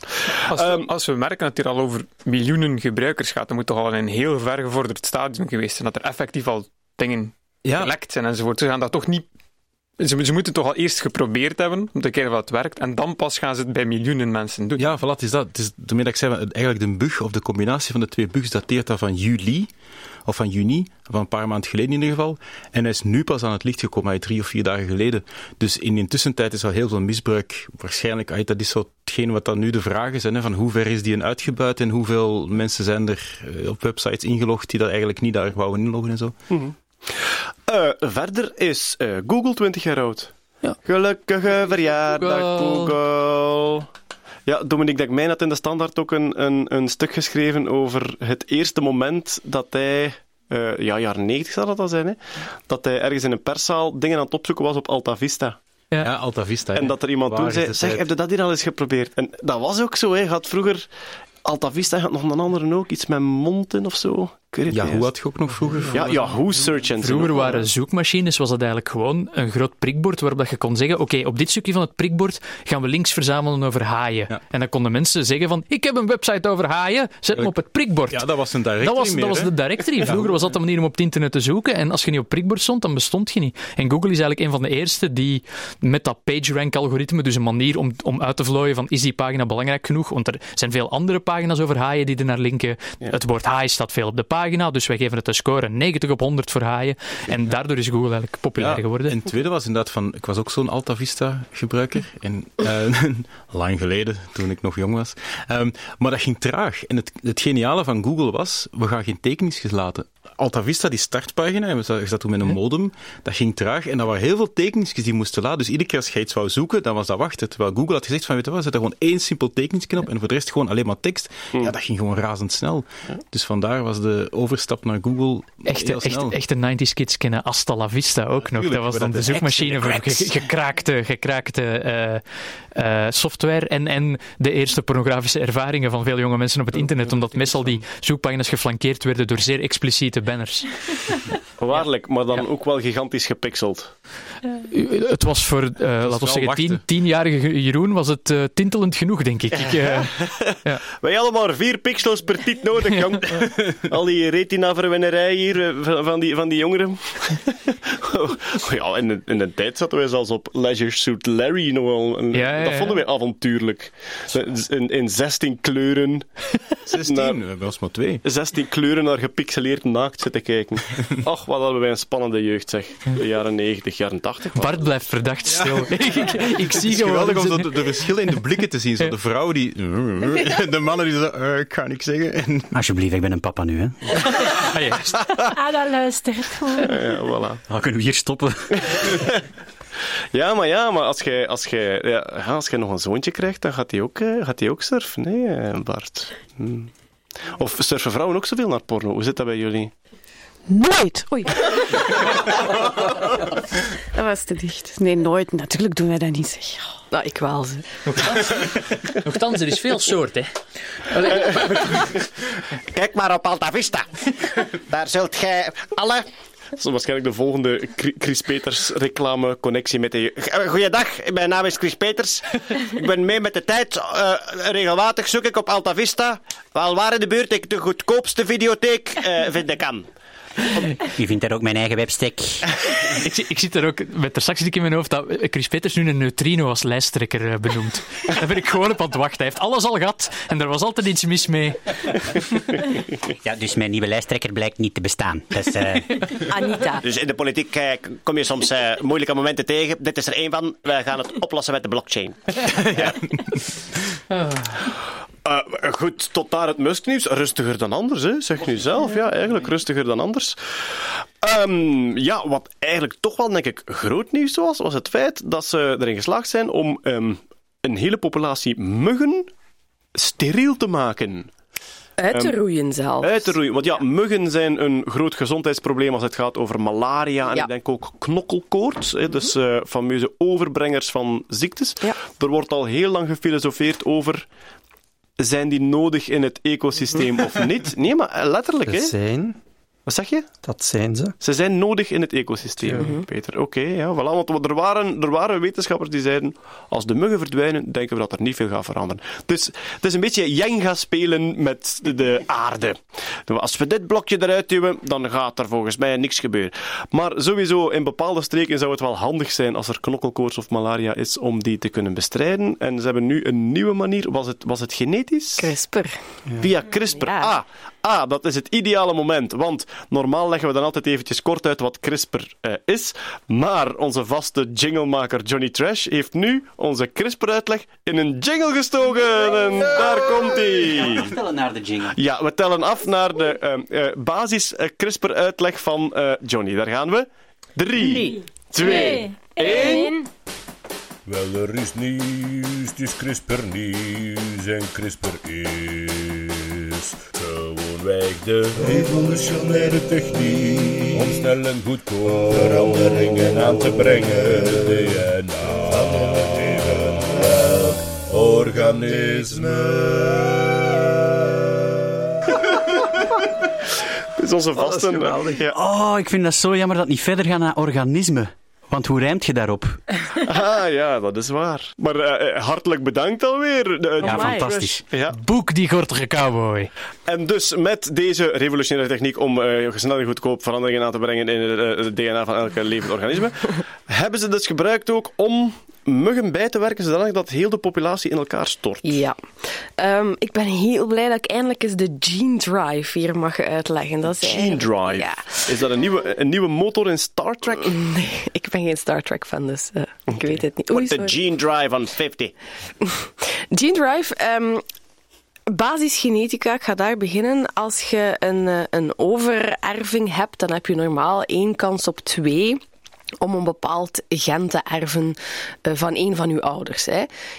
Als we, als we merken dat het hier al over miljoenen gebruikers gaat, dan moet toch al in een heel ver gevorderd stadium geweest zijn. Dat er effectief al dingen gelekt zijn enzovoort. Ze gaan dat toch niet. Ze, ze moeten toch al eerst geprobeerd hebben om te kijken of het werkt. En dan pas gaan ze het bij miljoenen mensen doen. Ja, voilà, het is dat. Het is dat ik zei, eigenlijk de bug, of de combinatie van de twee bugs, dateert dat van juli, of van juni, van een paar maanden geleden in ieder geval. En hij is nu pas aan het licht gekomen, hij drie of vier dagen geleden. Dus in de tussentijd is al heel veel misbruik. Waarschijnlijk, dat is zo hetgeen wat dan nu de vragen zijn, hè, van hoe ver is die een uitgebuit en hoeveel mensen zijn er eh, op websites ingelogd die dat eigenlijk niet daar wouden inloggen en zo. Eh, verder is eh, Google 20 jaar oud. Gelukkige verjaardag, Google. Ja, Dominique Dekmijn had in de Standaard ook een, een, een stuk geschreven over het eerste moment dat hij... eh, ja, jaren 90 zou dat al zijn, hè? Dat hij ergens in een perszaal dingen aan het opzoeken was op Alta Vista. Ja, Alta Vista. En dat er iemand Waar toen zei, zeg, tijd? heb je dat hier al eens geprobeerd? En dat was ook zo, hè. Je Had vroeger... Alta Vista had nog een andere ook, iets met monten of zo. Ja, hoe had je ook nog vroeger? Ja, Yahoo Search Engine. Vroeger waren zoekmachines, was dat eigenlijk gewoon een groot prikbord waarop dat je kon zeggen, oké, op dit stukje van het prikbord gaan we links verzamelen over haaien. En dan konden mensen zeggen van, ik heb een website over haaien, zet hem op het prikbord. Ja, dat was een directory Dat was, meer, dat was de directory. Vroeger was dat de manier om op het internet te zoeken. En als je niet op prikbord stond, dan bestond je niet. En Google is eigenlijk een van de eerste die met dat PageRank-algoritme, dus een manier om, om uit te vlooien van is die pagina belangrijk genoeg? Want er zijn veel andere pagina's over haaien die er naar linken. Het woord haai staat veel op de pagina, dus wij geven het een score 90 op 100 voor haaien. En daardoor is Google eigenlijk populair Ja, geworden. En het tweede was inderdaad van, ik was ook zo'n Alta Vista gebruiker. En, eh, lang geleden, toen ik nog jong was. Ehm, maar dat ging traag. En het, het geniale van Google was, we gaan geen tekeningsjes laten. Alta Vista, die startpagina, we zat- toen met een modem, dat ging traag. En dat waren heel veel tekeningsjes die moesten laten. Dus iedere keer als je iets wou zoeken, dan was dat wachten. Terwijl Google had gezegd van, weet je wat, zet er gewoon één simpel tekeningsje op en voor de rest gewoon alleen maar tekst. Ja, dat ging gewoon razendsnel. Dus vandaar was de overstap naar Google Echte, heel snel. echte, echte 90s kids kennen Hasta la Vista ook nog. Dat was dan de dat zoekmachine voor gekraakte, gekraakte eh, software en, en de eerste pornografische ervaringen van veel jonge mensen op het internet, omdat meestal die zoekpagina's geflankeerd werden door zeer expliciete banners. Waarlijk, maar dan ook wel gigantisch gepixeld. Uh, Het was voor, eh laten we zeggen, tien, tienjarige Jeroen was het eh, tintelend genoeg, denk ik. ik eh, ja. Wij hadden maar vier pixels per tit nodig, jong. Al die retina-verwennerij hier van van die, van die jongeren. Oh, ja, in de, in de tijd zaten wij zelfs op Leisure Suit Larry nog wel. een- Ja, ja, dat vonden wij avontuurlijk. In, in 16 kleuren. 16, we hebben ons maar twee. 16 kleuren naar gepixeleerd naakt zitten kijken. Ach, wat hadden wij een spannende jeugd, zeg. De jaren 90, jaren 80. Bart blijft verdacht stil. ik, ik, ik Het zie is gewoon... geweldig om zo de, de verschillen in de blikken te zien. Zo de vrouw die... De mannen die zo... eh, ik ga niks zeggen. En... Alsjeblieft, ik ben een papa nu, hè. Ah, dat luistert. Ja, voilà. Dan kunnen we hier stoppen. Ja, maar ja, maar als jij als jij, ja, als jij nog een zoontje krijgt, dan gaat hij ook, eh, gaat hij ook surfen, nee, eh, Bart. Hm. Of surfen vrouwen ook zoveel naar porno? Hoe zit dat bij jullie? Nooit. Oei. dat was te dicht. Nee, nooit. Natuurlijk doen wij dat niet, zeg. Nou, ik wel, ze. Nochtans, er is veel soort, hè. Kijk maar op Alta Vista. Daar zult gij alle... Dat is waarschijnlijk de volgende Chri- Chris Peters reclame connectie met de... Eh, Goeiedag, mijn naam is Chris Peters. Ik ben mee met de tijd. Eh, regelmatig zoek ik op Alta Vista. Wel waar in de buurt ik de goedkoopste videotheek eh, vinden kan. Je vindt daar ook mijn eigen webstack. ik, zie- ik zit er ook met er straks zit ik in mijn hoofd dat Chris Peters nu een neutrino als lijsttrekker eh, benoemt. Daar ben ik gewoon op aan het wachten. Hij heeft alles al gehad en er was altijd iets mis mee. Ja, dus mijn nieuwe lijsttrekker blijkt niet te bestaan. Eh, Anita. Dus in de politiek eh, kom je soms moeilijke momenten tegen. Dit is er één van. We gaan het oplossen met de blockchain. goed, tot daar het Musk-nieuws. Rustiger dan anders, hè? zeg nu zelf. Ja, eigenlijk rustiger dan anders. Ehm, ja, wat eigenlijk toch wel, denk ik, groot nieuws was, was het feit dat ze erin geslaagd zijn om ehm, een hele populatie muggen steriel te maken. Uit te Ehm, roeien zelf. Uit te roeien. Want ja, muggen zijn een groot gezondheidsprobleem als het gaat over malaria en Ja. ik denk ook knokkelkoorts. Hè, dus eh, fameuze overbrengers van ziektes. Er wordt al heel lang gefilosofeerd over... Zijn die nodig in het ecosysteem of niet? Nee, maar eh, letterlijk. Hè. Zijn... Wat zeg je? Dat zijn ze. Ze zijn nodig in het ecosysteem, Peter. Oké, ja, voilà. Want er waren, er waren wetenschappers die zeiden, als de muggen verdwijnen, denken we dat er niet veel gaat veranderen. Dus het is een beetje Jenga spelen met de, de aarde. Als we dit blokje eruit duwen, dan gaat er volgens mij niks gebeuren. Maar sowieso, in bepaalde streken zou het wel handig zijn als er knokkelkoorts of malaria is, om die te kunnen bestrijden. En ze hebben nu een nieuwe manier. Was het, was het genetisch? CRISPR. Via CRISPR. Ah, ah, dat is het ideale moment. Want normaal leggen we dan altijd eventjes kort uit wat CRISPR eh, is. Maar onze vaste jinglemaker Johnny Trash heeft nu onze CRISPR-uitleg in een jingle gestoken. En daar komt hij. Tellen naar de jingle. Ja, we tellen af naar de ehm, eh, basis eh, CRISPR-uitleg van eh, Johnny. Daar gaan we. Drie, twee, één. Wel, er is nieuws, het is CRISPR nieuws en CRISPR is gewoonweg de revolutionaire techniek om snel en goedkoop veranderingen aan te brengen. DNA van welk organisme. Dit is onze vaste... Ja. Oh, ik vind dat zo jammer dat het niet verder gaat naar organisme. Want hoe rijmt je daarop? Ah ja, dat is waar. Maar eh, eh, hartelijk bedankt alweer. Ja, fantastisch. Ja. Boek die gortige cowboy. En dus met deze revolutionaire techniek om eh, snel en goedkoop veranderingen aan te brengen in het, eh, het DNA van elke levend organisme, hebben ze dus gebruikt ook om muggen bij te werken zodanig dat heel de populatie in elkaar stort. Ja. Ehm, ik ben heel blij dat ik eindelijk eens de Gene Drive hier mag uitleggen. Dat is Gene Drive. Ja. Is dat een nieuwe, een nieuwe motor in Star Trek? Nee, ik ben geen Star Trek fan, dus eh, ik weet het niet. Oei, the sorry. gene drive on 50. Gene Drive, ehm, basisgenetica, ik ga daar beginnen. Als je een, eh, een overerving hebt, dan heb je normaal één kans op twee om een bepaald gen te erven eh, van één van uw ouders.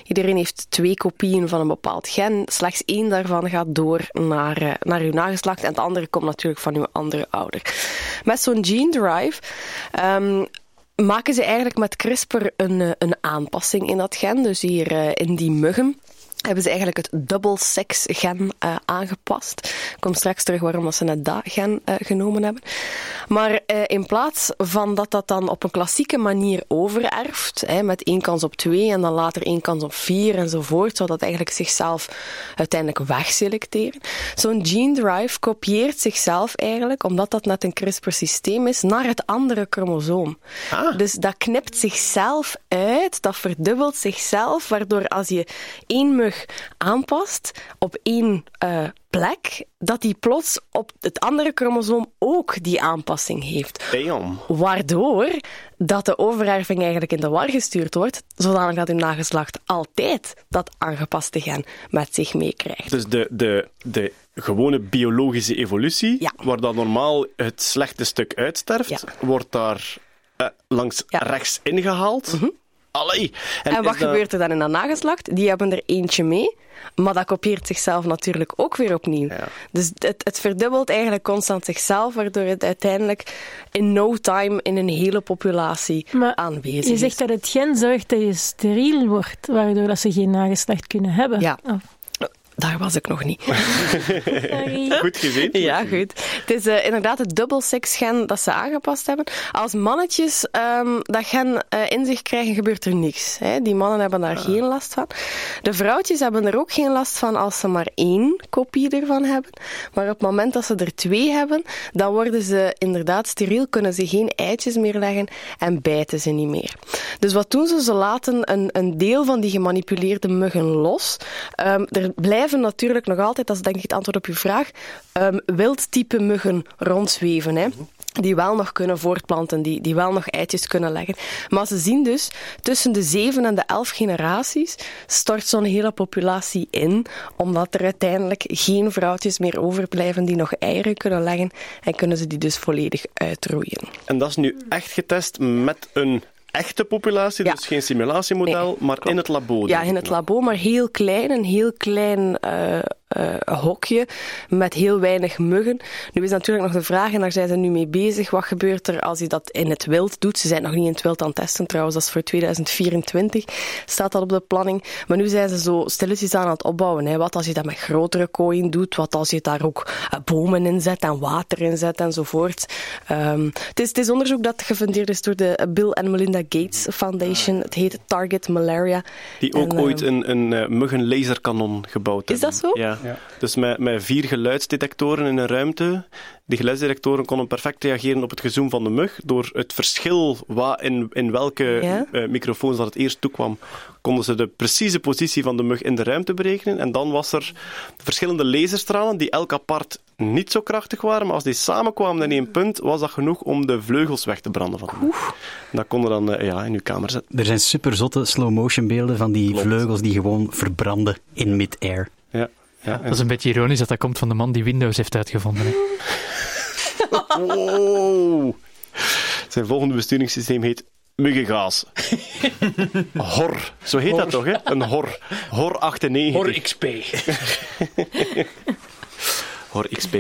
Iedereen heeft twee kopieën van een bepaald gen. Slechts één daarvan gaat door naar, eh, naar uw nageslacht en het andere komt natuurlijk van uw andere ouder. Met zo'n gene drive ehm, maken ze eigenlijk met CRISPR een, eh, een aanpassing in dat gen. Dus hier in die muggen hebben ze eigenlijk het double sex gen eh, aangepast. Ik kom straks terug waarom dat ze net dat gen eh, genomen hebben. Maar eh, in plaats van dat dat dan op een klassieke manier overerft, hè, met één kans op twee en dan later één kans op vier enzovoort, zou dat eigenlijk zichzelf uiteindelijk wegselecteren. Zo'n gene drive kopieert zichzelf eigenlijk, omdat dat net een CRISPR-systeem is, naar het andere chromosoom. Dus dat knipt zichzelf uit, dat verdubbelt zichzelf, waardoor als je één mug aanpast op één eh, plek, dat die plots op het andere chromosoom ook die aanpassing heeft. Damn. Waardoor dat de overerving eigenlijk in de war gestuurd wordt, zodanig dat uw nageslacht altijd dat aangepaste gen met zich meekrijgt. Dus de, de, de gewone biologische evolutie, waar dat normaal het slechte stuk uitsterft, wordt daar eh, langs rechts ingehaald. Allee. En, wat dat- gebeurt er dan in dat nageslacht? Die hebben er eentje mee, maar dat kopieert zichzelf natuurlijk ook weer opnieuw. Dus het, het verdubbelt eigenlijk constant zichzelf, waardoor het uiteindelijk in no time in een hele populatie aanwezig Je is. zegt dat het gen zorgt dat je steriel wordt, waardoor dat ze geen nageslacht kunnen hebben. Ja. Oh. Daar was ik nog niet. Goed gezien. Ja, goed. Het is eh, inderdaad het dubbelsex-gen dat ze aangepast hebben. Als mannetjes ehm, dat gen eh, in zich krijgen, gebeurt er niks. Hè. Die mannen hebben daar geen last van. De vrouwtjes hebben er ook geen last van als ze maar één kopie ervan hebben. Maar op het moment dat ze er twee hebben, dan worden ze inderdaad steriel, kunnen ze geen eitjes meer leggen en bijten ze niet meer. Dus wat doen ze? Ze laten een, een deel van die gemanipuleerde muggen los. Ehm, er blijven natuurlijk nog altijd, dat is denk ik het antwoord op uw vraag, ehm, wildtype muggen rondzweven. Hè. die wel nog kunnen voortplanten, die, die wel nog eitjes kunnen leggen. Maar ze zien dus, tussen de zeven en de elf generaties stort zo'n hele populatie in, omdat er uiteindelijk geen vrouwtjes meer overblijven die nog eieren kunnen leggen en kunnen ze die dus volledig uitroeien. En dat is nu echt getest met een echte populatie, dus geen simulatiemodel, maar in het labo. Ja, in het labo, maar heel klein, een heel klein uh, uh, hokje met heel weinig muggen. Nu is natuurlijk nog de vraag, en daar zijn ze nu mee bezig, wat gebeurt er als je dat in het wild doet? Ze zijn nog niet in het wild aan het testen trouwens, dat is voor 2024, staat dat op de planning. Maar nu zijn ze zo stilletjes aan het opbouwen. Hè. Wat als je dat met grotere kooien doet? Wat als je daar ook uh, bomen in zet en water in zet enzovoort? Um, het, is, het is onderzoek dat gefundeerd is door de Bill en Melinda Gates Foundation. Het heet Target Malaria. Die ook En, ooit uh, een, een uh, muggenlaserkanon gebouwd Is hebben. dat zo? Ja. Dus met, met vier geluidsdetectoren in een ruimte. Die geluidsdetectoren konden perfect reageren op het gezoem van de mug. Door het verschil wat in, in welke Ja. eh, microfoons dat het eerst toekwam, konden ze de precieze positie van de mug in de ruimte berekenen. En dan was er verschillende laserstralen die elk apart niet zo krachtig waren. Maar als die samenkwamen in één punt, was dat genoeg om de vleugels weg te branden van de mug. Dat konden dan eh, ja, in uw kamer zetten. Er zijn super zotte slow-motion beelden van die vleugels die gewoon verbranden in mid-air. Ja. Dat is een beetje ironisch dat dat komt van de man die Windows heeft uitgevonden. Hè. Wow. Zijn volgende besturingssysteem heet muggengaas. Hor. Zo heet dat toch, hè? Een hor. Hor 98. Hor XP. Hor XP.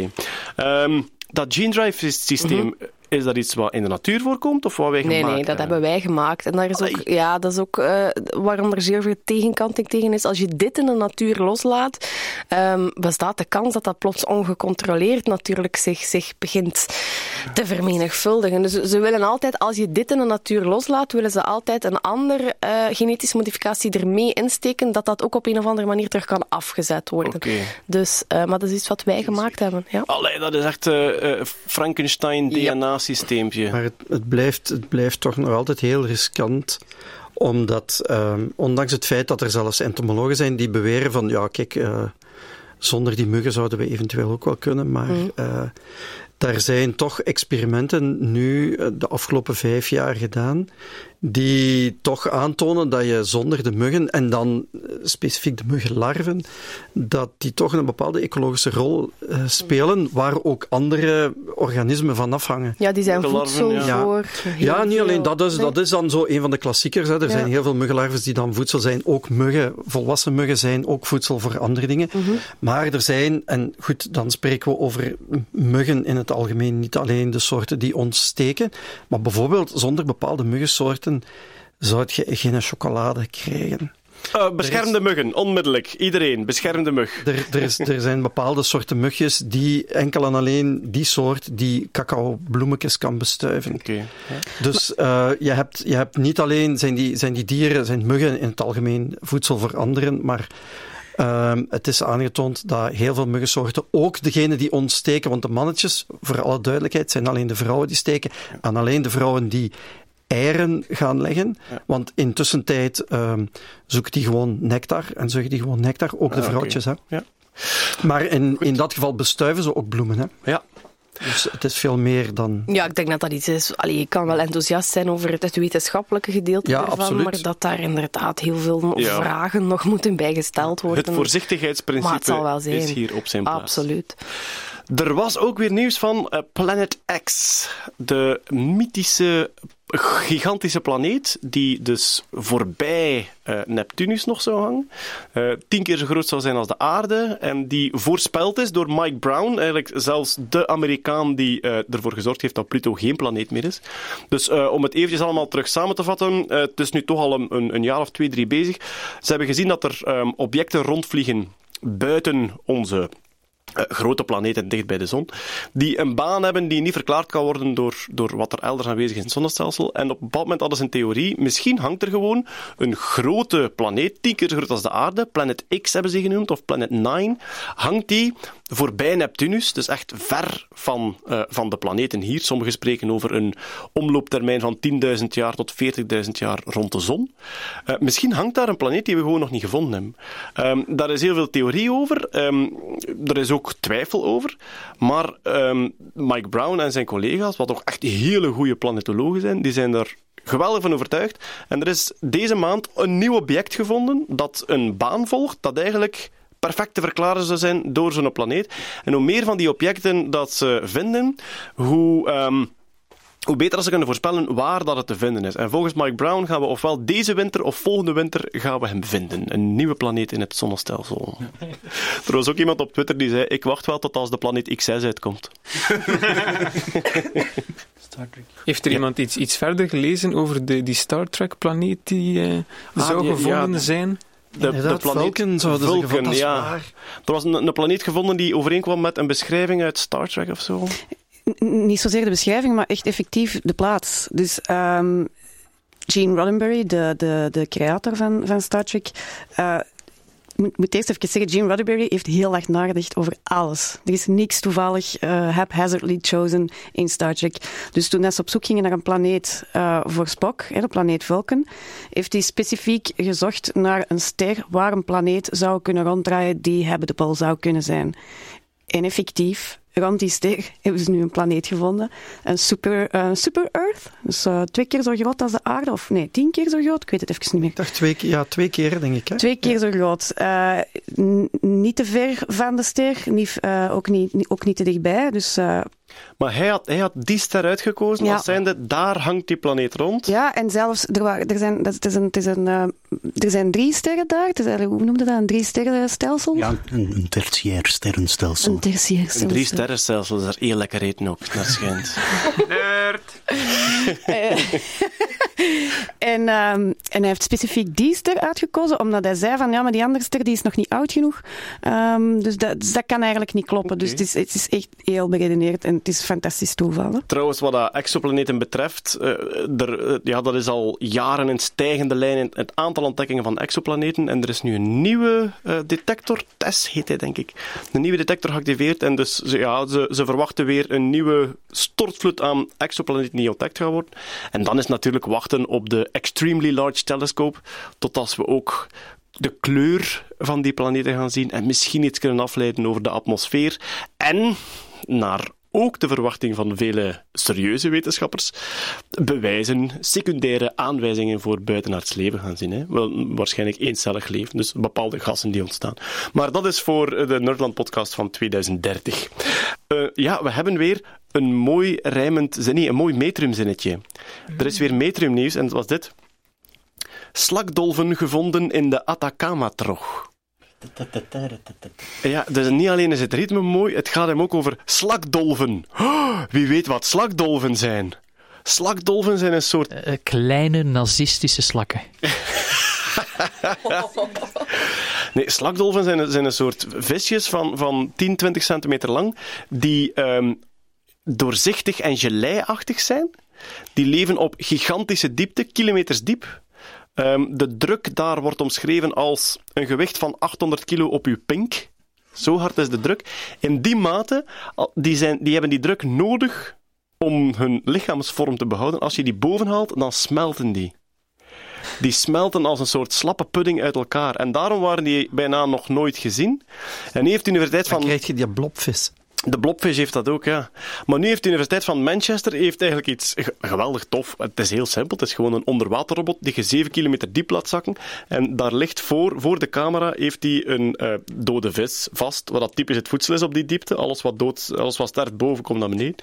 Ehm, dat gene drive systeem, is dat iets wat in de natuur voorkomt of wat wij. Nee, gemaakt nee, dat hebben? hebben wij gemaakt. En daar is ook, ja, dat is ook eh, waarom er zeer veel tegenkanting tegen is. Als je dit in de natuur loslaat, ehm, bestaat de kans dat dat plots ongecontroleerd natuurlijk zich, zich begint te vermenigvuldigen. Dus ze willen altijd, als je dit in de natuur loslaat, willen ze altijd een andere eh, genetische modificatie ermee insteken, dat dat ook op een of andere manier terug kan afgezet worden. Oké. Dus, eh, maar dat is iets wat wij gemaakt hebben. Ja. Allee, dat is echt eh, Maar het, het, blijft, het blijft toch nog altijd heel riskant omdat, ehm, ondanks het feit dat er zelfs entomologen zijn die beweren van, ja, kijk, eh, zonder die muggen zouden we eventueel ook wel kunnen, maar Mm. eh, daar zijn toch experimenten nu eh, de afgelopen vijf jaar gedaan, die toch aantonen dat je zonder de muggen, en dan eh, specifiek de muggenlarven, dat die toch een bepaalde ecologische rol eh, spelen, waar ook andere organismen van afhangen. Ja, die zijn voedsel ja. voor. Ja, niet alleen dat is, Nee. dat is dan zo een van de klassiekers. Hè. Er Ja. zijn heel veel muggenlarven die dan voedsel zijn. Ook muggen, volwassen muggen zijn ook voedsel voor andere dingen. Mhm. Maar er zijn, en goed, dan spreken we over muggen in het algemeen, niet alleen de soorten die ons steken, maar bijvoorbeeld zonder bepaalde muggensoorten zou je geen chocolade krijgen. Eh, bescherm de muggen, onmiddellijk. Iedereen, bescherm de mug. Er, er, is, er zijn bepaalde soorten mugjes die enkel en alleen die soort die cacao-bloemetjes kan bestuiven. Oké. Dus eh, je, hebt, je hebt niet alleen zijn die, zijn die dieren, zijn muggen in het algemeen voedsel voor anderen, maar ehm, het is aangetoond dat heel veel muggensoorten, ook degene die ons steken, want de mannetjes, voor alle duidelijkheid, zijn alleen de vrouwen die steken, en alleen de vrouwen die eieren gaan leggen, want intussen tijd ehm, zoeken die gewoon nectar en zuigen die gewoon nectar, ook de Ah, vrouwtjes. Hè. Ja. Maar in, in dat geval bestuiven ze ook bloemen. Hè. Ja. Dus het is veel meer dan... Ja, ik denk dat dat iets is. Allee, je kan wel enthousiast zijn over het, het wetenschappelijke gedeelte Ja, ervan, absoluut. maar dat daar inderdaad heel veel Ja. vragen nog moeten bijgesteld worden. Het voorzichtigheidsprincipe Maar het zal wel zijn. is hier op zijn plaats. Absoluut. Er was ook weer nieuws van eh, Planet X, de mythische gigantische planeet die dus voorbij eh, Neptunus nog zou hangen. Eh, tien keer zo groot zou zijn als de aarde en die voorspeld is door Mike Brown, eigenlijk zelfs de Amerikaan die eh, ervoor gezorgd heeft dat Pluto geen planeet meer is. Dus om het eventjes allemaal terug samen te vatten, het is nu toch al een, een, jaar of twee, drie bezig. Ze hebben gezien dat er ehm, objecten rondvliegen buiten onze grote planeten dicht bij de zon, die een baan hebben die niet verklaard kan worden door, door wat er elders aanwezig is in het zonnestelsel. En op een bepaald moment hadden ze een theorie, misschien hangt er gewoon een grote planeet, tien keer zo groot als de aarde, Planet X hebben ze genoemd, of Planet 9, hangt die voorbij Neptunus, dus echt ver van, eh, van de planeten hier. Sommigen spreken over een omlooptermijn van 10.000 jaar tot 40.000 jaar rond de zon. Eh, misschien hangt daar een planeet die we gewoon nog niet gevonden hebben. Ehm, daar is heel veel theorie over. Ehm, er is ook twijfel over. Maar ehm, Mike Brown en zijn collega's, wat toch echt hele goede planetologen zijn, die zijn daar geweldig van overtuigd. En er is deze maand een nieuw object gevonden dat een baan volgt, dat eigenlijk perfect te verklaren zou zijn door zo'n planeet. En hoe meer van die objecten dat ze vinden, hoe... ehm, hoe beter ze kunnen voorspellen waar dat het te vinden is. En volgens Mike Brown gaan we ofwel deze winter of volgende winter gaan we hem vinden. Een nieuwe planeet in het zonnestelsel. er was ook iemand op Twitter die zei: Ik wacht wel tot als de planeet X6 uitkomt. Heeft er iemand iets, iets verder gelezen over de, die Star Trek-planeet die eh, Ah, zou die- gevonden ja. zijn? De, de planeet Vulcan, ja. Er was een, een planeet gevonden die overeenkwam met een beschrijving uit Star Trek of zo. Niet zozeer de beschrijving, maar echt effectief de plaats. Dus ehm, Gene Roddenberry, de, de, de creator van, van Star Trek. eh, moet, moet eerst even zeggen, Gene Roddenberry heeft heel erg nagedacht over alles. Er is niks toevallig eh, haphazardly chosen in Star Trek. Dus toen ze op zoek gingen naar een planeet eh, voor Spock, hè, de planeet Vulcan, heeft hij specifiek gezocht naar een ster waar een planeet zou kunnen ronddraaien die habitable zou kunnen zijn. En effectief, rond die ster hebben ze nu een planeet gevonden. Een super, eh, super Earth. Dus eh, twee keer zo groot als de aarde. Of nee, tien keer zo groot. Ik weet het even niet meer. Ik dacht twee, keer- ja, twee keer, denk ik. Hè? Twee keer zo groot. Eh, niet te ver van de ster, niet, ook, niet, ook niet te dichtbij. Dus Maar hij had, hij had die ster uitgekozen Ja. als zijnde, daar hangt die planeet rond. ja, en zelfs, er, waren, er, zijn, dat, het is een, het is een, eh, er zijn drie sterren daar. Het is eigenlijk, hoe noemde dat? Een drie sterren stelsel? Ja, een, een tertiair sterrenstelsel. Een tertiair Een stelsel. drie sterrenstelsel is er heel lekker eten ook, naar schijnt. Eh, en, ehm, en hij heeft specifiek die ster uitgekozen, omdat hij zei van ja, maar die andere ster die is nog niet oud genoeg. Ehm, dus, dat, dus dat kan eigenlijk niet kloppen. Dus het is, het is echt heel beredeneerd en het is fantastisch toeval. Trouwens, wat dat exoplaneten betreft, eh, er, eh, ja, dat is al jaren in stijgende lijn in het aantal ontdekkingen van exoplaneten. En er is nu een nieuwe eh, detector, TESS heet hij denk ik, een nieuwe detector geactiveerd. En dus ja, ze, ze verwachten weer een nieuwe stortvloed aan exoplaneten die ontdekt gaan worden. En dan is natuurlijk wachten op de Extremely Large Telescope, tot als we ook de kleur van die planeten gaan zien en misschien iets kunnen afleiden over de atmosfeer. En naar ook de verwachting van vele serieuze wetenschappers, bewijzen, secundaire aanwijzingen voor buitenaards leven gaan zien. Hè? Wel, waarschijnlijk eencellig leven, dus bepaalde gassen die ontstaan. Maar dat is voor de Nerdland-podcast van 2030. Eh, ja, we hebben weer een mooi rijmend zin, nee, een mooi metriumzinnetje. Er is weer metriumnieuws en dat was dit. Slakdolven gevonden in de Atacama-trog. Ja, dus niet alleen is het ritme mooi, het gaat hem ook over slakdolven. Oh, wie weet wat slakdolven zijn? Slakdolven zijn een soort... Eh, kleine nazistische slakken. Nee, slakdolven zijn, een- zijn een soort visjes van, van 10, 20 centimeter lang, die ehm, doorzichtig en geleiachtig zijn. Die leven op gigantische diepte, kilometers diep. Ehm, de druk daar wordt omschreven als een gewicht van 800 kilo op uw pink. Zo hard is de druk. In die mate, die, zijn, die hebben die druk nodig om hun lichaamsvorm te behouden. Als je die boven haalt, dan smelten die. Die smelten als een soort slappe pudding uit elkaar. En daarom waren die bijna nog nooit gezien. En heeft de Universiteit van... Dan krijg je die blobvis. De Blobfish heeft dat ook, ja. Maar nu heeft de Universiteit van Manchester heeft eigenlijk iets ge- geweldig tof. Het is heel simpel. Het is gewoon een onderwaterrobot die je 7 kilometer diep laat zakken. En daar ligt voor, voor de camera, heeft hij een eh, dode vis vast, wat dat typisch het voedsel is op die diepte. Alles wat, dood, alles wat sterft boven komt naar beneden.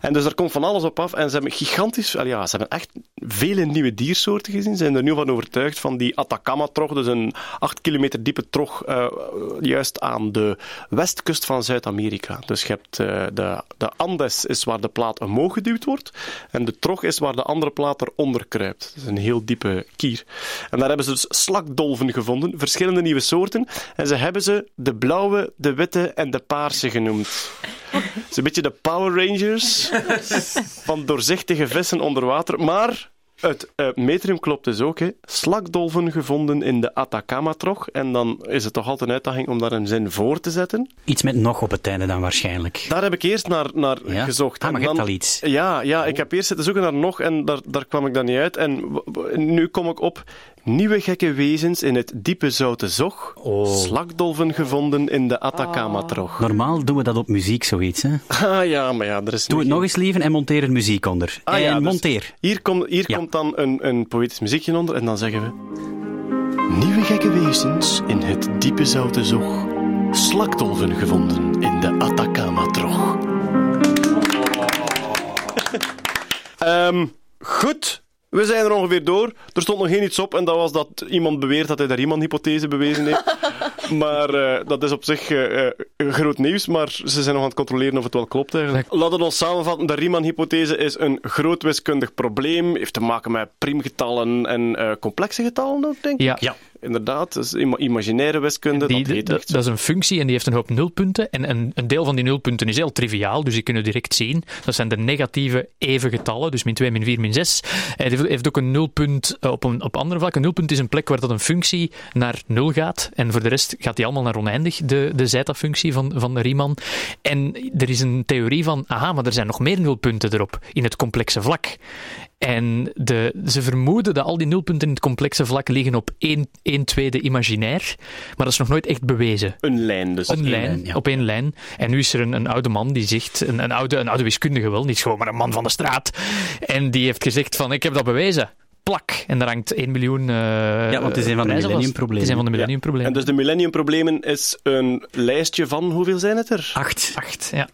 En dus daar komt van alles op af. En ze hebben gigantisch, ja, ze hebben echt vele nieuwe diersoorten gezien. Ze zijn er nu van overtuigd van die Atacama-trog, dus een 8 kilometer diepe trog, eh, juist aan de westkust van Zuid-Amerika. Dus je hebt eh, de, de Andes is waar de plaat omhoog geduwd wordt en de trog is waar de andere plaat eronder kruipt. Dat is een heel diepe kier. En daar hebben ze dus slakdolven gevonden, verschillende nieuwe soorten. En ze hebben ze de blauwe, de witte en de paarse genoemd. Het is een beetje de Power Rangers van doorzichtige vissen onder water, maar het eh, metrium klopt dus ook. Hè. Slakdolven gevonden in de Atacama-trog. En dan is het toch altijd een uitdaging om daar een zin voor te zetten. Iets met nog op het einde dan waarschijnlijk. Daar heb ik eerst naar, naar Ja? gezocht. Ah, maar je hebt dan- al iets. Ja, ja, ik heb eerst zitten zoeken naar nog en daar, daar kwam ik dan niet uit. En nu kom ik op Nieuwe gekke wezens in het diepe zoute zog. Slakdolven gevonden in de Atacama-trog. Normaal doen we dat op muziek, zoiets. Hè? Ah ja, maar ja, er is Doe het nog eens, lieven, en monteer er muziek onder. Ah, ja, en dus monteer. Hier, komt hier komt dan een, een poëtisch muziekje onder en dan zeggen we... Nieuwe gekke wezens in het diepe zoute zog. Slakdolven gevonden in de Atacama-trog. Ehm, goed, we zijn er ongeveer door. Er stond nog geen iets op en dat was dat iemand beweert dat hij de Riemann-hypothese bewezen heeft. maar eh, dat is op zich eh, eh, groot nieuws, maar ze zijn nog aan het controleren of het wel klopt eigenlijk. Laten we ons samenvatten. De Riemann-hypothese is een groot wiskundig probleem. Heeft te maken met priemgetallen en eh, complexe getallen ook, denk ik. Ja. Inderdaad, dat is ima- imaginaire wiskunde. Die, dat dat, is een functie en die heeft een hoop nulpunten. En een, een deel van die nulpunten is heel triviaal, dus die kunnen we direct zien. Dat zijn de negatieve even getallen, dus min 2, min 4, min 6. En die heeft ook een nulpunt eh, op een op andere vlak. Een nulpunt is een plek waar dat een functie naar nul gaat. En voor de rest gaat die allemaal naar oneindig, de, de zeta-functie van, van de Riemann. En er is een theorie van, aha, maar er zijn nog meer nulpunten erop, in het complexe vlak. En de, ze vermoeden dat al die nulpunten in het complexe vlak liggen op 1, 1 tweede imaginair. Maar dat is nog nooit echt bewezen. Een lijn dus. Een lijn, op één lijn. En nu is er een, een oude man die zegt, een, een, oude, een oude wiskundige wel, niet gewoon maar een man van de straat. En die heeft gezegd van, ik heb dat bewezen. Plak. En daar hangt 1 miljoen eh Ja, want het is een van de millenniumproblemen. Het is een van de Ja. millenniumproblemen. En dus de millenniumproblemen is een lijstje van, hoeveel zijn het er? Acht. Acht, ja.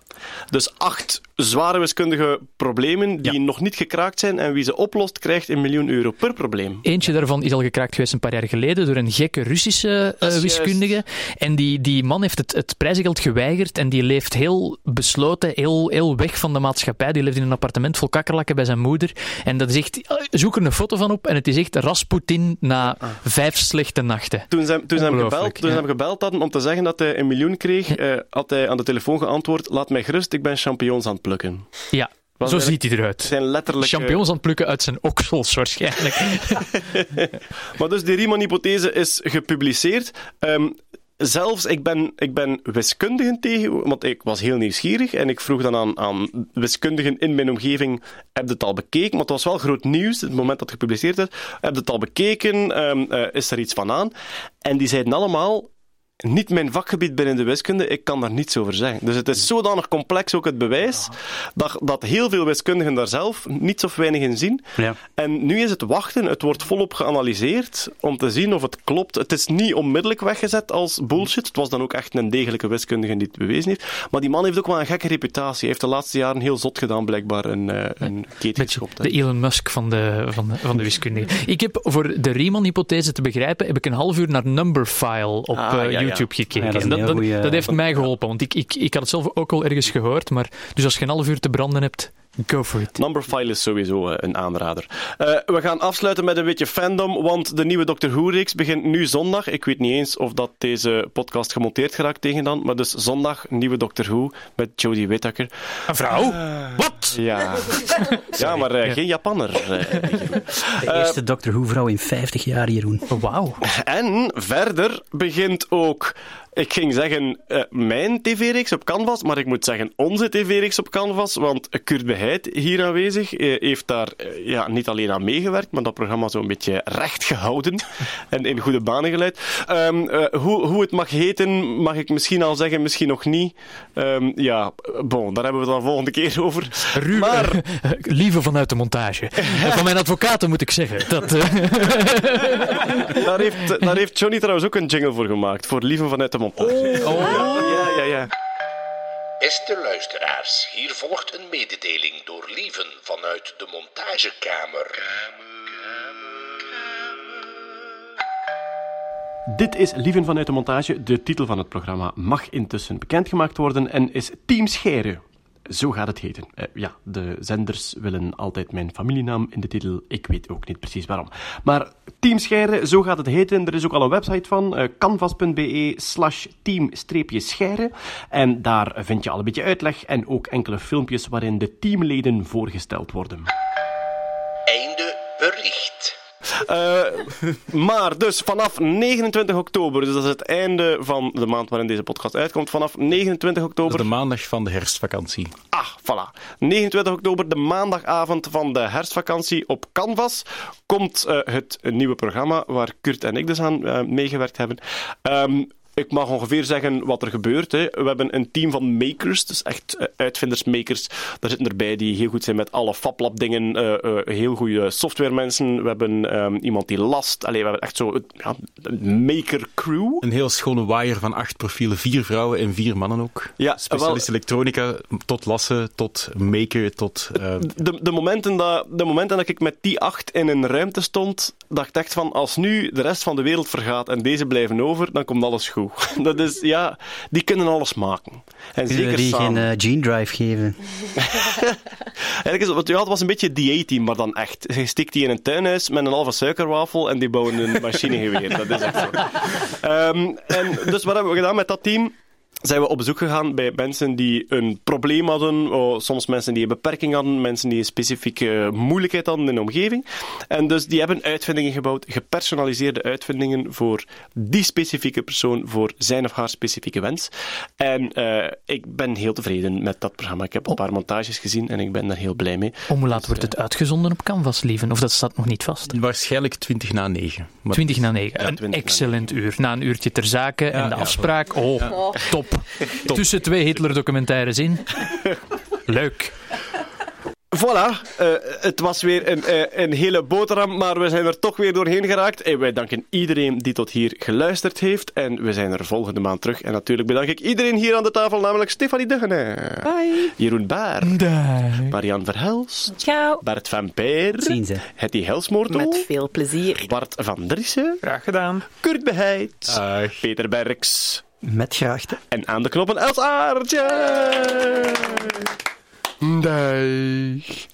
Dus acht zware wiskundige problemen die nog niet gekraakt zijn en wie ze oplost krijgt een miljoen euro per probleem. Eentje daarvan is al gekraakt geweest een paar jaar geleden door een gekke Russische eh, is wiskundige. En die, die man heeft het, het prijzengeld geweigerd en die leeft heel besloten, heel, heel weg van de maatschappij. Die leeft in een appartement vol kakkerlakken bij zijn moeder. En dat is echt, eh, zoek er een foto van op en het is echt Rasputin na vijf slechte nachten. Toen ze, toen ze hem gebeld, toen ze ja. hem gebeld hadden om te zeggen dat hij een miljoen kreeg, eh, had hij aan de telefoon geantwoord: Laat mij gerust, ik ben champignons aan het plukken. Ja, Was zo ziet hij eruit. Zijn letterlijk. Champignons aan het plukken uit zijn oksels waarschijnlijk. Maar dus die Riemann-hypothese is gepubliceerd. Ehm, zelfs, ik ben, ik ben wiskundigen tegen, want ik was heel nieuwsgierig en ik vroeg dan aan, aan wiskundigen in mijn omgeving, heb je het al bekeken? Want het was wel groot nieuws, het moment dat het gepubliceerd werd. Heb je het al bekeken? Ehm, eh, is er iets van aan? En die zeiden allemaal, niet mijn vakgebied binnen de wiskunde, ik kan daar niets over zeggen. Dus het is zodanig complex, ook het bewijs, dat, dat heel veel wiskundigen daar zelf niets of weinig in zien. Ja. En nu is het wachten, het wordt volop geanalyseerd om te zien of het klopt. Het is niet onmiddellijk weggezet als bullshit. Het was dan ook echt een degelijke wiskundige die het bewezen heeft. Maar die man heeft ook wel een gekke reputatie. Hij heeft de laatste jaren heel zot gedaan, blijkbaar, een, eh, een keet geschopt. De Elon Musk van de, van de, van de wiskunde. Ik heb voor de Riemann-hypothese te begrijpen, heb ik een half uur naar Numberphile op Ah, eh, ja. YouTube gekeken. Ja, dat En goeie- dat heeft mij geholpen, want ik, ik, ik had het zelf ook al ergens gehoord. Maar, dus als je een half uur te branden hebt, go for it. Numberphile is sowieso eh, een aanrader. Eh, we gaan afsluiten met een beetje fandom, want de nieuwe Doctor Who-reeks begint nu zondag. Ik weet niet eens of dat deze podcast gemonteerd geraakt tegen dan, maar dus zondag nieuwe Doctor Who met Jodie Whittaker. Een vrouw? Wat? Ja, ja maar eh, geen Japanner. eh. De eerste Doctor Who-vrouw in 50 jaar, Jeroen. Wauw. En verder begint ook, ik ging zeggen eh, mijn tv-reeks op Canvas, maar ik moet zeggen onze tv-reeks op Canvas, want Kurt Beheid, hier aanwezig, eh, heeft daar eh, ja, niet alleen aan meegewerkt, maar dat programma zo een beetje recht gehouden en in goede banen geleid. Ehm, eh, hoe, hoe het mag heten, mag ik misschien al zeggen, misschien nog niet. Ehm, ja, bon, daar hebben we het dan volgende keer over. Ruw, Maar... lieve vanuit de montage. Van mijn advocaten moet ik zeggen. Dat, daar, heeft, daar heeft Johnny trouwens ook een jingle voor gemaakt, voor Lieven vanuit de montage. Oh. Ja, ja, ja. Beste luisteraars, hier volgt een mededeling door Lieven vanuit de montagekamer. Dit is Lieven vanuit de montage. De titel van het programma mag intussen bekendgemaakt worden en is Team Scheire. Zo gaat het heten. Eh, ja, de zenders willen altijd mijn familienaam in de titel. Ik weet ook niet precies waarom. Maar Team Scheire, zo gaat het heten. Er is ook al een website van, eh, canvas.be slash team-scheire. En daar vind je al een beetje uitleg en ook enkele filmpjes waarin de teamleden voorgesteld worden. Einde bericht. Eh, maar dus vanaf 29 oktober, dus dat is het einde van de maand waarin deze podcast uitkomt, vanaf 29 oktober... de maandag van de herfstvakantie. Ah, voilà. 29 oktober, de maandagavond van de herfstvakantie op Canvas, komt uh, het nieuwe programma waar Kurt en ik dus aan uh, meegewerkt hebben. Um, ik mag ongeveer zeggen wat er gebeurt. Hè. We hebben een team van makers, dus echt uh, uitvinders-makers. Daar zitten erbij die heel goed zijn met alle FabLab-dingen, uh, uh, heel goede softwaremensen. We hebben um, iemand die last. Allee, we hebben echt zo ja, een maker-crew. Een heel schone waaier van acht profielen, vier vrouwen en vier mannen ook. Ja, Specialist wel, elektronica, tot lassen, tot maker, tot... De, de, momenten dat, de momenten dat ik met die acht in een ruimte stond, dacht ik echt van, als nu de rest van de wereld vergaat en deze blijven over, dan komt alles goed. Dat is, ja, die kunnen alles maken. En Kunnen zeker die samen. geen uh, gene drive geven? Eigenlijk is het, ja, het was een beetje D-team, maar dan echt. Je stikt die in een tuinhuis met een halve suikerwafel en die bouwen een machinegeweer. Dat is echt zo. Um, en dus wat hebben we gedaan met dat team? Zijn we op bezoek gegaan bij mensen die een probleem hadden, oh, soms mensen die een beperking hadden, mensen die een specifieke moeilijkheid hadden in de omgeving. En dus die hebben uitvindingen gebouwd, gepersonaliseerde uitvindingen voor die specifieke persoon, voor zijn of haar specifieke wens. En uh, ik ben heel tevreden met dat programma. Ik heb een paar montages gezien en ik ben daar heel blij mee. Om hoe laat wordt het uitgezonden op Canvas, lieven? Of dat staat nog niet vast? Waarschijnlijk 20 na 9. Maar 20 na 9. Ja, een excellent uur. Na een uurtje ter zake ja, en de afspraak. Oh, top. Top. Tussen twee Hitler-documentaires in. Leuk. Voilà, uh, het was weer een, uh, een hele boterham, maar we zijn er toch weer doorheen geraakt. En wij danken iedereen die tot hier geluisterd heeft. En we zijn er volgende maand terug. En natuurlijk bedank ik iedereen hier aan de tafel, namelijk Stefanie Duggene. Bye. Jeroen Baar. Bye. Marian Verhelst. Ciao. Bert van Peer. Zien ze. Hetty Helsmoortel. Met veel plezier. Bart van Driessen. Graag gedaan. Kurt Beheid. Peter Berks. Met graagte. En aan de knoppen Els Aartje. Dag.